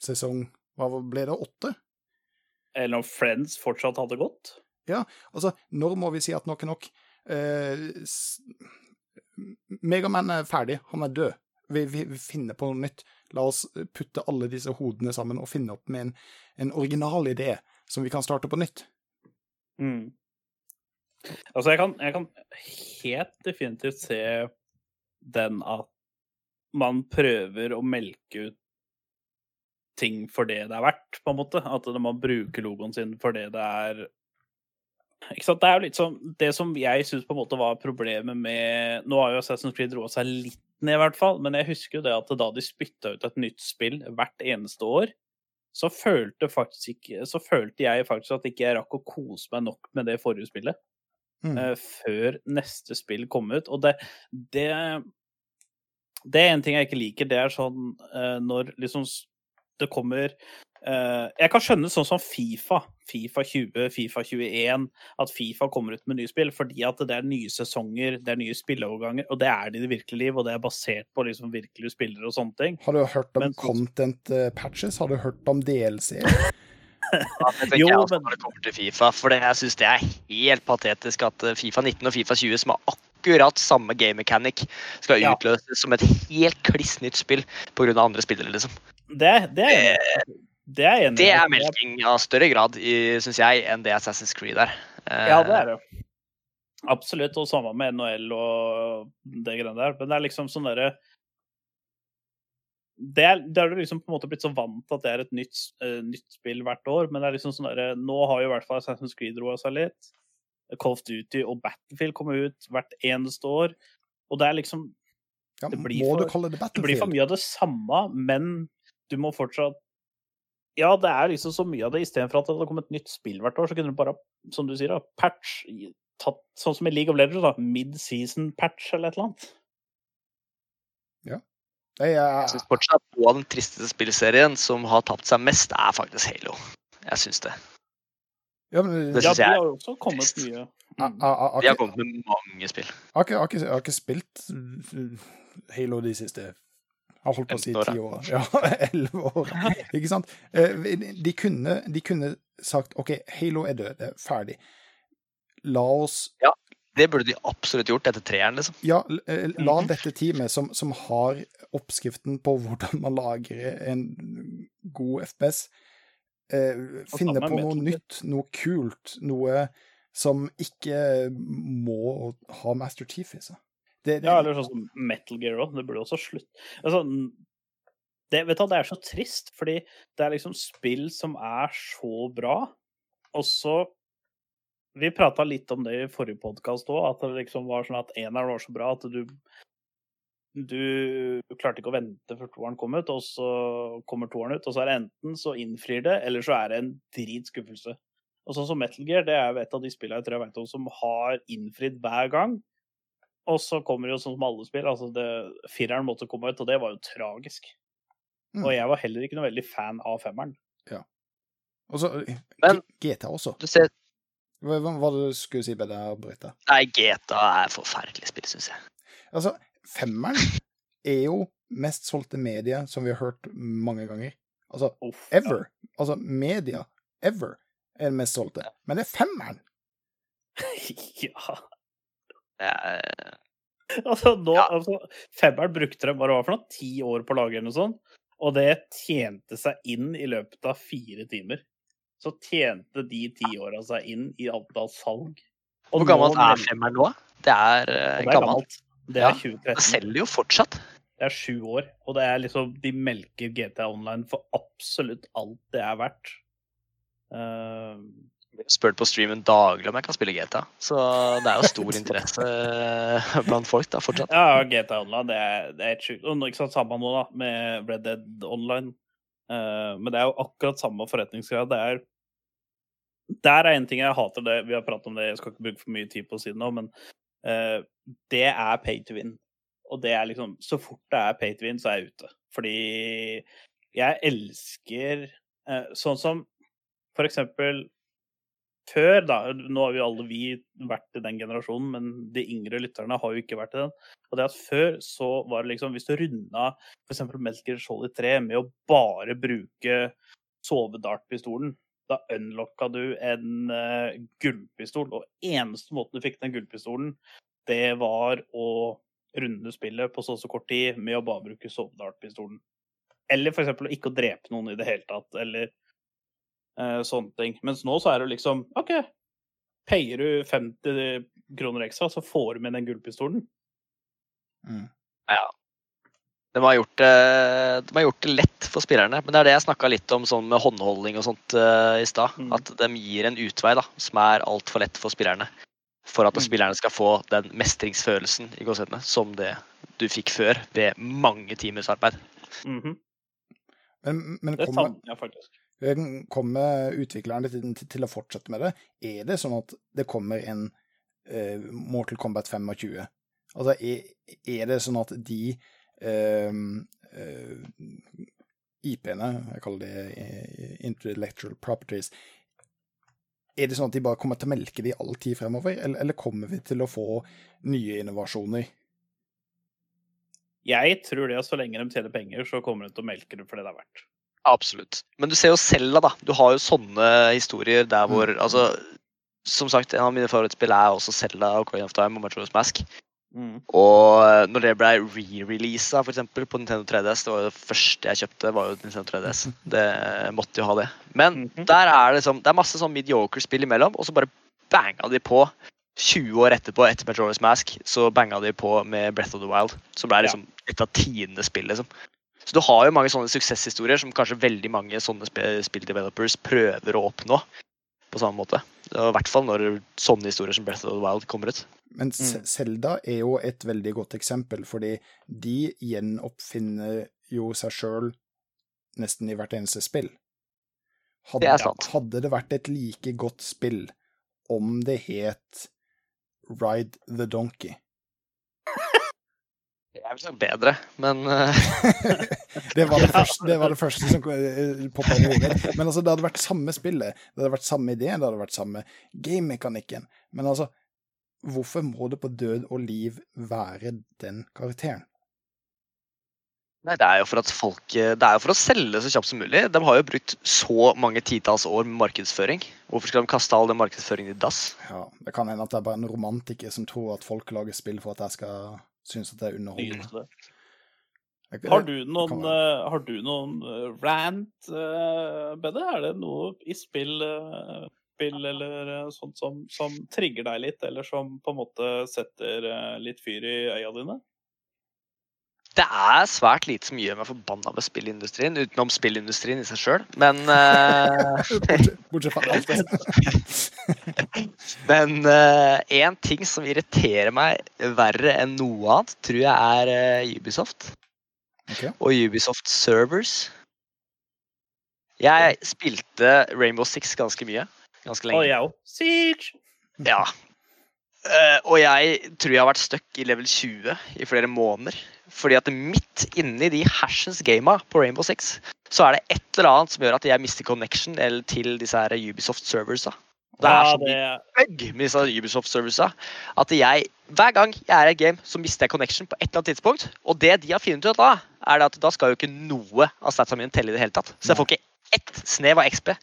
sesong Hva ble det, åtte?
Eller om Friends fortsatt hadde gått.
Ja, Altså, når må vi si at nok er nok? eh, Megaman er ferdig, han er død. Vi, vi, vi finner på noe nytt. La oss putte alle disse hodene sammen og finne opp med en, en original idé som vi kan starte på nytt.
Mm. Altså, jeg kan, jeg kan helt definitivt se den at man prøver å melke ut ting for det det er verdt, på en måte. At man bruker logoen sin for det det er? Det er jo litt sånn Det som jeg syns på en måte var problemet med Nå har jo Assassin's Creed roa seg litt ned, i hvert fall, men jeg husker jo det at da de spytta ut et nytt spill hvert eneste år, så følte faktisk ikke Så følte jeg faktisk at ikke jeg rakk å kose meg nok med det forrige spillet
Mm.
Uh, før neste spill kom ut. Og det, det Det er en ting jeg ikke liker. Det er sånn uh, når liksom det kommer Jeg kan skjønne sånn som Fifa, Fifa 20, Fifa 21, at Fifa kommer ut med nye spill fordi at det er nye sesonger, det er nye spilleoverganger, og det er det i det virkelige liv, og det er basert på liksom virkelige spillere og sånne ting.
Har du hørt om
Men
content eh, patches? Har du hørt om DLC?
Ja, det tenker
Jo,
jeg også når det kommer til Fifa. For det, jeg syns det er helt patetisk at eh, Fifa 19 og Fifa 20, som har akkurat samme game mechanic, skal
Ja.
utløses som et helt kliss nytt spill pga. andre spillere, liksom.
Det, det er i. Det er enig.
Det er melking av større grad, syns jeg, enn det Assassin's Creed er. Eh,
Ja, det er det. Absolutt. Og samme med NHL og det greiene der. Men det er liksom sånn derre det er, det er du liksom på en måte blitt så vant til at det er et nytt, uh, nytt spill hvert år. Men det er liksom sånn derre Nå har jo i hvert fall Assassin's Creed roa seg litt. Call of Duty og Battlefield kommer ut hvert eneste år. Og det er liksom
Ja,
Det blir
må
for-
du kalle det
Det blir for mye av det samme, men du må fortsatt Ja, det er liksom så mye av det. Istedenfor at det hadde kommet et nytt spill hvert år, så kunne du bare, som du sier, da, patch tatt Sånn som i League of Legends, da. Mid-season patch eller et eller annet.
Jeg,
Jeg
jeg,
syns fortsatt at noe av den tristeste spillserien som har tapt seg mest, er faktisk Halo. Jeg syns det.
ja, men,
Det
Ja,
jeg
har
er
også kommet
trist.
mye.
Vi
Mm.
De har kommet med mange spill.
jeg, har ikke- spilt uh, Halo de siste har holdt på å si
15 år,
ti år. Ja, elleve år. Ikke sant? Eh, De kunne, de kunne sagt OK, Halo er død, det er ferdig. La oss Ja,
Det burde de absolutt gjort etter treeren, liksom.
Ja, eh, la
Mhm.
dette teamet, som, som har oppskriften på hvordan man lager en god FPS, eh, finne på noe nytt, noe kult, noe som ikke må ha Master Chief i seg. Det, det,
Ja, eller sånn som Metal Gear òg. Det burde også slutt... Altså, det, vet du, det er så trist, fordi det er liksom spill som er så bra, og så Vi prata litt om det i forrige podkast òg, at det liksom var sånn at eneren var så bra at du du klarte ikke å vente før toeren kom ut, og så kommer toeren ut, og så er det enten så innfrir det, eller så er det en dritskuffelse. Og sånn som Metal Gear, det er jo et av de spillene jeg tror jeg vet om som har innfridd hver gang. Og så kommer det jo sånn som alle spill, altså det, fireren måtte komme ut, og det var jo tragisk.
Mm.
Og jeg var heller ikke noe veldig fan av femmeren. Ja.
Og så eh, GTA også.
Du ser,
Hva var det du skulle si, Bedre Brita?
nei, GTA er forferdelig spill, syns jeg.
Altså, femmeren er jo mest solgte media, som vi har hørt mange ganger. Altså,
Uff,
ever. Altså, media ever er den mest solgte. Men det er femmeren!
Ja.
Det er,
Altså, nå,
Ja.
altså, femmeren brukte de bare for noe, ti år på å lage eller noe sånt, og det tjente seg inn i løpet av fire timer. Så tjente de ti åra seg inn i antall salg. Og
hvor gammelt
nå
er femmeren nå? Det er, eh,
Det er
gammelt.
gammelt. Det
Ja,
er 2013.
Det selger jo fortsatt.
Det er sju år, og det er liksom De melker GTA Online for absolutt alt det er verdt. Uh,
spurt på streamen daglig om jeg kan spille GTA. Så det er jo stor interesse eh, blant folk da, fortsatt.
ja, GTA Online, det er, det er sjukt. Og ikke sant, samme nå, da, med Red Dead Online. Uh, men det er jo akkurat samme forretningsgrad. Det er Der er en ting jeg hater, det, vi har pratet om det, jeg skal ikke bruke for mye tid på å si det nå, men uh, det er pay to win. Og det er liksom Så fort det er pay to win, så er jeg ute. Fordi jeg elsker uh, sånn som for eksempel før, da Nå har vi alle vi vært i den generasjonen, men de yngre lytterne har jo ikke vært i den. Og det at før så var det liksom Hvis du runda f.eks. Melker Solid 3 med å bare bruke sovedartpistolen da unlocka du en uh, gullpistol. Og eneste måten du fikk den gullpistolen, det var å runde spillet på så og så kort tid med å bare bruke sovedartpistolen. Eller eksempel ikke å drepe noen i det hele tatt, eller sånne ting. Mens nå så er det liksom OK, payer du 50 kroner ekstra, så får du med den gullpistolen.
Mm.
Ja. De har, gjort det, de har gjort det lett for spillerne. Men det er det jeg snakka litt om sånn med håndholdning og sånt uh, i stad.
Mm.
At de gir en utvei da, som er altfor lett for spillerne. For at
Mm.
spillerne skal få den mestringsfølelsen i gåsetene som det du fikk før ved mange timers arbeid.
-hmm.
Men, men
Det
kommer,
savner jeg faktisk.
Kommer utviklerne til, til, å fortsette med det? Er det sånn at det kommer en uh, Mortal Kombat 25? Altså, er, er det sånn at de uh, uh, IP-ene, jeg kaller det eh, intellectual properties, er det sånn at de bare kommer til å melke de all tid fremover, eller, eller kommer vi til å få nye innovasjoner?
Jeg tror det at så lenge de tjener penger, så kommer de til å melke det for det det er verdt.
Absolutt. Men du ser jo selv da. Du har jo sånne historier der hvor
Mm.
altså, Som sagt, en av mine favorittspill er også Selda og Coin of Time og Metroid Mask. Og eh, når det ble re-releasa på Nintendo 3DS, det var jo det første jeg kjøpte, var jo Nintendo 3DS. Det måtte jo ha det. Men
Mhm.
der er det som, det er masse sånn mediocre spill imellom, og så bare banga de på 20 år etterpå, etter Majora's Mask, så banga de på med Breath of the Wild. Som ble liksom et av tiende spill, liksom. Så du har jo mange sånne suksesshistorier som kanskje veldig mange sånne sp- spilldevelopers prøver å oppnå på samme måte. I hvert fall når sånne historier som Breath of the Wild kommer ut.
Men
Mm.
Er jo et veldig godt eksempel, fordi de gjenoppfinner jo seg sjøl nesten i hvert eneste spill. Hadde,
Det er sant.
hadde det vært et like godt spill om det het Ride the Donkey?
Jeg ville sagt bedre, men eh,
Det var det, første, det var det første som poppa i hodet. Men altså, det hadde vært samme spillet, det hadde vært samme ideen, det hadde vært samme game-mekanikken. Men altså, hvorfor må det på død og liv være den karakteren?
Nei, det er jo for at folk eh, Det er jo for å selge så kjapt som mulig. De har jo brukt så mange titalls år med markedsføring. Hvorfor skal de kaste all den markedsføringen i dass?
Ja, det kan hende at det er bare en romantiker som tror at folk lager spill for at jeg skal synes at det er underholdende. Jeg-
Har du noen,
uh,
eh, har du noen eh, rant, uh, Bedre? Er det noe i spill, uh, spill eller uh, sånt som, som trigger deg litt, eller som på en måte setter eh, litt fyr i øya dine?
Det er svært lite som gjør meg forbanna med spillindustrien, utenom spillindustrien i seg sjøl. Men uh,
Bortsett, fra alt det.
Men én ting som irriterer meg verre enn noe annet, tror jeg er uh, Ubisoft.
Okay.
Og Ubisoft Servers. Jeg spilte Rainbow Six ganske mye. Ganske
Og
lenge.
jeg òg. Siege!
Ja. Eh, og jeg tror jeg har vært stuck i level 20 i flere måneder. Fordi at midt inni de hersens gama på Rainbow Six, så er det et eller annet som gjør at jeg mister connection eller til disse her Ubisoft serversa. Det er så mye bug med disse Ubisoft serversa at jeg hver gang jeg er i et game, så mister jeg connection på et eller annet tidspunkt. Og det de har funnet ut da, er at da skal jo ikke noe av statsa mine telle i det hele tatt. Så jeg får ikke ett snev av XP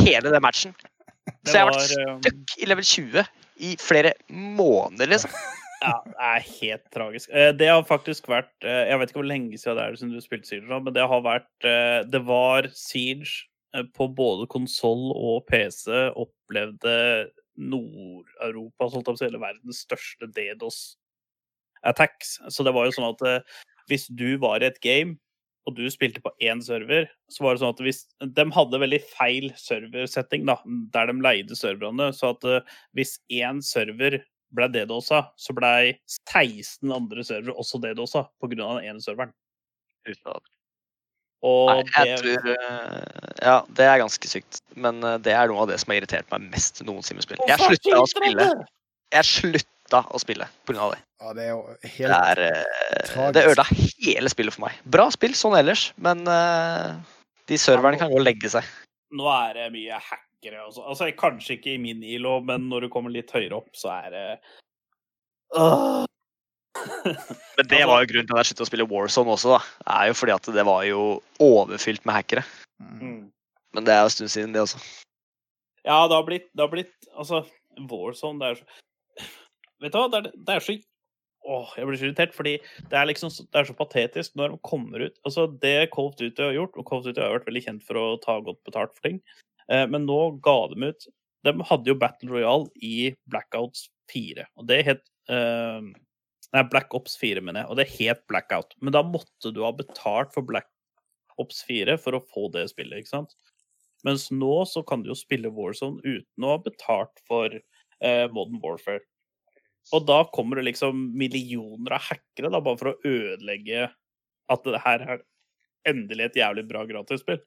hele den matchen. Så jeg har vært stuck i level 20 i flere måneder, liksom.
Ja, det er helt tragisk. Eh, Det har faktisk vært eh, Jeg vet ikke hvor lenge siden det er siden du spilte Siege, men det har vært eh, Det var Siege på både konsoll og PC opplevde Nord-Europa, holdt jeg på eller verdens største DDoS-attacks. Så det var jo sånn at hvis du var i et game, og du spilte på én server, så var det sånn at hvis De hadde veldig feil serversetting, da, der de leide serverne. Så at hvis én server ble DDoSa, så blei 16 andre servere også DDoSa pga. den ene serveren. Og
Nei, jeg
det,
tror eh, Ja, det er ganske sykt. Men eh, det er noe av det som har irritert meg mest noensinne med spill. Jeg slutta å spille
det?
Jeg slutta å spille pga. det.
Ja, det er jo
Det,
helt
er, eh,
tragisk.
det ødela hele spillet for meg. Bra spill sånn ellers, men de serverne kan gå og legge seg.
Nå er det mye hackere. Altså. altså, kanskje ikke i min ILO, men når du kommer litt høyere opp, så er det.
Men det
Altså-
var jo grunnen til at jeg sluttet å spille Warzone også. da. Det er jo fordi at det var jo overfylt med hackere.
Mm.
Mm.
Men det er jo en stund siden, det også.
Ja, det har blitt, det har blitt Altså, Warzone, det er så Vet du hva, det er, det er så Åh, jeg blir så irritert, fordi det er liksom det er så patetisk når de kommer ut Altså, det Colt Duty har gjort, og Colt Duty har vært veldig kjent for å ta godt betalt for ting, men nå ga de ut De hadde jo Battle Royale i Blackouts 4, og det het uh, Nei, Black Ops 4, mener jeg, og det het Blackout. Men da måtte du ha betalt for Black Ops 4 for å få det spillet, ikke sant? Mens nå så kan du jo spille Warzone uten å ha betalt for eh, Modern Warfare. Og da kommer det liksom millioner av hackere da, bare for å ødelegge at det her er endelig et jævlig bra gratisspill.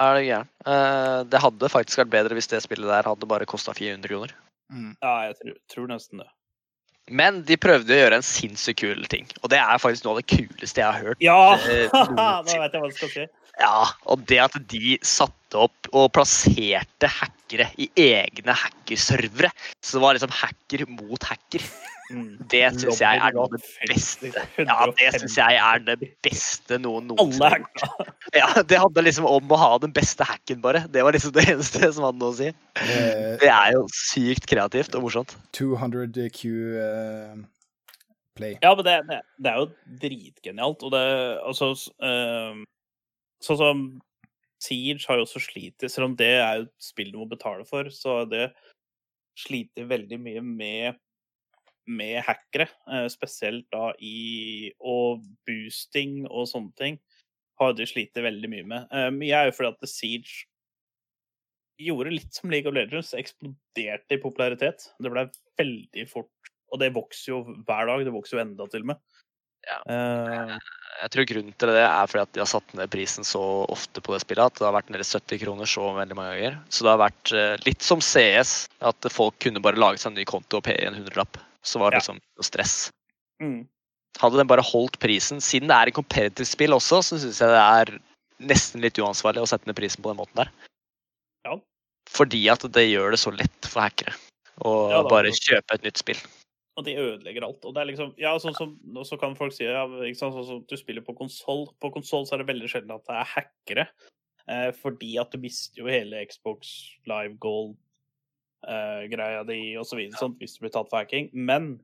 Er det gæren? Uh, det hadde faktisk vært bedre hvis det spillet der hadde bare kosta 400 kroner.
Mm.
Ja, jeg tror, tror nesten det.
Men de prøvde å gjøre en sinnssykt kul ting. Og det er faktisk noe av det kuleste jeg har hørt.
Ja!
uh,
Nå vet jeg hva du skal si.
Ja, Og det at de satte opp og plasserte hackere i egne hackerservere. Så det var liksom hacker mot hacker.
Mm.
Det syns jeg er det beste. Ja, det syns jeg er det beste noen noensinne har gjort. Ja, Det handler liksom om å ha den beste hacken, bare. Det var liksom det eneste som hadde noe å si.
Eh,
Det er jo sykt kreativt og morsomt.
200 Q eh, play.
Ja, men det, det, det er jo dritgenialt. Og det altså ehm, Sånn som Siege har jo også slitt Selv om det er jo et spill du må betale for, så det sliter veldig mye med med hackere, eh, spesielt da i Og boosting og sånne ting har de slitt veldig mye med. Eh, Mye er jo fordi at The Siege gjorde litt som League of Legends, eksploderte i popularitet. Det ble veldig fort Og det vokser jo hver dag. Det vokser jo enda til og med.
Ja.
Eh,
Jeg tror grunnen til det er fordi at de har satt ned prisen så ofte på det spillet at det har vært nede i 70 kroner så veldig mange ganger. Så det har vært eh, litt som CS, at folk kunne bare lage seg en ny konto og paye en hundrelapp. Så var det
Ja.
liksom noe stress.
mm.
Hadde den bare holdt prisen, siden det er et competitive spill også, så syns jeg det er nesten litt uansvarlig å sette ned prisen på den måten der.
Ja.
Fordi at det gjør det så lett for hackere å
Ja,
bare kjøpe et nytt spill.
Og de ødelegger alt. Og det er liksom, ja, sånn som, så kan folk si ja, ikke sant, sånn som du spiller på konsoll. På konsoll så er det veldig sjelden at det er hackere. Eh, fordi at du mister jo hele Xbox Live Gold-greia di og så videre, hvis du blir tatt for hacking. Men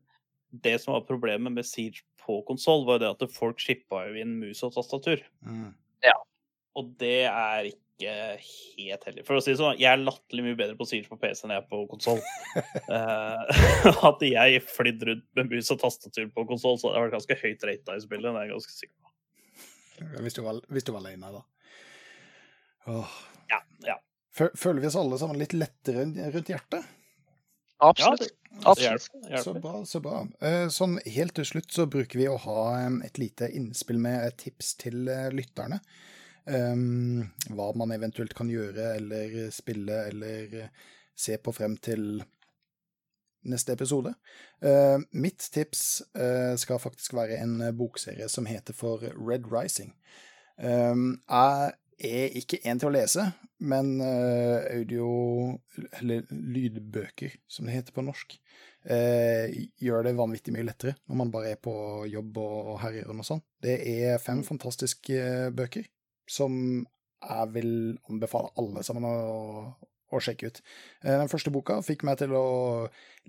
det som var problemet med Siege på konsoll, var jo det at folk shippa jo inn mus og tastatur.
Mm.
Og det er ikke helt heldig. For å si det sånn, jeg er latterlig mye bedre på Siege på PC enn jeg er på konsoll. Hadde jeg flydd rundt med mus og tastatur på konsoll, så hadde jeg vært ganske høyt rata i spillet. Det er jeg ganske sikker på.
Hvis du var, hvis du var alene, da. Åh.
Ja, ja.
Føler vi oss alle sammen litt lettere rundt hjertet?
Absolutt.
Ja, det
Så bra, så bra. Eh, Sånn helt til slutt så bruker vi å ha et lite innspill med et tips til eh, lytterne. Um, hva man eventuelt kan gjøre eller spille eller se på frem til neste episode. Uh, mitt tips uh, skal faktisk være en bokserie som heter for Red Rising. Um, jeg er ikke en til å lese, men uh, audio, eller lydbøker, som det heter på norsk, eh, gjør det vanvittig mye lettere når man bare er på jobb og, og herjer og noe sånt. Det er fem fantastiske eh, bøker som jeg vil anbefale alle sammen å, å sjekke ut. Eh, Den første boka fikk meg til å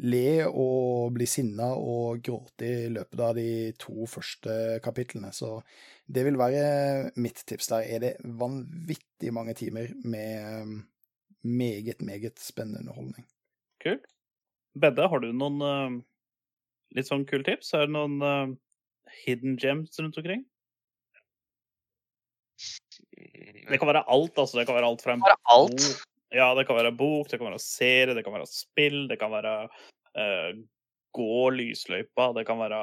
le og bli sinna og gråte i løpet av de to første kapitlene, så det vil være mitt tips. Der er det vanvittig mange timer med meget, meget spennende underholdning.
Kult. Bedde, har du noen uh, litt sånn kule tips? Er det noen uh, hidden gems rundt omkring? Det kan være alt, altså. Det kan være alt fra en
alt.
bok Ja, det kan være bok, det kan være serie, det kan være spill, det kan være uh, gå lysløypa, det kan være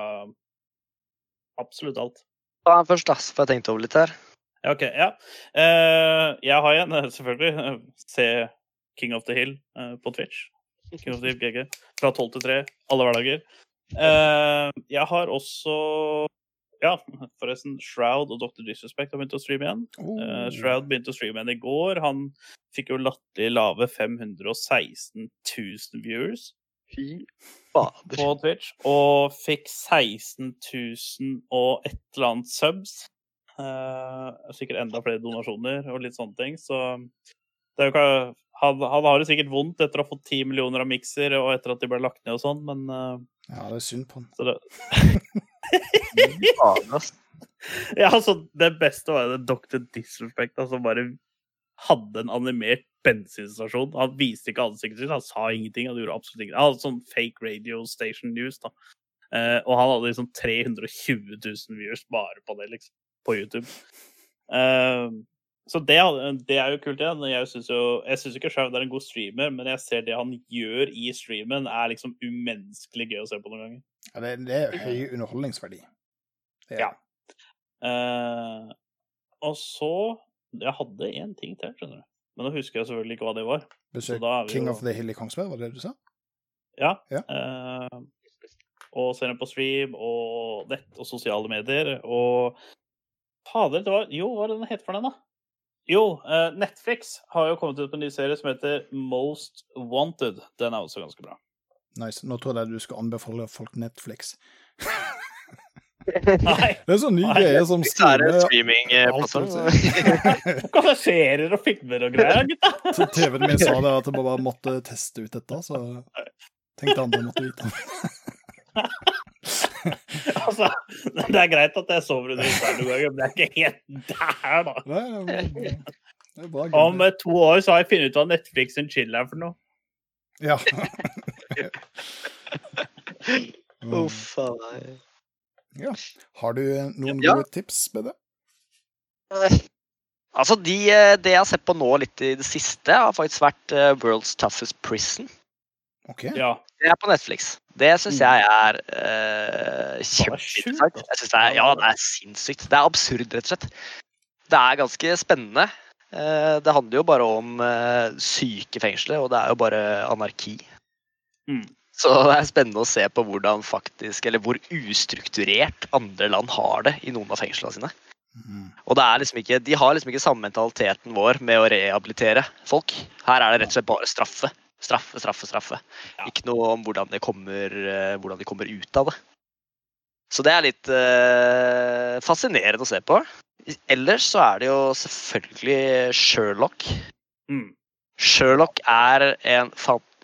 absolutt alt.
Ta den først, da, så får jeg tenkt over litt her.
Ja, OK. Ja. Uh, jeg har en, eh, selvfølgelig. Se King of the Hill uh, på Twitch. King of the Hill GG. Fra 12 til 3 alle hverdager. Jeg har også Ja, forresten. Shroud og Dr. Disrespect har begynt å streame igjen.
Oh.
Uh, Shroud begynte å streame igjen i går. Han fikk jo latterlig lave 516 000 viewers
Fy fader.
på Twitch. Og fikk 16 000 og et eller annet subs. Uh, sikkert enda flere donasjoner og litt sånne ting. Så Det er jo ikke, han, han har det sikkert vondt etter å ha fått ti millioner av mikser og etter at de ble lagt ned og sånn, men uh,
Ja, det er synd på han.
Ja, altså, det beste var jo det Dr. Disrespect, som bare hadde en animert bensinstasjon. Han viste ikke ansiktet sitt, han sa ingenting. Han gjorde absolutt ingenting. Han hadde sånn fake radio station news, da. Eh, og han hadde liksom 320 000 viewers bare på det, liksom. På YouTube. Eh, så det, det er jo kult igjen. Jeg syns jo jeg synes ikke Shaun er en god streamer, men jeg ser det han gjør i streamen, er liksom umenneskelig gøy å se på noen ganger.
Ja, det, det er høy underholdningsverdi. Er
Ja. Eh, og så Jeg hadde én ting til, skjønner du. Men nå husker jeg selvfølgelig ikke hva det var.
Besøk
Så da vi
King
jo-
of the Hill i Kongsberg, var det det du sa?
Ja.
Ja.
eh, og ser den på stream og nett og sosiale medier. Og fader, det var Jo, hva er det den heter for den, da? Jo, eh, Netflix har jo kommet ut med en ny serie som heter Most Wanted. Den er også ganske bra.
Nice. Nå trodde jeg du skulle anbefale folk Netflix.
Nei,
Det er sånn ny greie som
er
streamer
streamingplattform.
hva er serier og filmer og greier, gutta?
Så TV-en min sa det at jeg bare måtte teste ut dette, så tenkte andre måtte vite.
Altså, det er greit at jeg sover under himmelen noen ganger, men det er ikke helt der, da.
Nei, det er- det er.
Om eh, to år så har jeg funnet ut hva Netflix og chill er for noe.
Ja.
Uff a meg.
ja. Har du noen
Ja.
gode tips med det?
Altså, de, eh, det jeg har sett på nå litt i det siste, har faktisk vært eh, World's Toughest Prison.
OK.
Ja.
Det er på Netflix. Det syns jeg er uh, kjempeinteressant. er, ja, det er sinnssykt. Det er absurd, rett og slett. Det er ganske spennende. Uh, det handler jo bare om uh, syke fengsler, og det er jo bare anarki.
Mm.
Så det er spennende å se på hvordan faktisk, eller hvor ustrukturert andre land har det i noen av fengslene sine.
Mm.
Og det er liksom ikke, de har liksom ikke samme mentaliteten vår med å rehabilitere folk. Her er det rett og slett bare straffe. Straffe, straffe, straffe.
Ja.
Ikke noe om hvordan, de, kommer, eh, hvordan de kommer ut av det. Så det er litt uh, fascinerende å se på. Ellers så er det jo selvfølgelig Sherlock.
Mm.
Sherlock er en fantastisk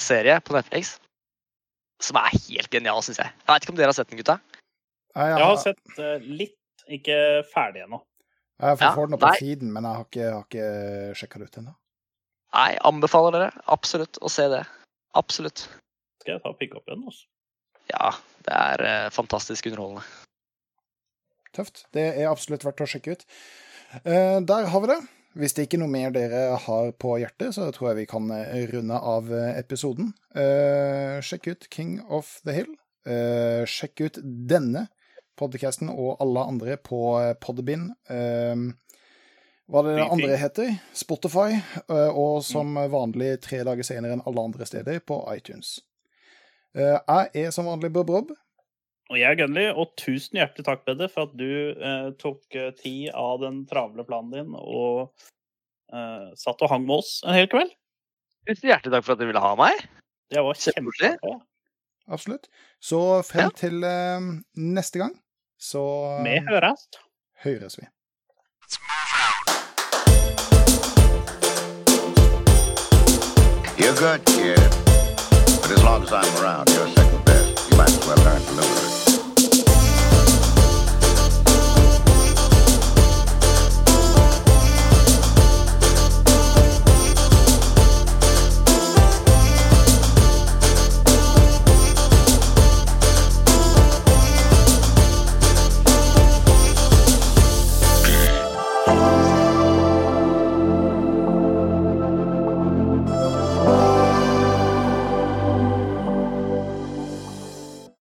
serie på Netflix. Som er helt genial, syns jeg. Jeg vet ikke om dere har sett den, gutta?
Nei,
Jeg har sett eh, litt, ikke ferdig ennå.
Jeg
Ja,
får den opp på feeden, men jeg har ikke, har ikke sjekka det ut ennå.
Nei, anbefaler dere absolutt å se det. Absolutt.
Skal jeg ta og pikke opp den? Også?
Ja, det er eh, fantastisk underholdende.
Tøft. Det er absolutt verdt å sjekke ut. Eh, der har vi det. Hvis det ikke er noe mer dere har på hjertet, så tror jeg vi kan eh, runde av eh, episoden. Uh, sjekk ut King of the Hill. Uh, sjekk ut denne podcasten og alle andre på Podbin. Eh, hva det det andre heter? Spotify. og som vanlig tre dager senere enn alle andre steder på iTunes. Jeg er som vanlig Bob Rob.
Og jeg er Gunley, og tusen hjertelig takk, Peder, for at du eh, tok eh, tid av den travle planen din og eh, satt og hang med oss en hel kveld.
Tusen hjertelig takk for at du ville ha meg.
Det var
Kjempekoselig.
Absolutt. Så frem
Ja.
til eh, neste gang, så
Vi høres.
høres vi.
You're good, kid. But as long as I'm around, you're second best. You might as well learn to live with it.